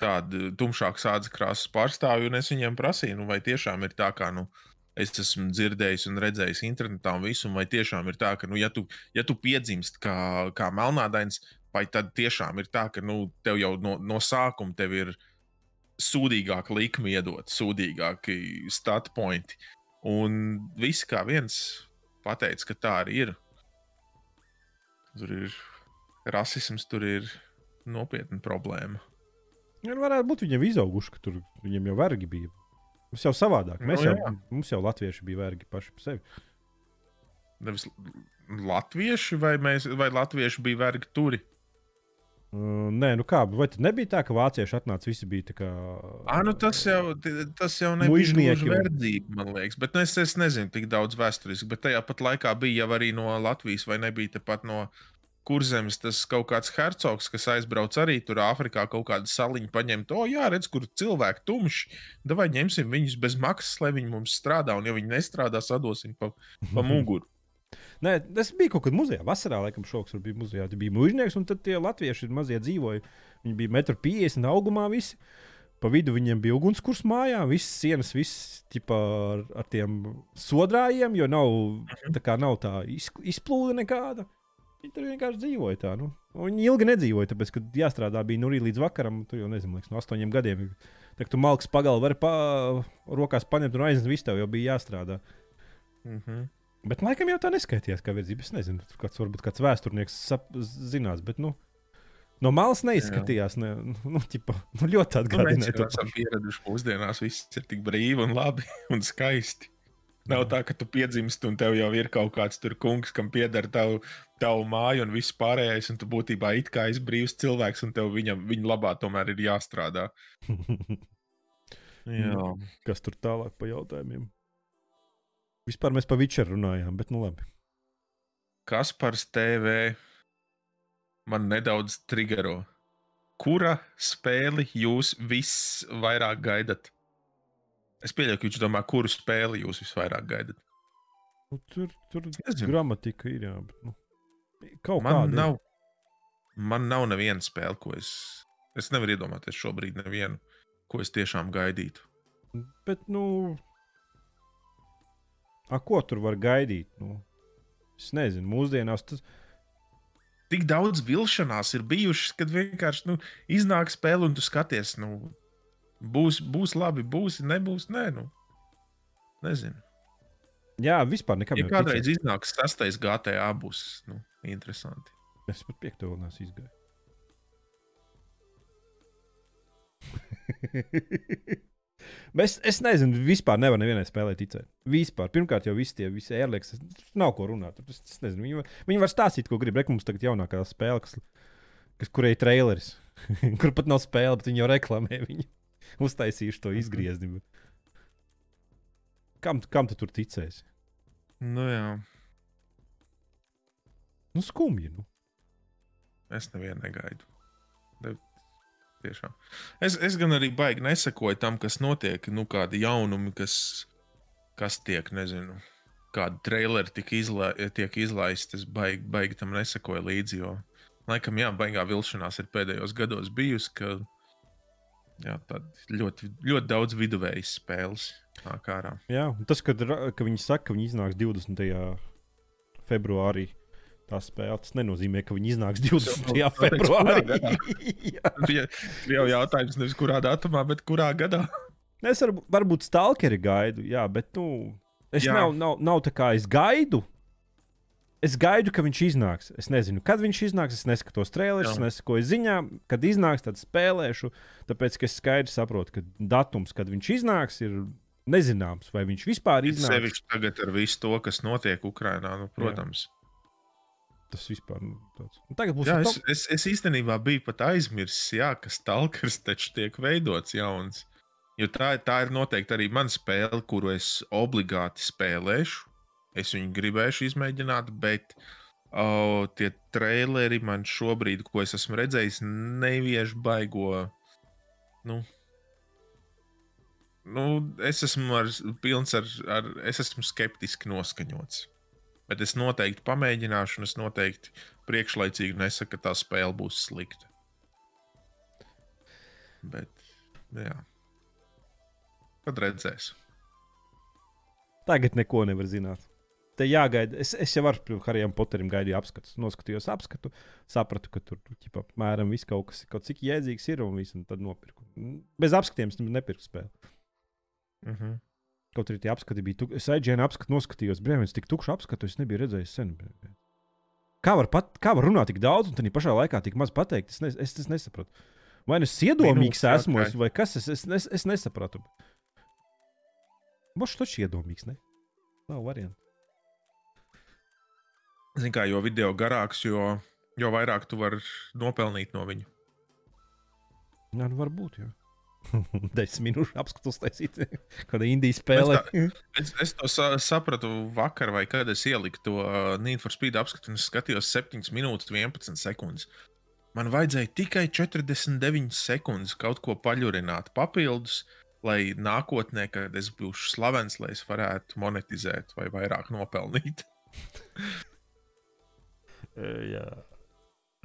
tādu tumšāku sāģu krāsas pārstāvju, un es viņiem prasīju, nu, vai tiešām ir tā, kā nu, es esmu dzirdējis un redzējis internetā un visu, un vai tiešām ir tā, ka, nu, ja tu, ja tu piedzimst kā, kā melnādains, vai tad tiešām ir tā, ka nu, tev jau no, no sākuma tev ir sūdīgāka likme iedot, sūdīgāki statu pointi. Un visi kā viens pateica, ka tā arī ir. Tur ir rasisms, tur ir nopietna problēma. Ja, nu varētu būt viņiem izauguši, ka tur viņiem jau vergi bija. Mums jau savādāk. Mēs Nu, jau, jā. mums jau latvieši bija vergi paši par sevi. Nevis latvieši vai, mēs, vai latvieši bija vergi turi? Uh, nē, nu kā, vai tad nebija tā, ka vācieši atnāca, visi bija tā kā. Ah, nu tas jau, tas jau nebija gluži verdzība, man liekas. Bet nu, es, es nezinu, tik daudz vēsturiski. Bet tajā pat laikā bija jau arī no Latvijas, vai nebija tepat no kurzemes tas kaut kāds hercogs, kas aizbrauc arī tur Āfrikā kaut kādu saliņu paņemt. O, jā, redz, kur cilvēki tumši. Vai ņemsim viņus bez maksas, lai viņi mums strādā, un ja viņi nestrādā, sadosim pa, pa muguru. Nē, tas bija kaut kad muzejā. Vasarā, laikam, šoks bija muzejā. Tur bija mūžnieks, un tad tie latvieši mazie dzīvoja. Viņi bija 1,50 m augumā visi. Pa vidu viņiem bija ugunskurs mājā, visas sienas, visas ķipa, ar, ar tiem sodrājiem, jo nav tā, kā, nav tā iz, izplūde nekāda. Viņi tur vienkārši dzīvoja tā. Nu. Viņi ilgi nedzīvoja, tāpēc, ka jāstrādā bija nu, arī līdz vakaram, tur jau nezinu, liekas, no astoņiem gadiem. Tā kā tu malks pagalvu vari pa, rokās paņemt un aiznest, viss tev jau bija jāstrādā. Mm -hmm. Bet laikam jau tā neskaitījās kā verdzība. Es nezinu, tur kāds varbūt kāds vēsturnieks sap, zinās, bet nu, no malas neizskatījās. Ne, nu, ķipa, nu, ļoti Nu, mēs atgādināja jau to esam pieraduši mūsdienās, viss ir tik brīvi un labi un skaisti. Nav tā, ka tu piedzimsti un tev jau ir kaut kāds tur kungs, kam pieder tavu, tavu māju un viss pārējais, un tu būtībā it kā esi brīvs cilvēks, un tev viņam, viņa labā tomēr ir jāstrādā. Jā, Kas tur tālāk pa jautājumiem? Vispār mēs pa Vičeru runājām, bet nu labi. kas par TV man nedaudz triggero? kura spēli jūs visvairāk gaidat? Es pieļauju, ka viņš domā, kuru spēli jūs visvairāk gaidat. Nu, tur tur gramatika ir. Jā, bet, nu, kaut Man kāda ir. nav, man nav neviena spēle, ko es. Es nevaru iedomāties šobrīd nevienu, ko es tiešām gaidītu. Bet, nu, a, ko tur var gaidīt? Nu, es nezinu, mūsdienās tas Tik daudz vilšanās ir bijušas, kad vienkārši nu, iznāk spēle un tu skaties, nu, būs, būs labi, būs, nebūs. Nē, nu, nezinu. jā, vispār nekam Ja kādreiz ticēts. iznāks sastais GTA, būs nu, interesanti. Es pat piekto vēl neesmu izgājis. es, es nezinu, vispār nevaru nevienai spēlē ticēt. Vispār. Pirmkārt, jau visi tie visi ērlieks, tas nav ko runāt. Es, es nezinu, viņi, var, viņi var stāstīt, ko grib. Reku mums tagad jaunākā spēle, kas, kas kurai traileris, kur pat nav spēle, bet viņi jau reklamē viņu. Uztaisījuši to izgriezni. Kam, kam tu tur ticēsi? Nu, jā, Nu, skumji. Nu. es nevienu negaidu. Ne, tiešām. Es, es gan arī baigi nesakoju tam, kas notiek. Nu, kādi jaunumi, kas, kas tiek, nezinu, kādi traileri izla, tiek izlaisti. Es baigi, baigi tam nesakoju līdzi. Jo, laikam, jā, baigā vilšanās ir pēdējos gados bijusi. Ka, jā, ļoti, ļoti daudz viduvējas spēles nāk ārā. Jā, un tas, kad, ra- ka viņi saka, ka viņi iznāks 20. februārī. Tā spēle tas nenozīmē, ka viņi iznāks 20. Jau pateiks, februārī. kurā? Jā. Tie jau jautājums nevis kurā datumā, bet kurā gadā. es varu, varbūt stalkeri gaidu, jā, bet nu, es Jā. nav, nav, nav tā kā es gaidu. Es gaidu, ka viņš iznāks. Es nezinu, kad viņš iznāks. Es neskatos trailerus, Jā. nesakoju ziņām. Kad iznāks, tad spēlēšu. Tāpēc ka es skaidri saprotu, ka datums, kad viņš iznāks, ir nezināms. Vai viņš vispār iznāks. Sevišķi tagad ar visu to, kas notiek Ukrajinā, nu, protams. Tas vispār nu, tāds. Un tagad būs Jā, es, es, es īstenībā biju pat aizmirsis, jā, ka Stalkers taču tiek veidots jauns. Jo tā, tā ir noteikti arī mana spēle, kuru es obligāti spēlēšu. Es viņu gribēšu izmēģināt, bet o, tie traileri man šobrīd, ko es esmu redzējis, nevieš baigo. Nu, nu, es esmu ar, pilns ar, ar, es esmu skeptiski noskaņots. Bet es noteikti pamēģināšu, un es noteikti priekšlaicīgi nesaku, ka tā spēle būs slikta. Bet, jā. Tad redzēs. Tagad neko nevar zināt. Te jāgaida. Es, es jau ar Harijam Poterim gaidīju apskatu. Noskatījos apskatu, sapratu, ka tur ķipa, apmēram viss kaut kas kaut cik jēdzīgs ir un viss, un tad nopirku. Bez apskatiem es nepirku spēli. Uh -huh. Kaut arī tie apskati bija. tuk- Es aizģēnu apskatu, noskatījos, brīvības, tik tukšu apskatu es nebiju redzējis sen. Kā var, pat, kā var runāt tik daudz un tā pašā laikā tik maz pateikt? Es, ne, es tas nesaprotu. Vai nu es iedomīgs Minūtes esmu, atpakaļ. vai kas es, es, es, es nesapratu. Mošs taču iedomīgs, ne? Nav variantu. Zini, kā jo video garāks, jo, jo vairāk tu vari nopelnīt no viņa. Jā, nu varbūt. Jā. Desmit minūšu apskatu uztaisīt, kāda indijas spēle. Es, es to sa sapratu vakar, vai kad es ieliku to uh, Need for Speed apskatu, un es skatījos 7 minūtes, 11 sekundes. Man vajadzēja tikai 49 sekundes kaut ko paļurināt papildus, lai nākotnē, kad es būšu slavens, lai es varētu monetizēt vai vairāk nopelnīt. Jā.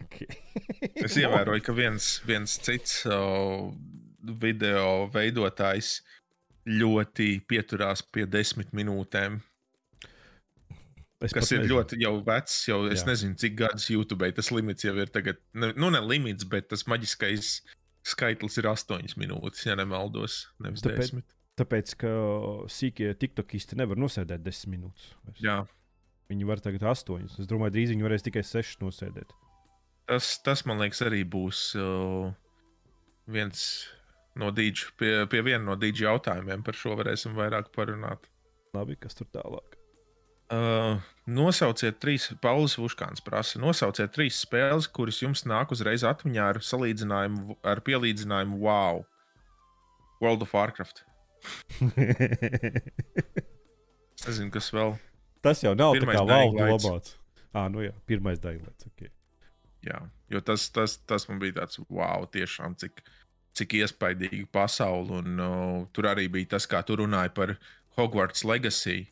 Okay. Es ievēroju, ka viens, viens cits uh, video veidotājs ļoti pieturās pie desmit minūtēm. Es kas ir nezinu. ļoti jau vecs, jau es Jā. Nezinu, cik gadus YouTube tas limits jau ir. Tagad, ne, nu, ne limits, bet tas maģiskais skaitlis ir 8 minūtes, ja nemaldos. Nevis Tāpēc- 10. Tāpēc, ka sīkie tiktokisti nevar nosēdēt desmit minūtes. vairs. Jā, Viņi var tagad astoņas. Es domāju, drīz viņi varēs tikai sešas nosēdēt. tas, tas, man liekas, arī būs uh, viens no dīdžu, pie, pie viena no dīdžu jautājumiem. Par šo varēsim vairāk parunāt. Labi, kas tur tālāk? Uh, nosauciet trīs, Paulis Vuškāns prasa, nosauciet trīs spēles, kuras jums nāk uzreiz atmiņā ar salīdzinājumu, ar pielīdzinājumu Wow! World of Warcraft. Es nezinu, kas vēl. Tas jau nav Pirmais tā kā Lights. labāts. Ah, nu jā, pirmais dailēts. Okay. Jā, jo tas, tas, tas man bija tāds, wow, tiešām cik, cik iespaidīga pasaule. Un uh, tur arī bija tas, kā tu runāji par Hogwarts Legacy.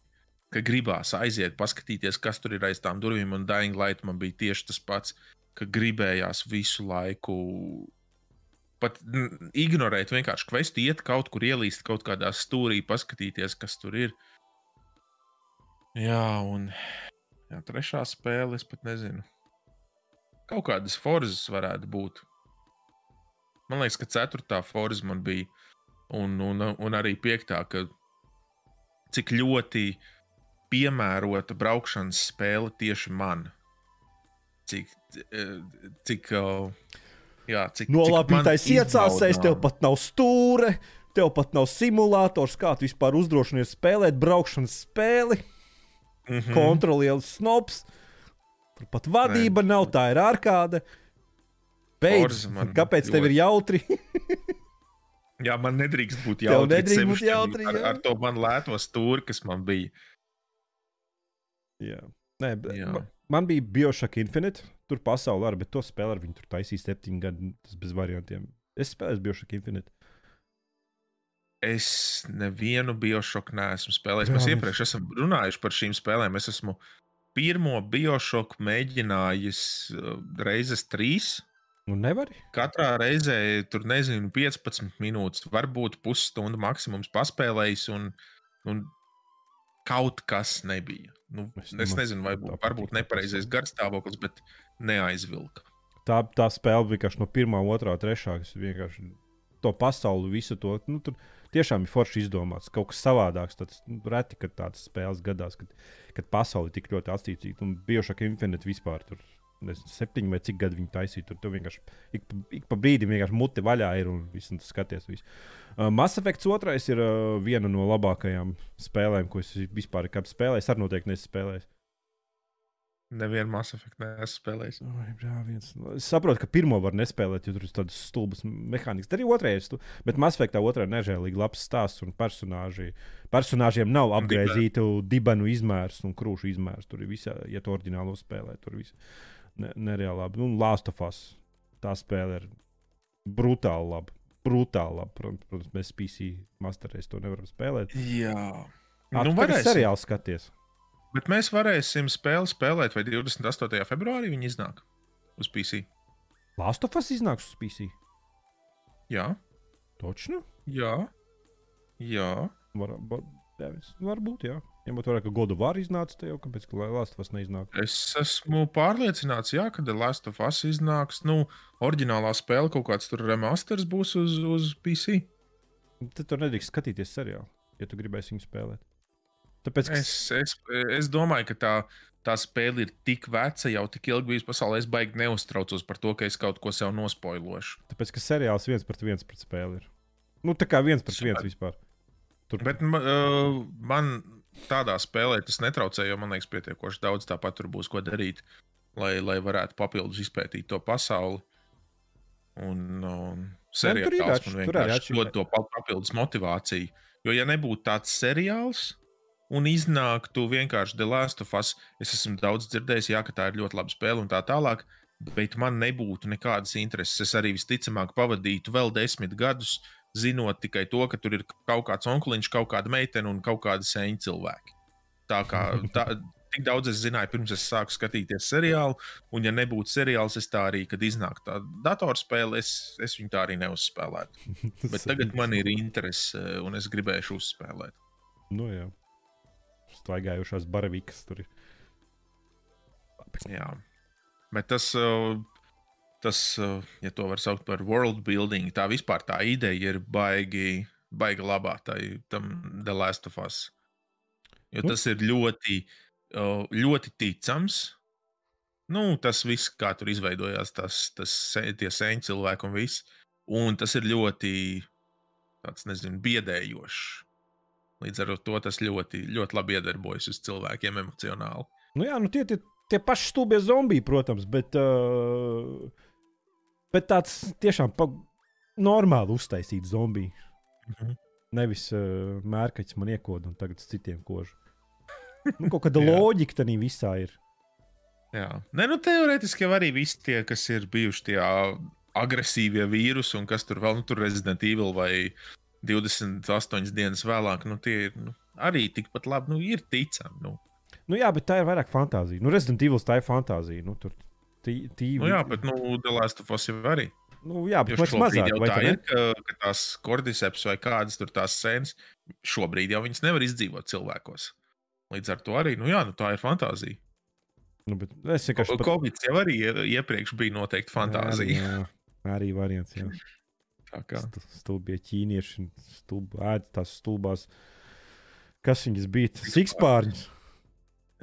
Ka gribās aiziet, paskatīties, kas tur ir aiz tām durvīm, un Dying Light man bija tieši tas pats, ka gribējās visu laiku pat ignorēt, vienkārši kvestu, iet kaut kur, ielīst kaut kādā stūrī, paskatīties, kas tur ir. Jā, un jā, trešā spēle, es pat nezinu. Kaut kādas forzas varētu būt. Man liekas, ka ceturtā forza man bija, un, un, un arī piektā, ka cik ļoti piemērota braukšanas spēle tieši man. Cik, cik Jā, cik nolapītais iecāsējis, tev pat nav stūre, tev pat nav simulators, kā tu vispār uzdrošinies spēlēt braukšanas spēli. Mm -hmm. Kontrolieris snobs. Tur pat vadība Nē. nav, tā ir ārkārta. Beidz, kāpēc tev ir jautri? jā, man nedrīkst būt jautri. Tev nedrīkst būt jautri. Ar, ar to man lēto stūri, kas man bija. Jā, Nē, jā. man bija Bioshock Infinite. Tur pasaulē bet to spēlē ar viņu tur taisīja septiņu gadu. Tas bez variantiem. Es spēlēju Bioshock Infinite. Es nevienu Bioshock neesmu spēlējis. Mēs iepriekš esam runājuši par šīm spēlēm. Es esmu pirmo Bioshock mēģinājis uh, reizes trīs. Nu, nevari. Katrā reizē tur nezinu, 15 minūtes, varbūt pusstundu maksimums paspēlējis, un, un kaut kas nebija. Nu, es, es nezinu, vai bū, varbūt nepareizais garstāvoklis, bet neaizvilka. Tā, tā spēle vienkārši no pirmā, otrā, trešā. Es vienkārši to pasauli, visu to. Nu, tur tiešām ir forši izdomāts. Kaut kas savādāks. Tad reti, kad tādas spēles gadās, kad, kad pasaule tik ļoti attīstīta. Un biežāk Infinite vispār tur. Nezinu, septiņi vai cik gadi viņi taisīja. Tur vienkārši ik, ik pa brīdim vienkārši muti vaļā ir un viss skaties. Visu. Uh, Mass Effect 2 ir uh, viena no labākajām spēlēm, ko es vispār spēlēju. Es arī noteikti nespēlēju. Nevienu Mass Effect neesmu spēlējis. Oi, brā, viens. Es saprotu, ka pirmo var nespēlēt, jo tur ir tādas stulbas mehānikas. Arī otrajā ir stulba. Bet Mass Effectā otrā ir nežēlīgi labs stāsts un personāži. Personāžiem nav apgaizītu dibenu izmērs un krūšu izmērs. Tur ir visā, ja tu oriģinālo spēlē, tur viss ne, nereāli labi. Un Last of Us tā spēle ir brutāli laba. Brutāli labi. Protams, mēs PC masterēs to nevaram spēlēt. Jā. At, nu, varēsim. seriāli skaties. Bet mēs varēsim spēli spēlēt, vai 28. februārī viņi iznāk uz PC. Last of Us iznāks uz PC. Jā, Točnu? jā, jā. Var, var, devis. Varbūt, jā. Ņemot vērā, ka godu var iznāca, tad jau kāpēc ka Last of Us neiznāk. Es esmu pārliecināts, jā, ka The Last of Us iznāks. Nu, oriģinālā spēle kaut kāds tur remasters būs uz, uz PC. Tad tur nedrīkst skatīties seriālu, ja tu gribēsi viņu spēlēt. Tāpēc, ka... es, es, es domāju, ka tā, tā spēle ir tik veca, jau tik ilgi bijusi pasaulē. Es baigi neuztraucos par to, ka es kaut ko sev nospoilošu. Tāpēc, ka seriāls viens pret viens pret spēli ir. Nu, tā kā viens pret viens vispār. Tur... Bet uh, man tādā spēlē tas netraucē, jo man liekas, pietiekoši daudz tāpat tur būs ko darīt, lai, lai varētu papildus izpētīt to pasauli. Un um, seriāls man vienkārši dod to papildus motivāciju. Jo, ja nebūtu tāds seriāls, un iznāktu vienkārši The Last of Us. Es esmu daudz dzirdējis, jā, ka tā ir ļoti laba spēle un tā tālāk, bet man nebūtu nekādas intereses. Es arī visticamāk pavadītu vēl desmit gadus, zinot tikai to, ka tur ir kaut kāds onkliņš, kaut kāda meitene un kaut kāda sēņa cilvēki. Tā kā tā, tik daudz es zināju, pirms es sāku skatīties seriālu, un, ja nebūtu seriāls, es tā arī, kad iznāk tā datorspēle, es, es viņu tā arī neuzspēlētu. Bet tagad man ir interese, un es gribēšu uzspēlēt. Nu, jā staigājušās baravikas. Tur. Jā, bet tas, uh, tas, uh, ja to var saukt par world building, tā vispār tā ideja ir baigi, baigi labā tai, tam The Last of Us. Jo nu. tas ir ļoti, uh, ļoti ticams. Nu, tas viss, kā tur izveidojās, tas, tas tie sēņu cilvēki un viss. Un tas ir ļoti tāds, nezinu, biedējošs. Līdz ar to tas ļoti, ļoti labi iedarbojas uz cilvēkiem emocionāli. Nu jā, nu tie, tie, tie paši stulbie zombiji, protams, bet, uh, bet tāds tiešām pa, normāli uztaisīts zombijs. Mm -hmm. Nevis uh, mērkaķis man iekoda un tagad citiem kožu. Nu, kaut kāda loģika tam visā ir. Jā, Nē, nu, teorētiski jau arī visi tie, kas ir bijuši tie agresīvie vīrusi un kas tur vēl, nu, tur Resident Evil vai 28 dienas vēlāk, nu, tie ir nu, arī tikpat labi, nu, ir ticami. Nu. Nu, jā, bet tā ir vairāk fantāzija. Nu, Resident Evil tā ir fantāzija. Nu, tur tī, tī... Nu, jā, bet nu, The Last of Us jau arī. Nu, jā, bet tas mazāk tā ir, ka, ka tās kordyceps vai kādas tur tās sēnes, šobrīd jau viņas nevar izdzīvot cilvēkos. Līdz ar to arī, nu jā, nu, tā ir fantāzija. Nu, bet es vienkārši. Pat... Covid jau arī iepriekš bija noteikti fantāzija. Jā, jā, arī variants. Jā. Stulbie ķīnieši, stulb, ēd tās stulbās. Kas viņas bija? Sikspārņus.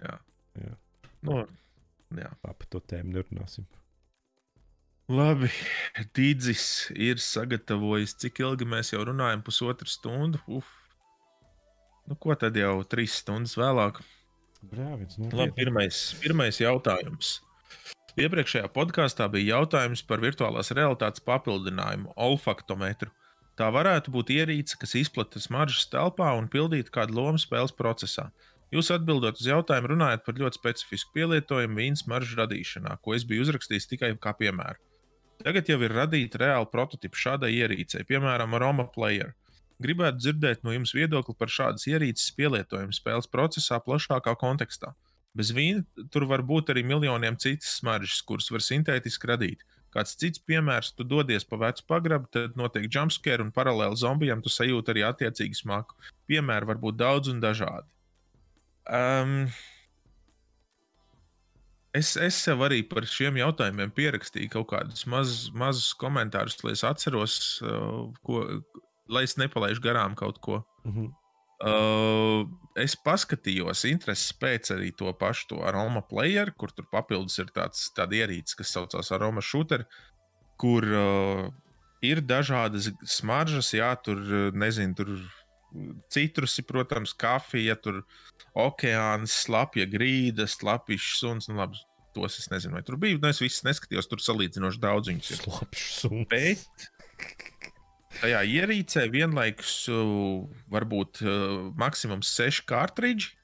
Jā. jā. Nu, jā. Par to tēmu nerunāsim. Labi, Dīdzis ir sagatavojis, cik ilgi mēs jau runājam, pusotru stundu. Uf. Nu, ko tad jau trīs stundas vēlāk? Brāvis, nu, Labi, pirmais, pirmais jautājums. Iepriekšējā podkāstā bija jautājums par virtuālās realitātes papildinājumu, olfaktometru. Tā varētu būt ierīce, kas izplata smaržas telpā un pildītu kādu lomu spēles procesā. Jūs atbildot uz jautājumu, runājat par ļoti specifisku pielietojumu vīnas maržu radīšanā, ko es biju uzrakstījis tikai kā piemēru. Tagad jau ir radīta reāla prototypa šādai ierīcei, piemēram, Roma Player. Gribētu dzirdēt no jums viedokli par šādas ierīces pielietojumu spēles procesā plašākā kontekstā. Bez vīna tur var būt arī miljoniem citas smaržas, kuras var sintētiski radīt. Kāds cits piemērs, tu dodies pa vecu pagrabu, tad notiek jumpscare un paralēli zombijam tu sajūti arī attiecīgu smaku. Piemēri var būt daudz un dažādi. Um, Es, es sev arī par šiem jautājumiem pierakstīju kaut kādus mazus, mazus komentārus, lai es atceros, uh, ko, lai es nepalaidu garām kaut ko. Mm -hmm. Uh, es paskatījos, intereses pēc arī to pašu to aroma player, kur tur papildus ir tāds ierīce, kas saucās aroma shooter, kur uh, ir dažādas smaržas, jā, tur nezinu, tur citrusi, protams, kafija, tur okeāns, slapja grīda, slapjš suns. Nu, labi, tos es nezinu, vai tur bija. Nu, es visus neskatījos, tur salīdzinoši daudz viņus ir. Slapjš. Bet tajā ierīcē vienlaikus var būt uh, maksimums 6 kartridži.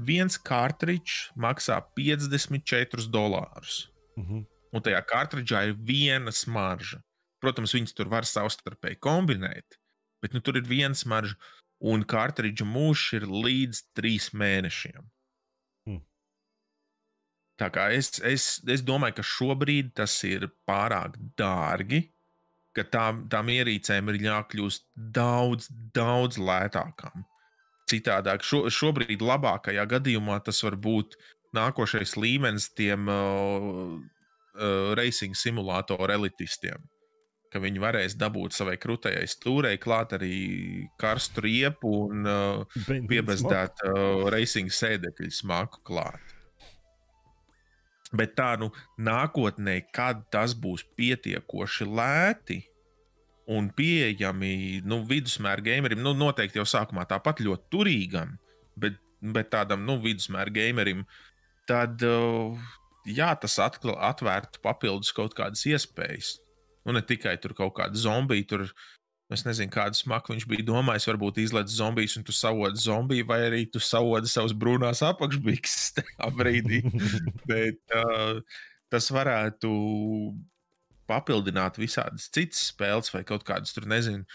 Viens kartridžs maksā 54 dolārus. Mm -hmm. Un tajā kartridžā ir viena smarža. Protams, viņas tur var savstarpēji kombinēt, bet nu, tur ir viena smarža un kartridža mūžs ir līdz trīs mēnešiem. Hmm. Tā kā es, es, es domāju, ka šobrīd tas ir pārāk dārgi, ka tām, tām ierīcēm ir jākļūst daudz, daudz lētākām. Citādāk, šo, šobrīd labākajā gadījumā tas var būt nākošais līmenis tiem uh, uh, racing simulātoru elitistiem ka viņi varēs dabūt savai krūtajai stūrei klāt arī karstu riepu un uh, piebezdēt uh, racing sēdekļu smaku klāt. Bet tā, nu, nākotnē, kad tas būs pietiekoši lēti un pieejami nu, vidusmēra gamerim, nu, noteikti jau sākumā tāpat ļoti turīgam, bet, bet tādam nu, vidusmēra gamerim, tad uh, jā, tas atkal atvērtu papildus kaut kādas iespējas. Nu, ne tikai tur kaut kāda zombija, tur es nezinu, kādu smaku viņš bija domājis. Varbūt izlaiž zombijas, un tu savodi zombiju, vai arī tu savodi savus brūnās apakšbikses tajā brīdī. Bet uh, tas varētu papildināt visādas citas spēles vai kaut kādas tur, nezinu.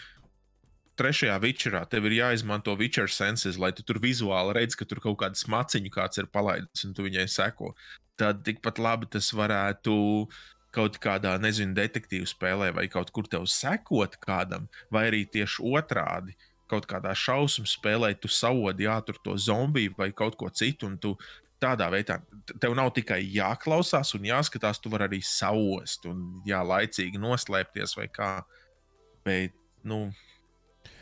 Trešajā vičerā tev ir jāizmanto Witcher senses, lai tu tur vizuāli redz, ka tur kaut kāda smaciņa kāds ir palaidis un tu viņai seko. Tad tikpat labi tas varētu uh, kaut kādā, nezinu, detektīvu spēlē vai kaut kur tev sekot kādam, vai arī tieši otrādi. Kaut kādā šausmu spēlē tu savodi jātur to zombiju vai kaut ko citu, un tu tādā veidā tev nav tikai jāklausās un jāskatās, tu vari arī saust un jā, laicīgi noslēpties vai kā. Bet, nu,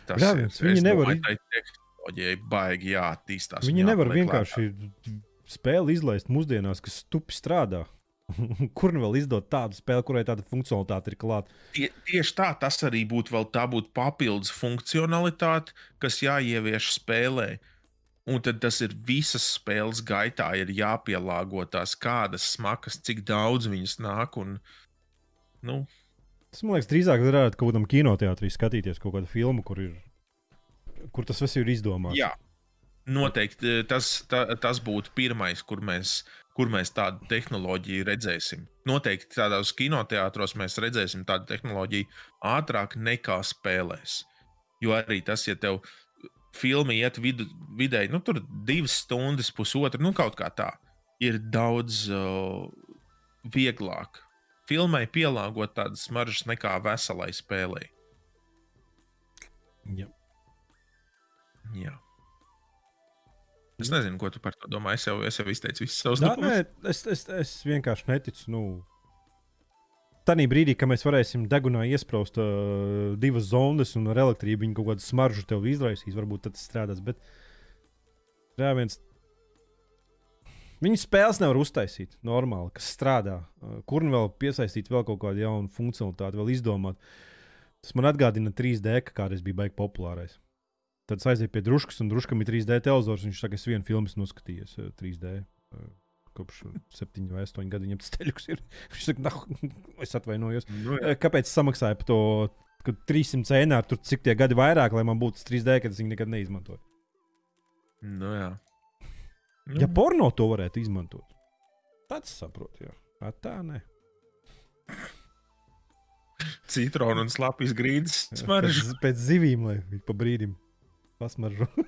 tas Brāvis, ir. Viņi nevar tehnoloģijai baigi jāattīstās. Viņi nevar vienkārši spēli izlaist mūsdienās, kas stupi strādā. Kur nu vēl izdot tādu spēli, kurai tāda funkcionalitāte ir klāta? Tie, tieši tā, tas arī būtu vēl tā būtu papildus funkcionalitāte, kas jāievieš spēlē. Un tad tas ir visas spēles gaitā, ir jāpielāgo tās kādas smakas, cik daudz viņas nāk. Un, nu. Tas man liekas, drīzāk varētu kaut kādam kinoteātrī skatīties kaut kādu filmu, kur, ir, kur tas viss ir izdomāts. Jā, Noteikti tas, ta, tas būtu pirmais, kur mēs, kur mēs tādu tehnoloģiju redzēsim. Noteikti tādos kinoteātros mēs redzēsim tādu tehnoloģiju ātrāk nekā spēlēs. Jo arī tas, ja tev filma iet vidu, vidēji, nu, tur divas stundas, pusotra, nu, kaut kā tā, ir daudz uh, vieglāk filmai pielāgot tādas smaržas nekā veselai spēlei. Jā. Jā. Es nezinu, ko tu par to domā. Es jau, es jau izteicu visas savas Nā, domas. es, es, es vienkārši neticu. Nu, Tanī brīdī, kad mēs varēsim degunā iesprāst uh, divas zondas un ar elektrību viņa kaut kādu smaržu tev izraisīs, varbūt tas strādās. Bet rēviens. Viņa spēles nevar uztaisīt normāli, kas strādā. Kur nu vēl piesaistīt vēl kaut kādu jaunu funkcionalitāti, vēl izdomāt. Tas man atgādina 3D, kā kādreiz bija baigi populārais. Tad es aizēju pie druskas, un druskam ir 3D televizors. Viņš saka, es vienu filmu noskatījies uh, 3D. Uh, kopš 7 vai 8 gadiem viņam tas teļuks ir. Viņš saka, nah, es atvainojos. Nu, jā. Eh, Kāpēc es samaksāju par to ka 300 eiro, tur cik tie gadi vairāk, lai man būtu tas 3D, kad es viņu nekad neizmantoju? Nu, jā. Ja porno to varētu izmantot, tad saprotu, jā. A, tā nē. Citronu un slāpjas grīdas. Pēc, pēc zivīm, lai pa brīdim pasmaržo.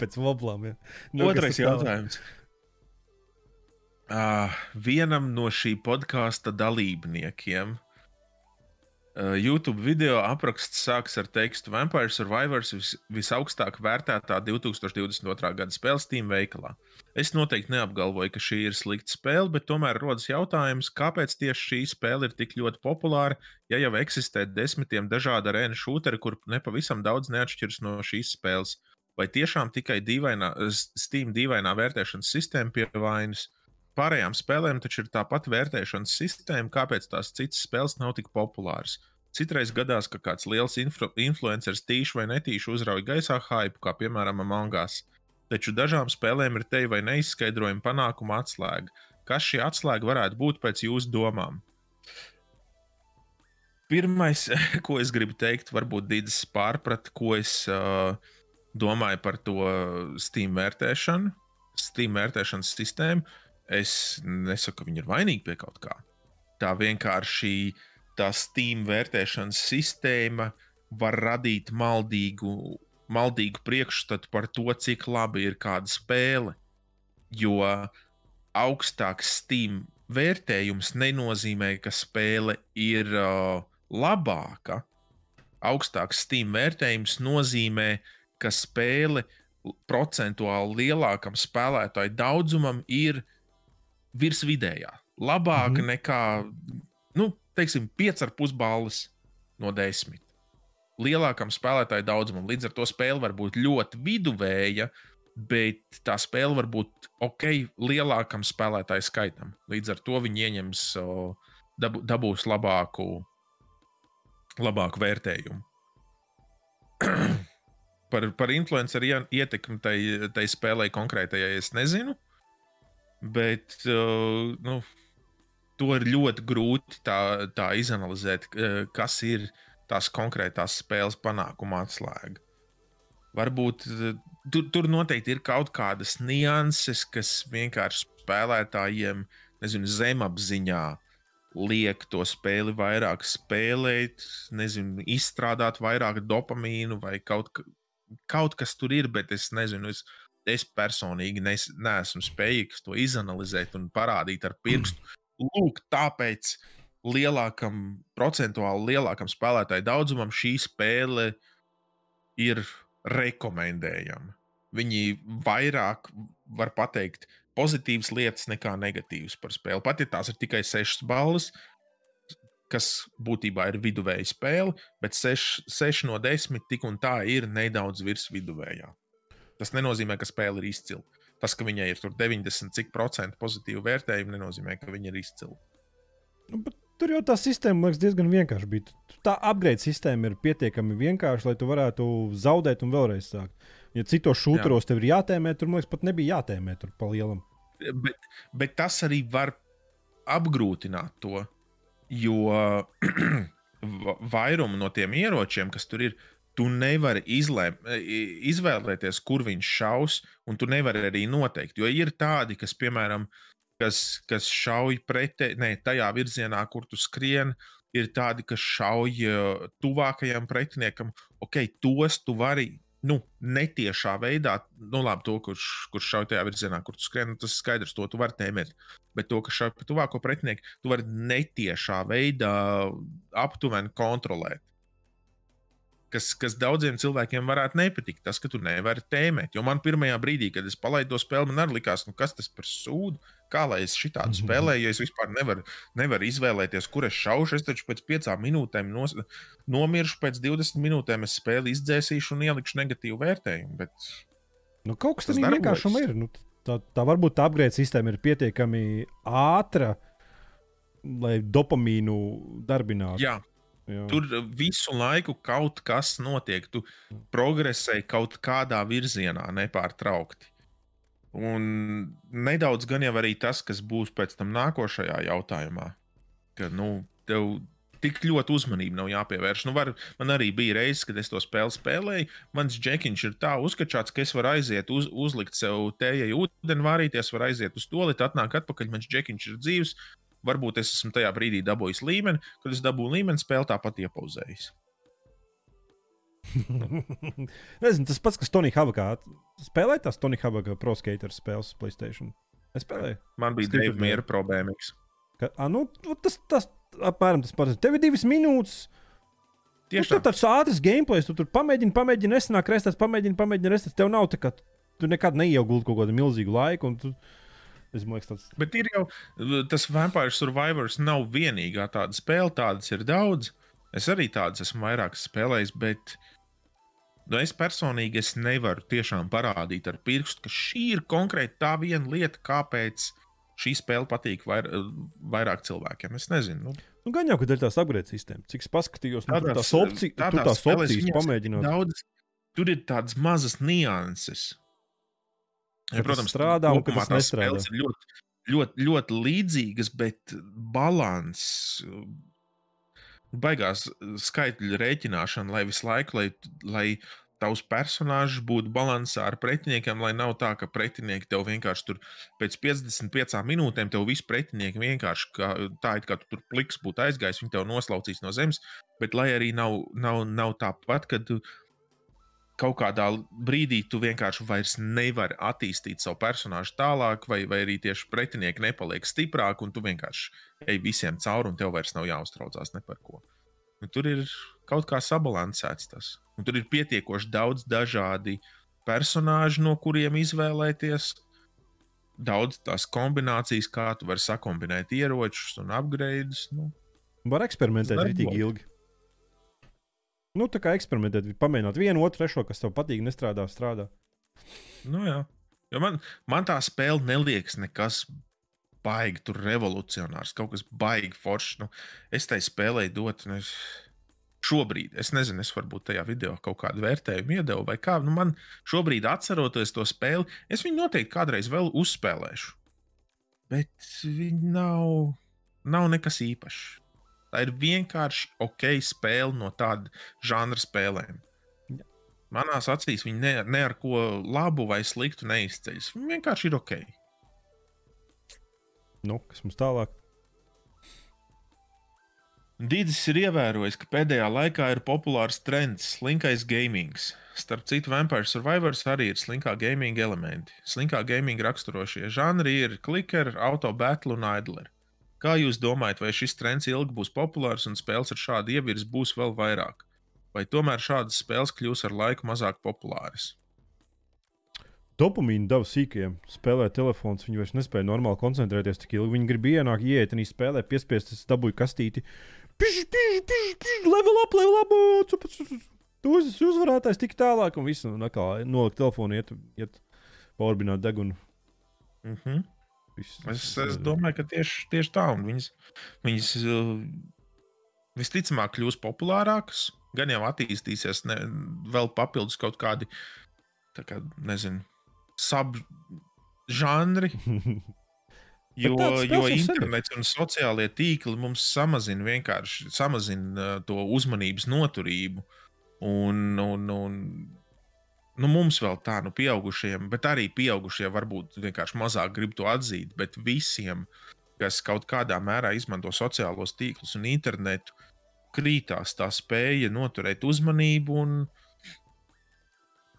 pēc voblām, jā. Nu, Otrais jautājums. Uh, vienam no šī podkāsta dalībniekiem uh, YouTube video apraksts sākas ar tekstu Vampire Survivors vis, visaugstāk vērtētā 2022. gada spēle Steam veikalā. Es noteikti neapgalvoju, ka šī ir slikta spēle, bet tomēr rodas jautājums, kāpēc tieši šī spēle ir tik ļoti populāra, ja jau eksistē desmitiem dažādu arēnu šūteri, kur nepavisam daudz neatšķiras no šīs spēles. Vai tiešām tikai dīvainā, Steam dīvainā vērtēšanas sistēma pie vainas? Pārējām spēlēm taču ir tāpat vērtēšanas sistēma, kāpēc tās citas spēles nav tik populāras. Citreiz gadās, ka kāds liels influ influenceris tīši vai netīši uzrauj gaisā hype, kā piemēram Amangās. Taču dažām spēlēm ir te vai neizskaidrojama panākuma atslēga. Kas šī atslēga varētu būt pēc jūsu domām? Pirmais, ko es gribu teikt, varbūt Dīdis pārprat, ko es uh, domāju par to Steam vērtēšanu, Steam vērtēšanas sistēmu. Es nesaku, ka viņi ir vainīgi pie kaut kā. Tā vienkārši tā Steam vērtēšanas sistēma var radīt maldīgu, maldīgu priekšstatu par to, cik labi ir kāda spēle. Jo augstāks Steam vērtējums nenozīmē, ka spēle ir uh, labāka. Augstāks Steam vērtējums nozīmē, ka spēle procentuāli lielākam spēlētāju daudzumam ir virs vidējā. Labāka mm. -hmm. nekā, nu, teiksim, 5,5 balvas no 10. Lielākam spēlētāju daudzumam. Līdz ar to spēle var būt ļoti viduvēja, bet tā spēle var būt ok lielākam spēlētāju skaitam. Līdz ar to viņi ieņems, o, dabu, dabūs labāku, labāku vērtējumu. par, par influenceru ie- ietekmi tai, tai spēlē konkrētajai es nezinu. Bet uh, nu, to ir ļoti grūti tā, tā izanalizēt, uh, kas ir tās konkrētās spēles panākuma atslēga. Varbūt uh, tur, tur noteikti ir kaut kādas nianses, kas vienkārši spēlētājiem, nezinu, zemapziņā liek to spēli vairāk spēlēt, nezinu, izstrādāt vairāk dopamīnu vai kaut, ka- kaut kas tur ir, bet es nezinu. Es, es personīgi nes, neesmu spējīgs to izanalizēt un parādīt ar pirkstu. Lūk, tāpēc lielākam, procentuāli lielākam spēlētāju daudzumam šī spēle ir rekomendējama. Viņi vairāk var pateikt pozitīvas lietas nekā negatīvas par spēli. Pat ja tās ir tikai 6 balvas, kas būtībā ir viduvēja spēle, bet 6, 6 no 10 tik un tā ir nedaudz virs viduvējā. Tas nenozīmē, ka spēle ir izcila. Tas, ka viņai ir tur 90 cik procentu pozitīvu vērtējumu, nenozīmē, ka viņa ir izcila. Nu, bet Tur jau tā sistēma liekas, diezgan vienkārša bija. Tā upgrade sistēma ir pietiekami vienkārša, lai tu varētu zaudēt un vēlreiz sākt. Ja citos šūtos tev ir jātēmē, tur man liekas, pat nebija jātēmē tur pa lielam. Bet, bet tas arī var apgrūtināt to, jo va- vairumu no tiem ieročiem, kas tur ir, tu nevari izlēm, izvēlēties, kur viņš šaus, un tu nevari arī noteikt. Jo ir tādi, kas, piemēram, kas, kas šauj pretī, ne tajā virzienā, kur tu skrien, ir tādi, kas šauj uh, tuvākajam pretiniekam. Ok, tos tu vari. Nu, netiešā veidā, nu, labi, to, kurš, kurš šauj tajā virzienā, kur tu skrien, nu, tas ir skaidrs, to tu vari tēmēt. Bet to, kas šauj pa tuvāko pretinieku, tu vari netiešā veidā aptuveni kontrolēt kas, kas daudziem cilvēkiem varētu nepatikt. Tas, ka tu nevari tēmēt. Jo man pirmajā brīdī, kad es palaidu to spēli, man arī likās, nu, kas tas par sūdu. Kā lai es šitādu Mhm. spēlēju, ja es vispār nevaru, nevaru izvēlēties, kur es šaušu. Es taču pēc piecām minūtēm nos, nomiršu, pēc 20 minūtēm es spēli izdzēsīšu un ielikšu negatīvu vērtējumu. Bet Nu, kaut kas Tas vienkārši ir. Nu, tā, tā varbūt tā upgrade sistēma ir pietiekami ātra, lai dopamīnu darbinātu. jā, Jā. tur visu laiku kaut kas notiek. Tu progresē kaut kādā virzienā nepārtraukti. Un nedaudz gan jau arī tas, kas būs pēc tam nākošajā jautājumā. Ka, nu, tev tik ļoti uzmanība nav jāpievērš. Nu, var, man arī bija reizes, kad es to spēli spēlēju. Mans džekiņš ir tā uzskačāts, ka es varu aiziet, uz, uzlikt sev tējai ūdeni, vārīties, var aiziet uz to lietu, atnāk atpakaļ. Mans džekiņš ir dzīves. Varbūt es esmu tajā brīdī dabūjis līmeni, kad es dabūju līmeni, spēle tāpat iepauzējas. Nezinu, tas pats, kas Tonija Havakā spēlēja tās Tonija Havaka pro skater spēles Playstation. Es spēlēju. Man bija Deiva miera problēmas. Ka, a, nu, nu, tas, tas apmēram tas pats. Tev ir divas minūtes. Nu, Tieši tur tā. tāds ātrs gameplay, tu tur pamēģini, pamēģini, nesanāk restēt, pamēģini, pamēģini, restēt. Tev nav tā, ka tu nekad neieguldi kaut kādu milzīgu laiku. Tu, ka tas Bet ir jau tas Vampire Survivors nav vienīgā tāda spēle, tādas ir daudz. Es arī tādas esmu vairāk spēlējis, bet nu, es personīgi es nevaru tiešām parādīt ar pirkstu, ka šī ir konkrēti tā viena lieta, kāpēc šī spēle patīk vair, vairāk cilvēkiem. Es nezinu. Nu, Nu, gan jau, ka dēļ tās upgrade sistēmas, cik es paskatījos, nu, Tādās- tās opcijas, tādās tās opcijas viņas pamēģināt. daudz, tur ir tādas mazas nianses. Ka tas strādā un ka kopumā tas tās nestrādā. ļoti, ļoti, ļoti līdzīgas, bet balans. Baigās skaitļu rēķināšana, lai visu laiku, lai, lai tavs personāžs būtu balansā ar pretiniekiem, lai nav tā, ka pretinieki tev vienkārši tur pēc 55 minūtēm tev visi pretinieki vienkārši kā, tā, it kā tu tur pliks būtu aizgājis, viņi tev noslaucīs no zemes, bet lai arī nav, nav, nav tāpat, ka tu kaut kādā brīdī tu vienkārši vairs nevari attīstīt savu personāžu tālāk, vai, vai arī tieši pretinieki nepaliek stiprāki, un tu vienkārši ej visiem cauri, un tev vairs nav jāuztraucās ne par ko. Nu, tur ir kaut kā sabalansēts tas. Un tur ir pietiekoši daudz dažādi personāļi, no kuriem izvēlēties. Daudz tās kombinācijas, kā tu vari sakombinēt ieročus un upgrades. Nu, Var eksperimentēt darbojas. ilgi. Nu, tā kā eksperimentēt, pamēģināt vienu, otru, trešo, kas tev patīk, nestrādā, strādā. nu jā. Jo man, man tā spēle neliekas nekas baigi, tur revolucionārs, kaut kas baigi foršs. Nu, es tai spēlēju dot. Nu, es... Šobrīd, es nezinu, es varbūt tajā video kaut kādu vērtējumu iedevu, vai kā. Nu, man šobrīd, atceroties to spēli, es viņu noteikti kādreiz vēl uzspēlēšu. Bet viņi nav, nav nekas īpašs. Tā ir vienkārši ok spēle no tāda žanra spēlēm. Jā. Manās acīs viņi ne, ne ar ko labu vai sliktu neizceļas. Viņi vienkārši ir ok. Nu, kas mums tālāk? Dīdis ir ievērojis, ka pēdējā laikā ir populārs trends - slinkais gaming. Starp citu, Vampire Survivors arī ir slinkā gaming elementi. Slinkā gaming raksturošie žanri ir clicker, auto battle un idler. Kā jūs domājat, vai šis trends ilgi būs populārs un spēles ar šādu ievirzi būs vēl vairāk? Vai tomēr šādas spēles kļūs ar laiku mazāk populāras? Dopamīnu deva sīkajiem. Spēlē telefons, viņi vairs nespēja normāli koncentrēties tik ilgi. Viņi grib ienākt, iet, un spēlē, piespiest, es dabūju kastīti. Piš, piš, piš, piš, level up, level up! Tu esi uzvarētājs tik tālāk, un viss. Nolikt telefonu, iet, iet paurbināt degunu. Mm -hmm. Viss, Es, es domāju, ka tieši, tieši tā. un Viņas, viņas uh, visticamāk kļūs populārākas, gan jau attīstīsies ne, vēl papildus kaut kādi, tā kā, nezinu, subžanri. Jo, jo internets un sociālie tīkli mums samazina vienkārši samazina uh, to uzmanības noturību. Un, un, un nu, mums vēl tā, nu, pieaugušiem, bet arī pieaugušie varbūt vienkārši mazāk grib to atzīt, bet visiem, kas kaut kādā mērā izmanto sociālos tīklus un internetu, krītās tā spēja noturēt uzmanību,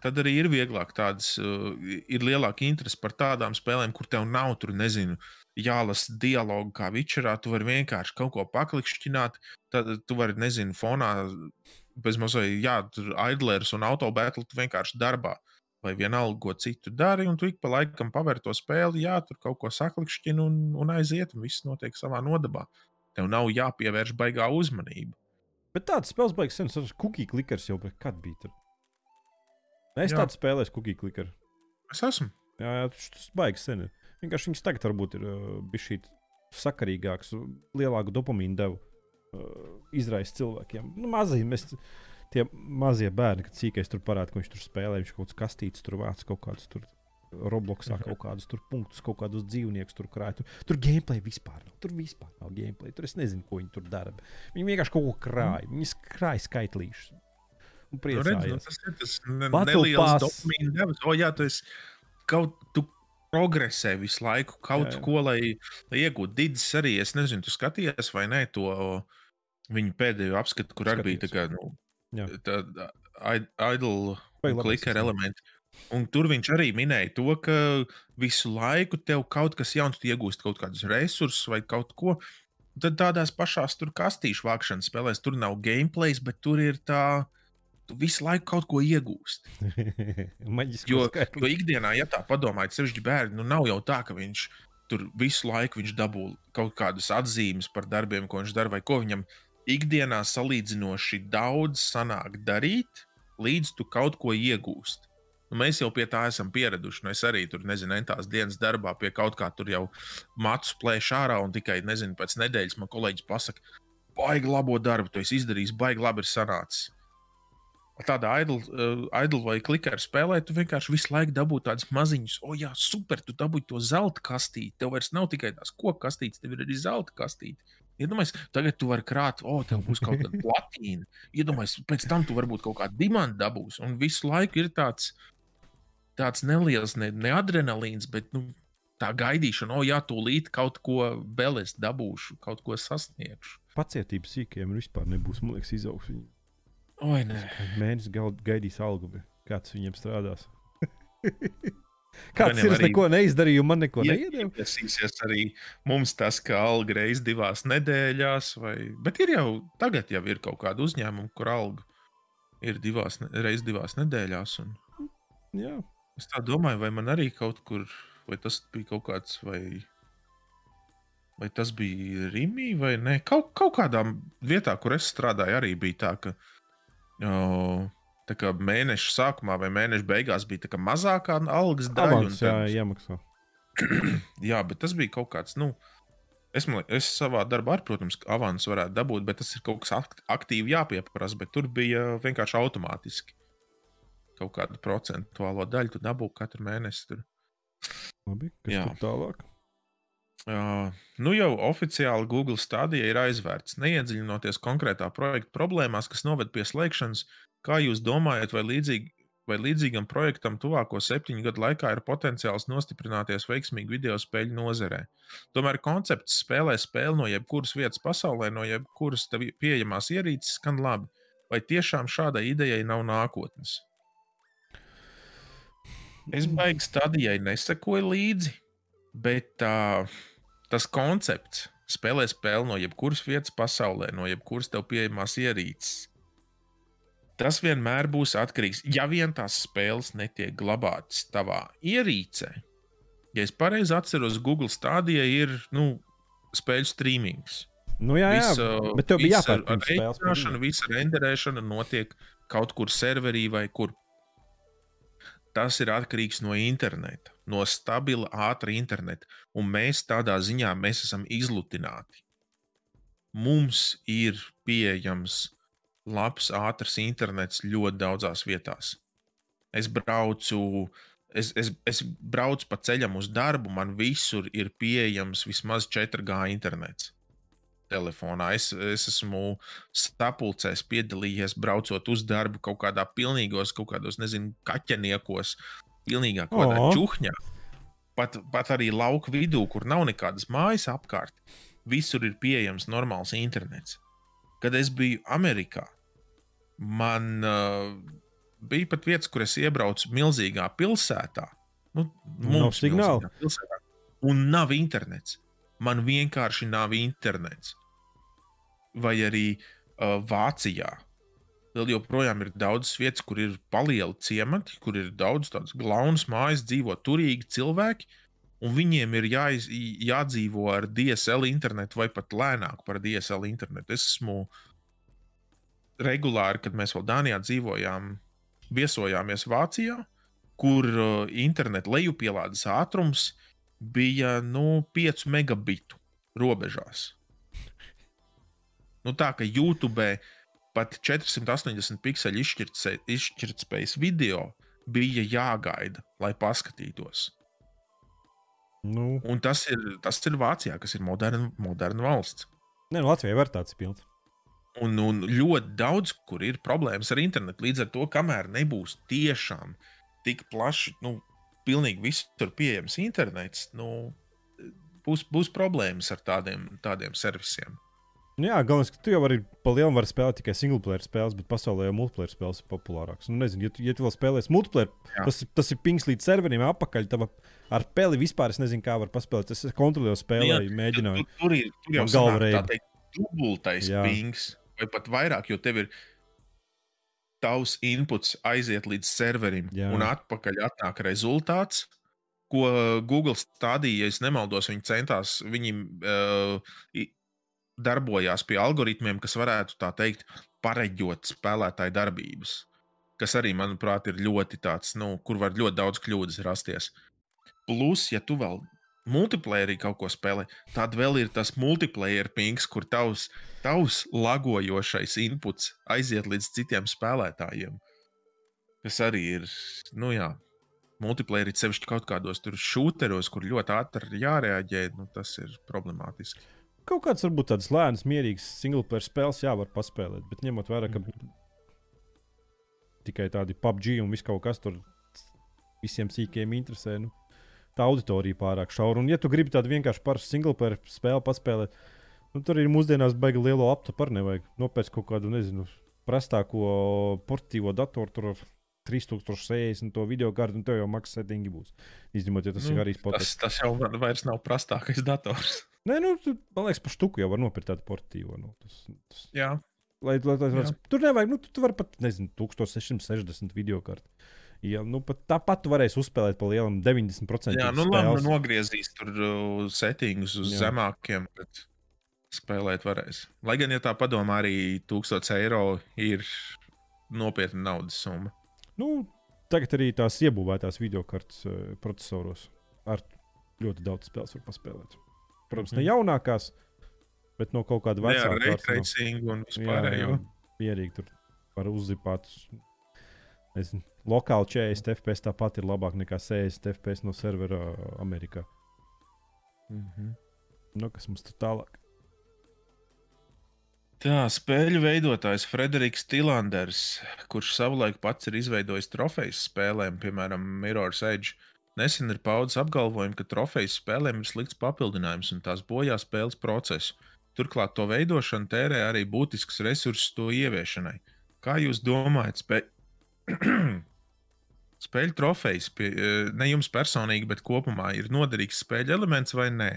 tad arī ir vieglāk tādas, uh, ir lielāka interese par tādām spēlēm, kur tev nav tur, nezinu, jālasa dialogu kā vičerā, tu vari vienkārši kaut ko paklikšķināt, tad tu vari, nezinu, fonā bez mazliet, jā, tur idlers un autobētli tu vienkārši darbā. Vai vienalga, ko citu dari, un tu ik pa laikam paver to spēli, jā, tur kaut ko saklikšķini un, un aiziet, un viss notiek savā nodabā. Tev nav jāpievērš baigā uzmanība. Bet tāds spēles beigas sen, tas cookie clickers jau kad bija. Tad? Es tādu spēlēju, cookie clicker. Es esmu. Jā, jā tas, baigs sen. Vienkārši viņas tagad varbūt ir uh, bijis sakarīgāks, lielāku dopamīnu devu izraisa cilvēkiem. Nu, mazie, mēs, tie mazie bērni, kad cīkais tur parāda, ka viņš tur spēlē, viņš kaut kāds kastīts, tur vāc kaut kādus tur. Robloksā kaut kādus tur punktus, kaut kādus dzīvniekus tur krāj. Tur, tur gameplay vispār nav. Tur vispār nav gameplay. Tur es nezinu, ko viņi tur dara. Viņi vienkārši kaut ko krāj. Viņi krāj skaitlīšus. Nu, redz, nu, tas ir tas ne, neliels dopamīna devas. O, jā, tu esi kaut, tu progresē visu laiku, kaut jā, jā. ko, lai, lai iegūtu. Dīdis arī, es nezinu, tu skaties vai nē to. Uh, Viņa pēdējo apskatu, kur arī bija tā kā nu, tāda idle clicker elementi. Un tur viņš arī minēja to, ka visu laiku tev kaut kas jauns, tu iegūsti kaut kādus resursus vai kaut ko. Tad tādās pašās tur kastīšu vākšanas spēlēs, tur nav gameplay, bet tur ir tā, tu visu laiku kaut ko iegūsti. jo, jo ikdienā, ja tā padomājat, sevišķi bērni, nu nav jau tā, ka viņš tur visu laiku viņš dabū kaut kādas atzīmes par darbiem, ko viņš dara, vai ko viņam ikdienā salīdzinoši daudz sanāk darīt, līdz tu kaut ko iegūsti. Nu, mēs jau pie tā esam pieraduši. Nu, es arī tur nezinu, tās dienas darbā pie kaut kā tur jau matus plēšu ārā, un tikai nezinu, pēc nedēļas man kolēģis pasakā, baigi labo darbu, tu esi izdarījis, baigi labi ir sanācis. Tādā idle, uh, idle vai klikera spēlē, tu vienkārši visu laiku dabū tādas maziņas, o, jā, super, tu dabūji to zelta kastīti. Tev vairs nav tikai tās koku kastītes, tev ir arī zelta kastīte. Iedomājieties, tagad tu vari krāt, o, oh, tev būs kaut kāda platīna. Iedomājieties, pēc tam tu varbūt kaut kādu diamantu dabūsi. Un visu laiku ir tāds, tāds neliels, ne, ne adrenalīns, bet nu, tā gaidīšana, o, oh, jā, tūlīt kaut ko vēl es dabūšu, kaut ko sasniegšu. Pacietības sīkiem vispār nebūs, man liekas, izaugsme. Oi, nē. Mēnesis gaidīs algu, kāds viņiem strādās. Kāds ir? Neko neizdarīju, man neko neiedēju. Tas arī mums tas, ka alga reiz divās nedēļās, vai... bet ir jau tagad jau ir kaut kāda uzņēmuma, kur alga ir divās, reiz divās nedēļās. Un... Jā. Es tā domāju, vai man arī kaut kur, vai tas bija kaut kāds, vai, vai tas bija Rīgā, vai ne? Kaut, kaut kādā vietā, kur es strādāju, arī bija tā, ka. Kā mēneša sākumā vai mēneša beigās bija mazākā algas daļa. Avans, jā, tad... jāmaksā. jā, bet tas bija kaut kāds. Nu, es, man, es savā darbā, ar, protams, avansu varētu dabūt, bet tas ir kaut kas aktīvi jāpieprasa. Bet tur bija vienkārši automātiski kaut kādu procentuālo daļu dabū katru mēnesi. Tur. Labi, kas jā. tur tālāk? Uh, nu jau oficiāli Google stadija ir aizvērts. Neiedziļinoties konkrētā projekta problēmās, kas noved pie slēgšanas, Kā jūs domājat, vai, līdzīgi, vai līdzīgam projektam tuvāko septiņu gadu laikā ir potenciāls nostiprināties veiksmīgi video spēļu nozarē? Tomēr koncepts spēlē spēli no jebkuras vietas pasaulē, no jebkuras pieejamās ierīces skan labi. Vai tiešām šādai idejai nav nākotnes? Es baigi stadijai nesakoju līdzi, bet uh, tas koncepts spēlē spēli no jebkuras vietas pasaulē, no jebkuras tev pieejamās ierīces Tas vienmēr būs atkarīgs. Ja vien tās spēles netiek glabātas tavā ierīcē, ja es pareizi atceros, Google stādījā ir nu, spēļu streamings. Nu, jā, jā, visa, bet tev bija pirms spēles. Visa, renderēšana notiek kaut kur serverī vai kur. Tas ir atkarīgs no interneta, no stabila, ātra interneta. Un mēs tādā ziņā mēs esam izlutināti. Mums ir pieejams labs, ātrs internets ļoti daudzās vietās. Es braucu, es, es, es braucu pa ceļam uz darbu, man visur ir pieejams vismaz 4G internets. telefonā. Es, es esmu sapulcēs, piedalījies, braucot uz darbu kaut kādā pilnīgos, kaut kādos, nezinu, kaķeniekos, pilnīgā kaut kādā O. čuhņā. Pat, pat arī lauka vidū, kur nav nekādas mājas apkārt, visur ir pieejams normāls internets. Kad es biju Amerikā, man uh, bija pat vietas, kur es iebraucu milzīgā pilsētā. Nu, mums signāla. milzīgā pilsētā, un nav internets. Man vienkārši nav internets. Vai arī uh, Vācijā. Vēl joprojām ir daudz vietas, kur ir palieli ciemati, kur ir daudz tādas glaunas mājas, dzīvo turīgi cilvēki, un viņiem ir jāiz, jādzīvo ar DSL internetu vai pat lēnāk par DSL internetu. Es esmu regulāri, kad mēs vēl Dānijā dzīvojām, viesojāmies Vācijā, kur uh, interneta lejupielādes ātrums bija nu, 5 megabitu robežās. Nu, tā kā YouTube pat 480 pikseli izšķirtspējas video bija jāgaida, lai paskatītos. Nu, Un tas ir, tas ir Vācijā, kas ir moderna, moderna valsts. nē, nu, Latvijai var tāds pilns. Un, un ļoti daudz, kur ir problēmas ar internetu. Līdz ar to, kamēr nebūs tiešām tik plaši, nu, pilnīgi visur pieejams internets, nu, būs, būs problēmas ar tādiem, tādiem servisiem. Nu, jā, galvenais, ka tu jau vari pa lielam var spēlēt tikai single player spēles, bet pasaulē jau multiplayer spēles ir populārākas. Nu, nezinu, ja tu, ja tu vēl spēlēsi multiplayer, Jā. tas, tas ir pings līdz serveriem apakaļ. Tava ar peli vispār es nezinu, kā var paspēlēt. Es kontrolēju spēlēju, mēģināju. Tu, tur, ir, tur jau galva teikt, dubultais Jā. pings, vai pat vairāk, jo tev ir tavs inputs aiziet līdz serverim, Jā. un atpakaļ atnāk rezultāts. Ko Google stādīja, ja es nemaldos, viņi centās, viņi uh, darbojās pie algoritmiem, kas varētu tā teikt, pareģot spēlētāju darbības. Kas arī, manuprāt, ir ļoti tāds, nu, kur var ļoti daudz kļūdas rasties. Plus, ja tu vēl multiplayerī kaut ko spēlē, tad vēl ir tas multiplayer pings, kur tavs, tavs lagojošais inputs aiziet līdz citiem spēlētājiem. Tas arī ir, nu jā, multiplayer ir sevišķi kaut kādos tur šūteros, kur ļoti ātri jārēģē, nu tas ir problemātiski. Kaut kāds varbūt tāds lēns, mierīgs single player spēles, jā, var paspēlēt. Bet ņemot vērā, ka tikai tādi PUBG un viss kaut kas tur visiem sīkiem interesē. Nu, tā auditorija pārāk šaura. Un, ja tu gribi tādu vienkārši parastu single player spēli paspēlēt, nu, tur ir mūsdienās baigi lielo apturu. Nevajag nopērkt kaut kādu, nezinu, prastāko portīvo datoru. Tur ar 3060 to video kārtu, un tev jau maksas settingi būs. Izņemot, ja tas Nu, ir arī spots. Tas, tas jau vairs nav prastākais dators. Nē, nu, tu, man liekas, par štuku jau var nopirkt tādu portīvo. Nu, tas, tas, Jā, lai, lai, lai, lai, tur nevajag, nu, tu, tu vari pat, nezinu, 1660 video kārtu. Ja, nu, pat, tāpat tu varēsi uzspēlēt pa lielam 90% Jā nu labi, nu nogriezīs tur uh, settingus uz. Jā. zemākiem, bet spēlēt varēs. Lai gan, ja tā padomā, arī 1000 eiro ir nopietna naudas summa. Nu, tagad arī tās iebūvētās video kartes uh, procesoros ar ļoti daudz spēles var paspēlēt. Protams, mm -hmm. ne jaunākās, bet no kaut kāda Jā, vecāka ar kārtas, no- raytracing un Jā, vispārējo. jā, mierīgi tur var uzzipāt. Nezinu, lokāli 40 FPS tāpat ir labāk nekā 60 FPS no servera Amerikā. Mhm. Nu, kas mums tur tālāk? Tā spēļu veidotājs Frederiks Tilanders, kurš savulaik pats ir izveidojis trofejas spēlēm, piemēram, Mirror's Edge, nesen ir paudis apgalvojumu, ka trofejas spēlēm ir slikts papildinājums un tās bojā spēles procesu. Turklāt to veidošana tērē arī būtisks resursus to ieviešanai. Kā jūs domājat, spē... spēļu trofejas, pie, eh, ne jums personīgi, bet kopumā ir noderīgs spēļu elements vai nē?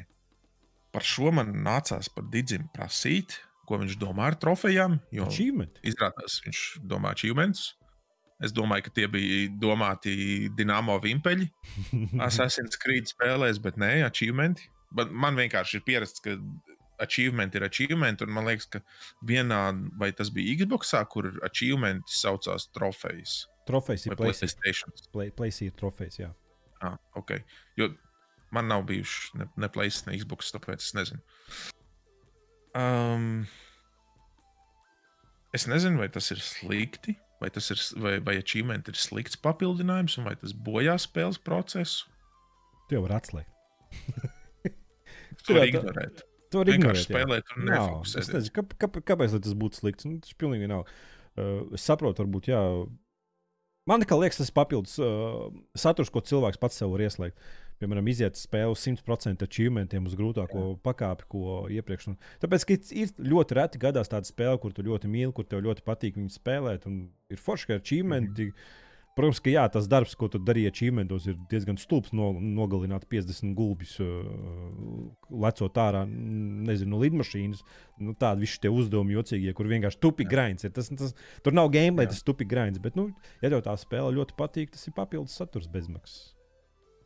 Par šo man nācās pat Digim prasīt, ko viņš domā ar trofejām. Jo Achievement. izrādās, viņš domā achievementus. Es domāju, ka tie bija domāti Dienāmo vimpeļi. Assassin's Creed spēlēs, bet nē, achievementi. Bet man vienkārši ir pierasts, ka achievement ir achievement. Un man liekas, ka vienā, vai tas bija Xbox, kur achievement saucās trofejas Trofejs ir PlayStation. PlayStation. Trofejs, jā. Ah, okay. Jo man nav bijuši ne, ne PlayStation, ne Xbox, tāpēc es nezinu. Um, es nezinu, vai tas ir slikti, vai tas ir, vai, vai achievement ir slikts papildinājums, vai tas bojā spēles procesu. Jau vari atslēgt. To var ignorēt. To var ignorēt. spēlēt un nefokusēties. nezinu, kā, kā, kāpēc tas būtu slikts. Nu, tas pilnīgi nav. Uh, es saprotu, varbūt, jā. Man liekas, tas ir papildus uh, saturs, ko cilvēks pats sev var ieslēgt. Piemēram, iziet spēli uz 100% achievementiem uz grūtāko jā. pakāpi, ko iepriekš. Un, tāpēc, ir ļoti reti gadās tāda spēle, kur tu ļoti mīli, kur tev ļoti patīk viņu spēlēt. Un ir forši, ka achievementi. -hmm. Protams, ka jā, tas darbs, ko tu darīji achievementos, ir diezgan stulbs. No, nogalināt 50 gulbis, uh, lecot ārā nezinu, no lidmašīnas. Nu, tādi visi tie uzdevumi, jocīgie, kur vienkārši tupi grinds. Tas, tas, tur nav gameplay, tas tupi grinds. Bet, nu, ja tev tā spēle ļoti patīk, tas ir papildus saturs bezmaksas.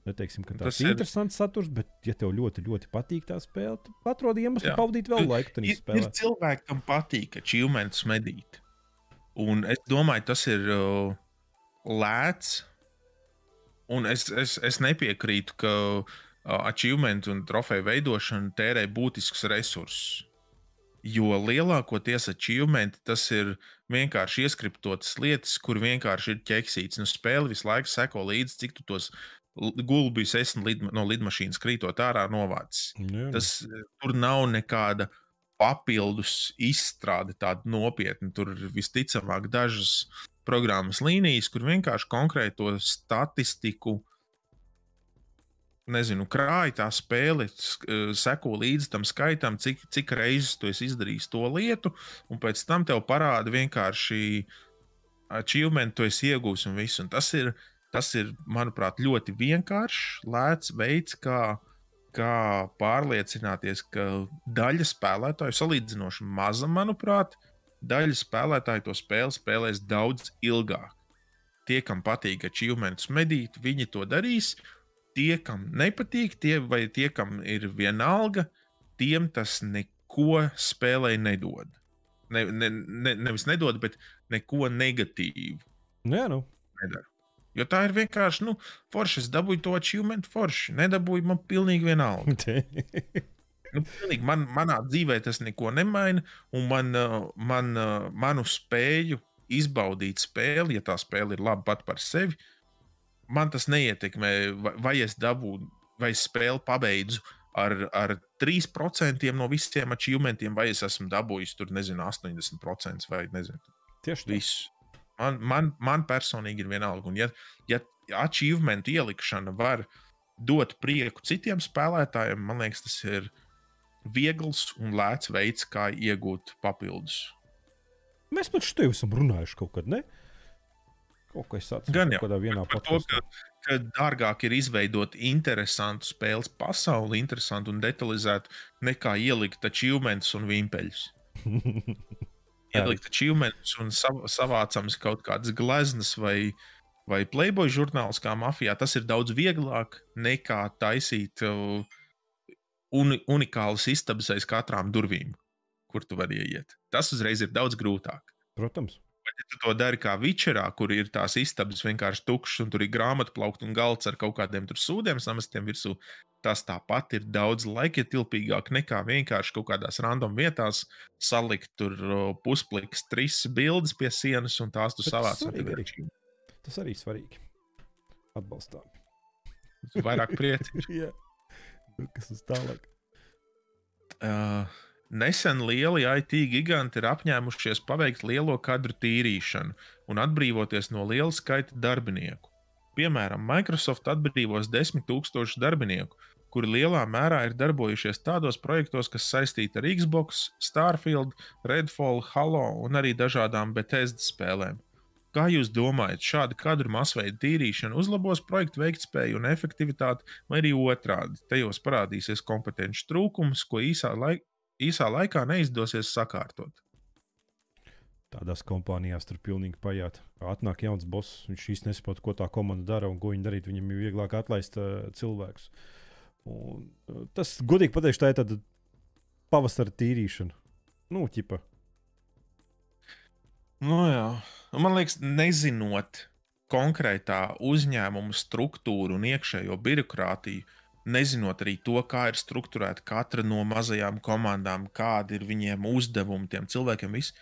Neteiksim, ka tas, ir ir- interesants saturs, bet, ja tev ļoti, ļoti patīk tā spēle, tad atrod iemeslu pavadīt vēl laiku Ir, ir spēlē. cilvēki, kam patīk achievementus medīt. Un es domāju, tas ir uh, lēts. Un es, es, es nepiekrītu, ka uh, achievement un trofeju veidošana tērē būtisks resursus. Jo lielākoties achievement tas ir vienkārši ieskriptotas lietas, kur vienkārši ir ķeksīts. Nu, spēle visu laiku seko līdzi, cik tu tos l- gulbjus esi lidma, no lidmašīnas krītot ārā novācis. Jā. Tas eh, tur nav nekāda papildus izstrāde, tāda nopietna. Tur visticamāk dažas programmas līnijas, kur vienkārši konkrēto statistiku. Nezinu, krāja tā spēle, eh, seko līdzi tam skaitam, cik, cik reizes tu esi izdarījis to lietu, un pēc tam tev parāda vienkārši achievement, tu esi iegūmis un viss. Un tas ir, tas ir, manuprāt, ļoti vienkāršs, lēts veids, kā kā pārliecināties, ka daļa spēlētāju, salīdzinoši maza, manuprāt, daļa spēlētāju to spēli spēlēs daudz ilgāk. Tie, kam patīk achievements medīt, viņi to darīs. Tie, kam nepatīk, tie vai tie, kam ir vienalga, tiem tas neko spēlē nedod. Ne, ne, ne, nevis nedod, bet neko negatīvu Nu, jā, nu. nedara. Jo tā ir vienkārši, nu, forši. Es dabūju to achievement, forši. Nedabūju man pilnīgi vienalga. Nu, pilnīgi man, manā dzīvē tas neko nemaina, un man, uh, man, uh, manu spēju izbaudīt spēli, ja tā spēle ir laba pat par sevi, man tas neietekmē, vai, es dabūju, vai es spēli pabeidzu ar, ar 3% no visiem achievementiem, vai es esmu dabūjis tur, nezinu, 80% vai nezinu, Tieši tā. Man, man, man personīgi ir vienalga. Un, ja, ja achievement ielikšana var dot prieku citiem spēlētājiem, man liekas, tas ir viegls un lēts veids, kā iegūt papildus. Mēs pat šeit esam runājuši kaut kad, ne? Kaut es atceros. Gan jau. Par podkāstā. ka, ka dārgāk ir izveidot interesantu spēles pasauli, interesantu un detalizētu, nekā ielikt achievements un vimpeļus. Ielikt achievements un sav, savācams kaut kādas gleznas vai, vai playboy žurnāls kā mafijā. Tas ir daudz vieglāk nekā taisīt uh, uni, unikālas istabas aiz katrām durvīm, kur tu vari ieiet. Tas uzreiz ir daudz grūtāk. Protams. Ja tu to dari kā Vičerā, kur ir tās istabas vienkārši tukšas, un tur ir grāmatu plaukta un galds ar kaut kādiem tur sūdiem samestiem virsū, tas tāpat ir daudz laikietilpīgāk nekā vienkārši kaut kādās random vietās salikt tur puspliks, trīs bildes pie sienas, un tās tu savāc. Tas arī svarīgi. Atbalstām. Vairāk priecīgi. Jā. Nu, Kas uz tālāk? Uh, nesen lieli IT giganti ir apņēmušies paveikt lielo kadru tīrīšanu un atbrīvoties no liela skaita darbinieku. Piemēram, Microsoft atbrīvos 10 000 darbinieku, kuri lielā mērā ir darbojušies tādos projektos, kas saistīti ar Xbox, Starfield, Redfall, Halo un arī dažādām Bethesda spēlēm. Kā jūs domājat, šāda kadru masveida tīrīšana uzlabos projektu veiktspēju un efektivitāti, vai arī otrādi? Tajos parādīsies kompetenci trūkums, ko īsā, laik īsā laikā neizdosies sakārtot. Tādās kompānijās tur pilnīgi pajāt. Atnāk jauns boss, viņš īstenībā nesaprot, ko tā komanda dara un ko viņi darīt. Viņam ir vieglāk atlaist uh, cilvēkus. Un, uh, tas, godīgi pateikšu, tā ir tāda pavasara tīrīšana. Nu, ķipa. Nu, jā. Man liekas, nezinot konkrētā uzņēmuma struktūru un iekšējo birokrātiju, nezinot arī to, kā ir strukturēta katra no mazajām komandām, kādi ir viņiem uzdevumi tiem cilvēkiem, viss,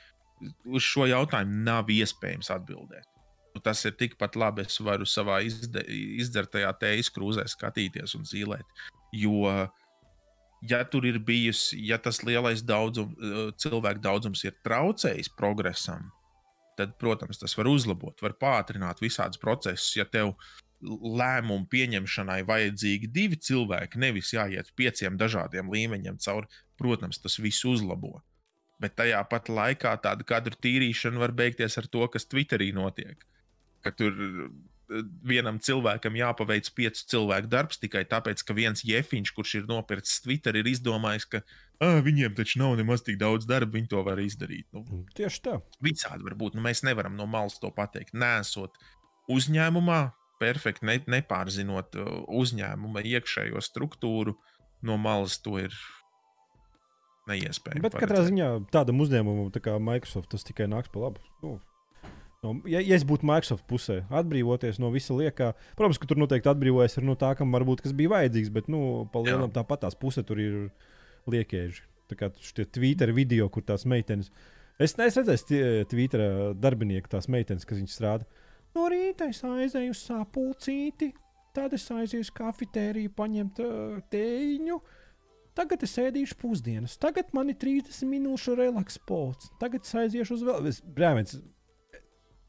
uz šo jautājumu nav iespējams atbildēt. Nu, tas ir tikpat labi, es varu savā izde, izdzertajā tējas krūzē skatīties un zīmēt. Jo ja tur ir bijusi, ja tas lielais daudzum, cilvēku daudzums ir traucējis progresam, tad, protams, tas var uzlabot, var pātrināt visādus procesus. Ja tev lēmumu pieņemšanai vajadzīgi divi cilvēki, nevis jāiet pieciem dažādiem līmeņiem cauri, protams, tas viss uzlabo. Bet tajā pat laikā tāda kadru tīrīšana var beigties ar to, kas Twitterī notiek. Ka tur vienam cilvēkam jāpaveic piecu cilvēku darbs tikai tāpēc, ka viens jefiņš, kurš ir nopircis Twitter, ir izdomājis, ka viņiem taču nav nemaz tik daudz darba, viņi to var izdarīt. Nu, mm, Tieši tā. Visādi var būt. Nu, mēs nevaram no malas to pateikt. Nē, esot uzņēmumā, perfekti ne, nepārzinot uh, uzņēmuma iekšējo struktūru, no malas to ir neiespējami. Bet katrā ziņā tādam uzņēmumam tā kā Microsoft tas tikai nāks pa labu. Nu, No, ja, ja es būtu Microsoft pusē, atbrīvoties no visa liekā, protams, ka tur noteikti atbrīvojas no tā, kam varbūt kas bija vajadzīgs, bet, nu, palielinām tāpat tās puse tur ir liekēži. Tā kā šie Twitter video, kur tās meitenes. Es neesmu redzējis Twitter darbinieku, tās meitenes, kas viņas strādā. No rīta es aizēju uz sapulcīti, tad es aizēju uz kafetēriju, paņemt uh, tēņu. Tagad es ēdīšu pusdienas, tagad man ir 30 minūšu relaks pots, tagad es aiziešu uz vēl. Es, brāmens,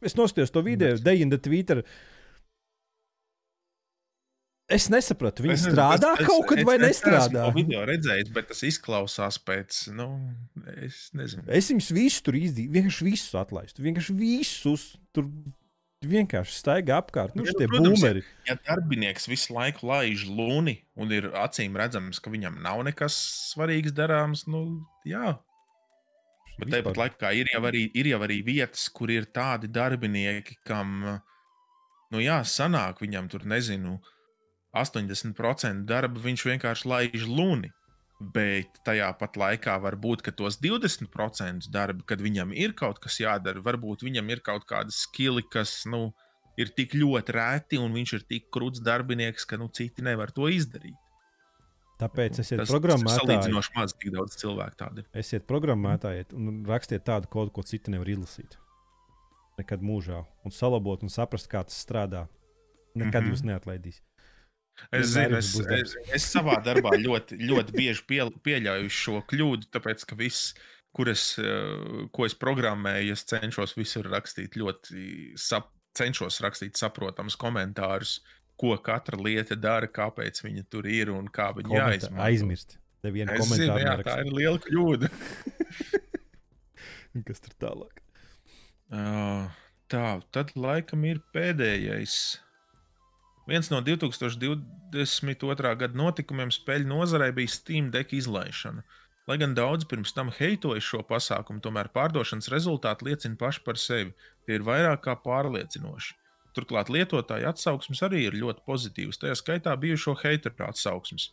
Es noskatījos to video, Dejina Twitter. Es nesapratu, viņi es, strādā es, kaut kad es, vai es, nestrādā. Es video redzējis, bet tas izklausās pēc, nu, es nezinu. Es viņus visus tur izdīju, vienkārši visus atlaistu. Vienkārši visus tur vienkārši staigā apkārt. Nu, ja, protams, boomeri. ja, ja darbinieks visu laiku laiž luni un ir acīm redzams, ka viņam nav nekas svarīgs darāms, nu, jā, Bet tāpat laikā ir jau, arī, ir jau arī vietas, kur ir tādi darbinieki, kam, nu jā, sanāk viņam tur, nezinu, 80% darba viņš vienkārši laiž luni. Bet tajā pat laikā var būt, ka tos 20% darba, kad viņam ir kaut kas jādara, varbūt viņam ir kaut kāda skili, kas nu, ir tik ļoti rēti, un viņš ir tik krūts darbinieks, ka nu, citi nevar to izdarīt. Tāpēc esiet programmētāji. Salīdzinoši maz, tik daudz cilvēku tādu. Esiet programmētāji un rakstiet tādu kodu, ko citi nevar izlasīt. Nekad mūžā. Un salabot un saprast, kā tas strādā. Nekad mm -hmm. jūs neatlaidīs. Es zinu, es, es, es savā darbā ļoti, ļoti bieži pie, pieļauju šo kļūdu, tāpēc ka viss, kur es, eh, ko es programmēju, es cenšos visur rakstīt ļoti, sap, cenšos rakstīt saprotamus komentārus. Ko katra lieta dara, kāpēc viņa tur ir un kā viņa jāizmanto. Aizmirst. Te viena komentāra. Jā, tā ir liela kļūda. Kas tur tālāk? Uh, tā, tad laikam ir pēdējais. Viens no 2022. gada notikumiem spēļu nozarē bija Steam Deck izlaišana. Lai gan daudz pirms tam heitoja šo pasākumu, tomēr pārdošanas rezultāti liecina paši par sevi. Tie ir vairāk kā pārliecinoši. Turklāt lietotāju atsauksmes arī ir ļoti pozitīvas, tajā skaitā bijušo hateru atsauksmes.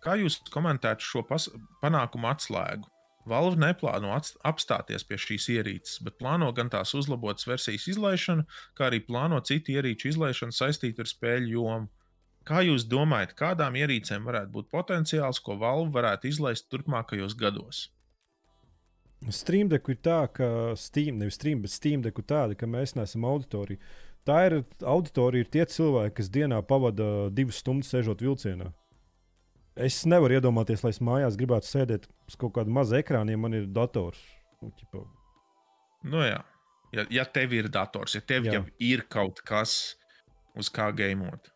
Kā jūs komentētu šo panākumu atslēgu? Valve neplāno apstāties pie šīs ierīces, bet plāno gan tās uzlabotas versijas izlaišanu, kā arī plāno citu ierīču izlaišanu saistītu ar spēļu jomu. Kā jūs domājat, kādām ierīcēm varētu būt potenciāls, ko Valve varētu izlaist turpmākajos gados? Stream deku ir tā, ka Steam, nevis Stream, bet Steam deku tāda, ka mēs neesam auditorija. Tā ir auditorija, ir tie cilvēki, kas dienā pavada divas stundas sēžot vilcienā. Es nevaru iedomāties, lai es mājās gribētu sēdēt uz kaut kāda maza ekrāna, ja man ir dators. Nu, ķipa. nu jā, ja, ja tev ir dators, ja tev jā. jau ir kaut kas, uz kā gēmot.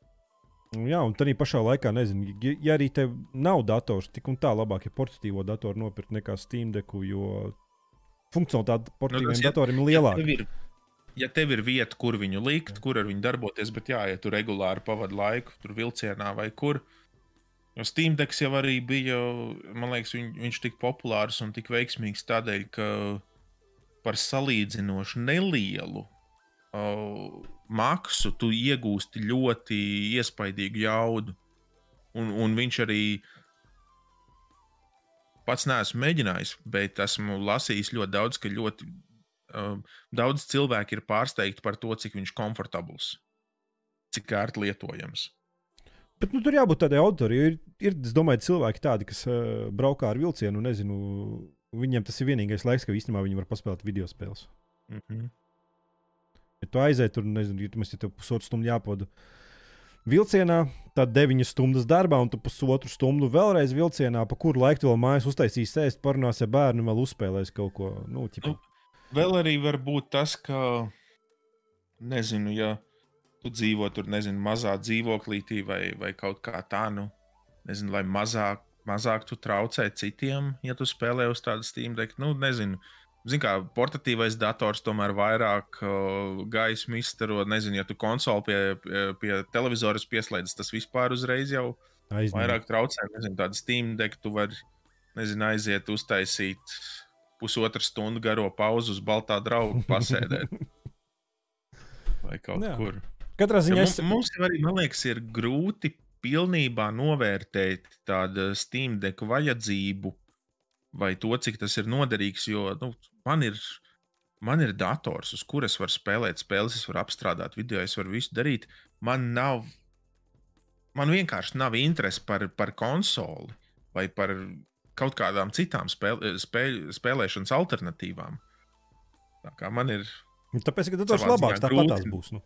Nu jā, un tādā pašā laikā, nezinu, ja, ja arī tev nav dators, tik un tā labāk ir portatīvo datoru nopirkt nekā Steam deku, jo funkcionalitāte portatīviem nu, datoriem ir lielāka. Ja ja tev ir vieta, kur viņu likt, kur ar viņu darboties, bet jā, ja tu regulāri pavadi laiku, tur vilcienā vai kur. Jo Steam Decks jau arī bija, man liekas, viņ, viņš tik populārs un tik veiksmīgs tādēļ, ka par salīdzinoši nelielu uh, maksu tu iegūsti ļoti iespaidīgu jaudu. Un, un viņš arī pats neesmu mēģinājis, bet esmu lasījis ļoti daudz, ka ļoti um, daudz cilvēku ir pārsteigti par to, cik viņš ir komfortabls, cik ērti lietojams. Bet nu, tur jābūt tādai auditorijai. Ir, ir, es domāju, cilvēki tādi, kas uh, braukā ar vilcienu, nezinu, viņiem tas ir vienīgais laiks, kad īstenībā viņi var paspēlēt video spēles. Mm -hmm. Ja tu aizēji tur, nezinu, ja tu mums ir pusotru stundu jāpavada vilcienā, tad 9 stundas darbā, un tu pusotru stundu vēlreiz vilcienā, pa kuru laiku vēl mājās uztaisīs ēst, parunās ar bērnu, vēl uzspēlēs kaut ko. Nu, ķipa. Nu, Vēl arī var būt tas, ka, nezinu, ja tu dzīvo tur, nezinu, mazā dzīvoklītī vai, vai kaut kā tā, nu, nezinu, lai mazāk, mazāk tu traucē citiem, ja tu spēlē uz tādu Steam deck, nu, nezinu. Zini, kā portatīvais dators tomēr vairāk uh, gaismu izstaro. Nezinu, ja tu konsoli pie, pie, pie televizora pieslēdz, tas vispār uzreiz jau Aizņem. vairāk traucē. Nezinu, tādu Steam deck tu vari nezinu, aiziet, uztaisīt pusotru stundu garo pauzu uz baltā drauga pasēdēt. Vai kaut. Jā. kur. Katrā ziņā es. mums jau arī, man liekas, ir grūti pilnībā novērtēt tādu Steam deku vajadzību vai to, cik tas ir noderīgs. Jo nu, man, ir, man ir dators, uz kuras var spēlēt spēles, es varu apstrādāt video, es varu visu darīt. Man nav, man vienkārši nav interesi par, par konsoli vai par kaut kādām citām spēle, spēļ, spēlēšanas alternatīvām. Tā kā man ir Tāpēc, ka dators savā labāks, tāpat tās būs. Nu.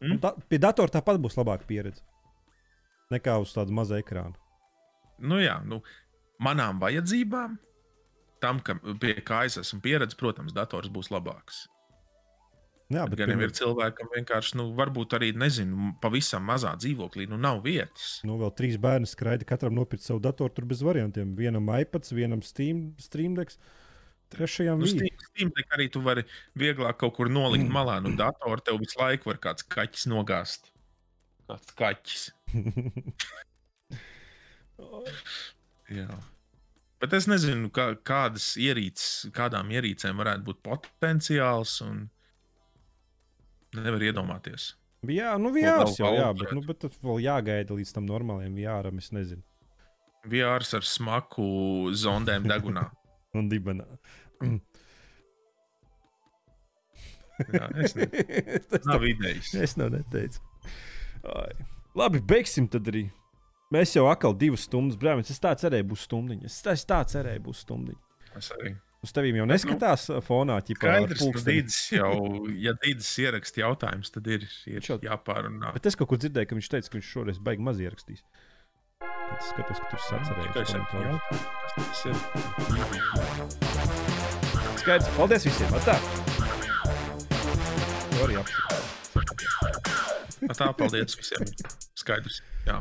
Mm? Un Tā, pie datora tāpat būs labāka pieredze nekā uz tādu mazu ekrānu. nu, jā, nu, manām vajadzībām, tam, ka, pie kā es esmu pieredzējis, protams, dators būs labāks. Jā, Bet gan jau pirmā- ir cilvēki, kam vienkārši, nu, varbūt arī, nezinu, pavisam mazā dzīvoklī, nu, nav vietas. Nu, vēl trīs bērni skraida, katram nopirkt savu datoru, tur bez variantiem. Vienam iPads, vienam Steam, Streamdex, trešajam Nu, Steam Deck arī tu vari vieglāk kaut kur nolikt malā. Nu, datorā tev visu laiku var kāds kaķis nogāzt. Kāds kaķis. Jā. Bet es nezinu, kā, kādas ierīces, kādām ierīcēm varētu būt potenciāls. Un... Nevar iedomāties. Jā, nu, vēl VR, jau, jā, bet, nu, bet tad vēl jāgaida līdz tam normālajam VR, es nezinu. VR ar smaku zondēm degunā. Un dibenā. Jā, es Tas nav idejas. Es nav neteicu. Ai. Labi, beigsim tad arī. Mēs jau atkal divas stundas brāļamies. Es tā cerēju, būs stundiņa. Es tā, es tā cerēju, būs stundiņa. Es arī. Uz tevīm jau neskatās nu, fonā, ka pulksteni. Dīdis jau, ja Dīdis ieraksta jautājumus, tad ir, ir Šo- jāpārunā. Bet es kaut kur dzirdēju, ka viņš teica, ka viņš šoreiz baigi maz ierakstīs. Tad es skatos, ka komentārus. jautā, kas tas ir ļoti skaidrs. Paldies visiem! Atā! Arī apsvērt. Tā, paldies visiem! Skaidrs. Jā.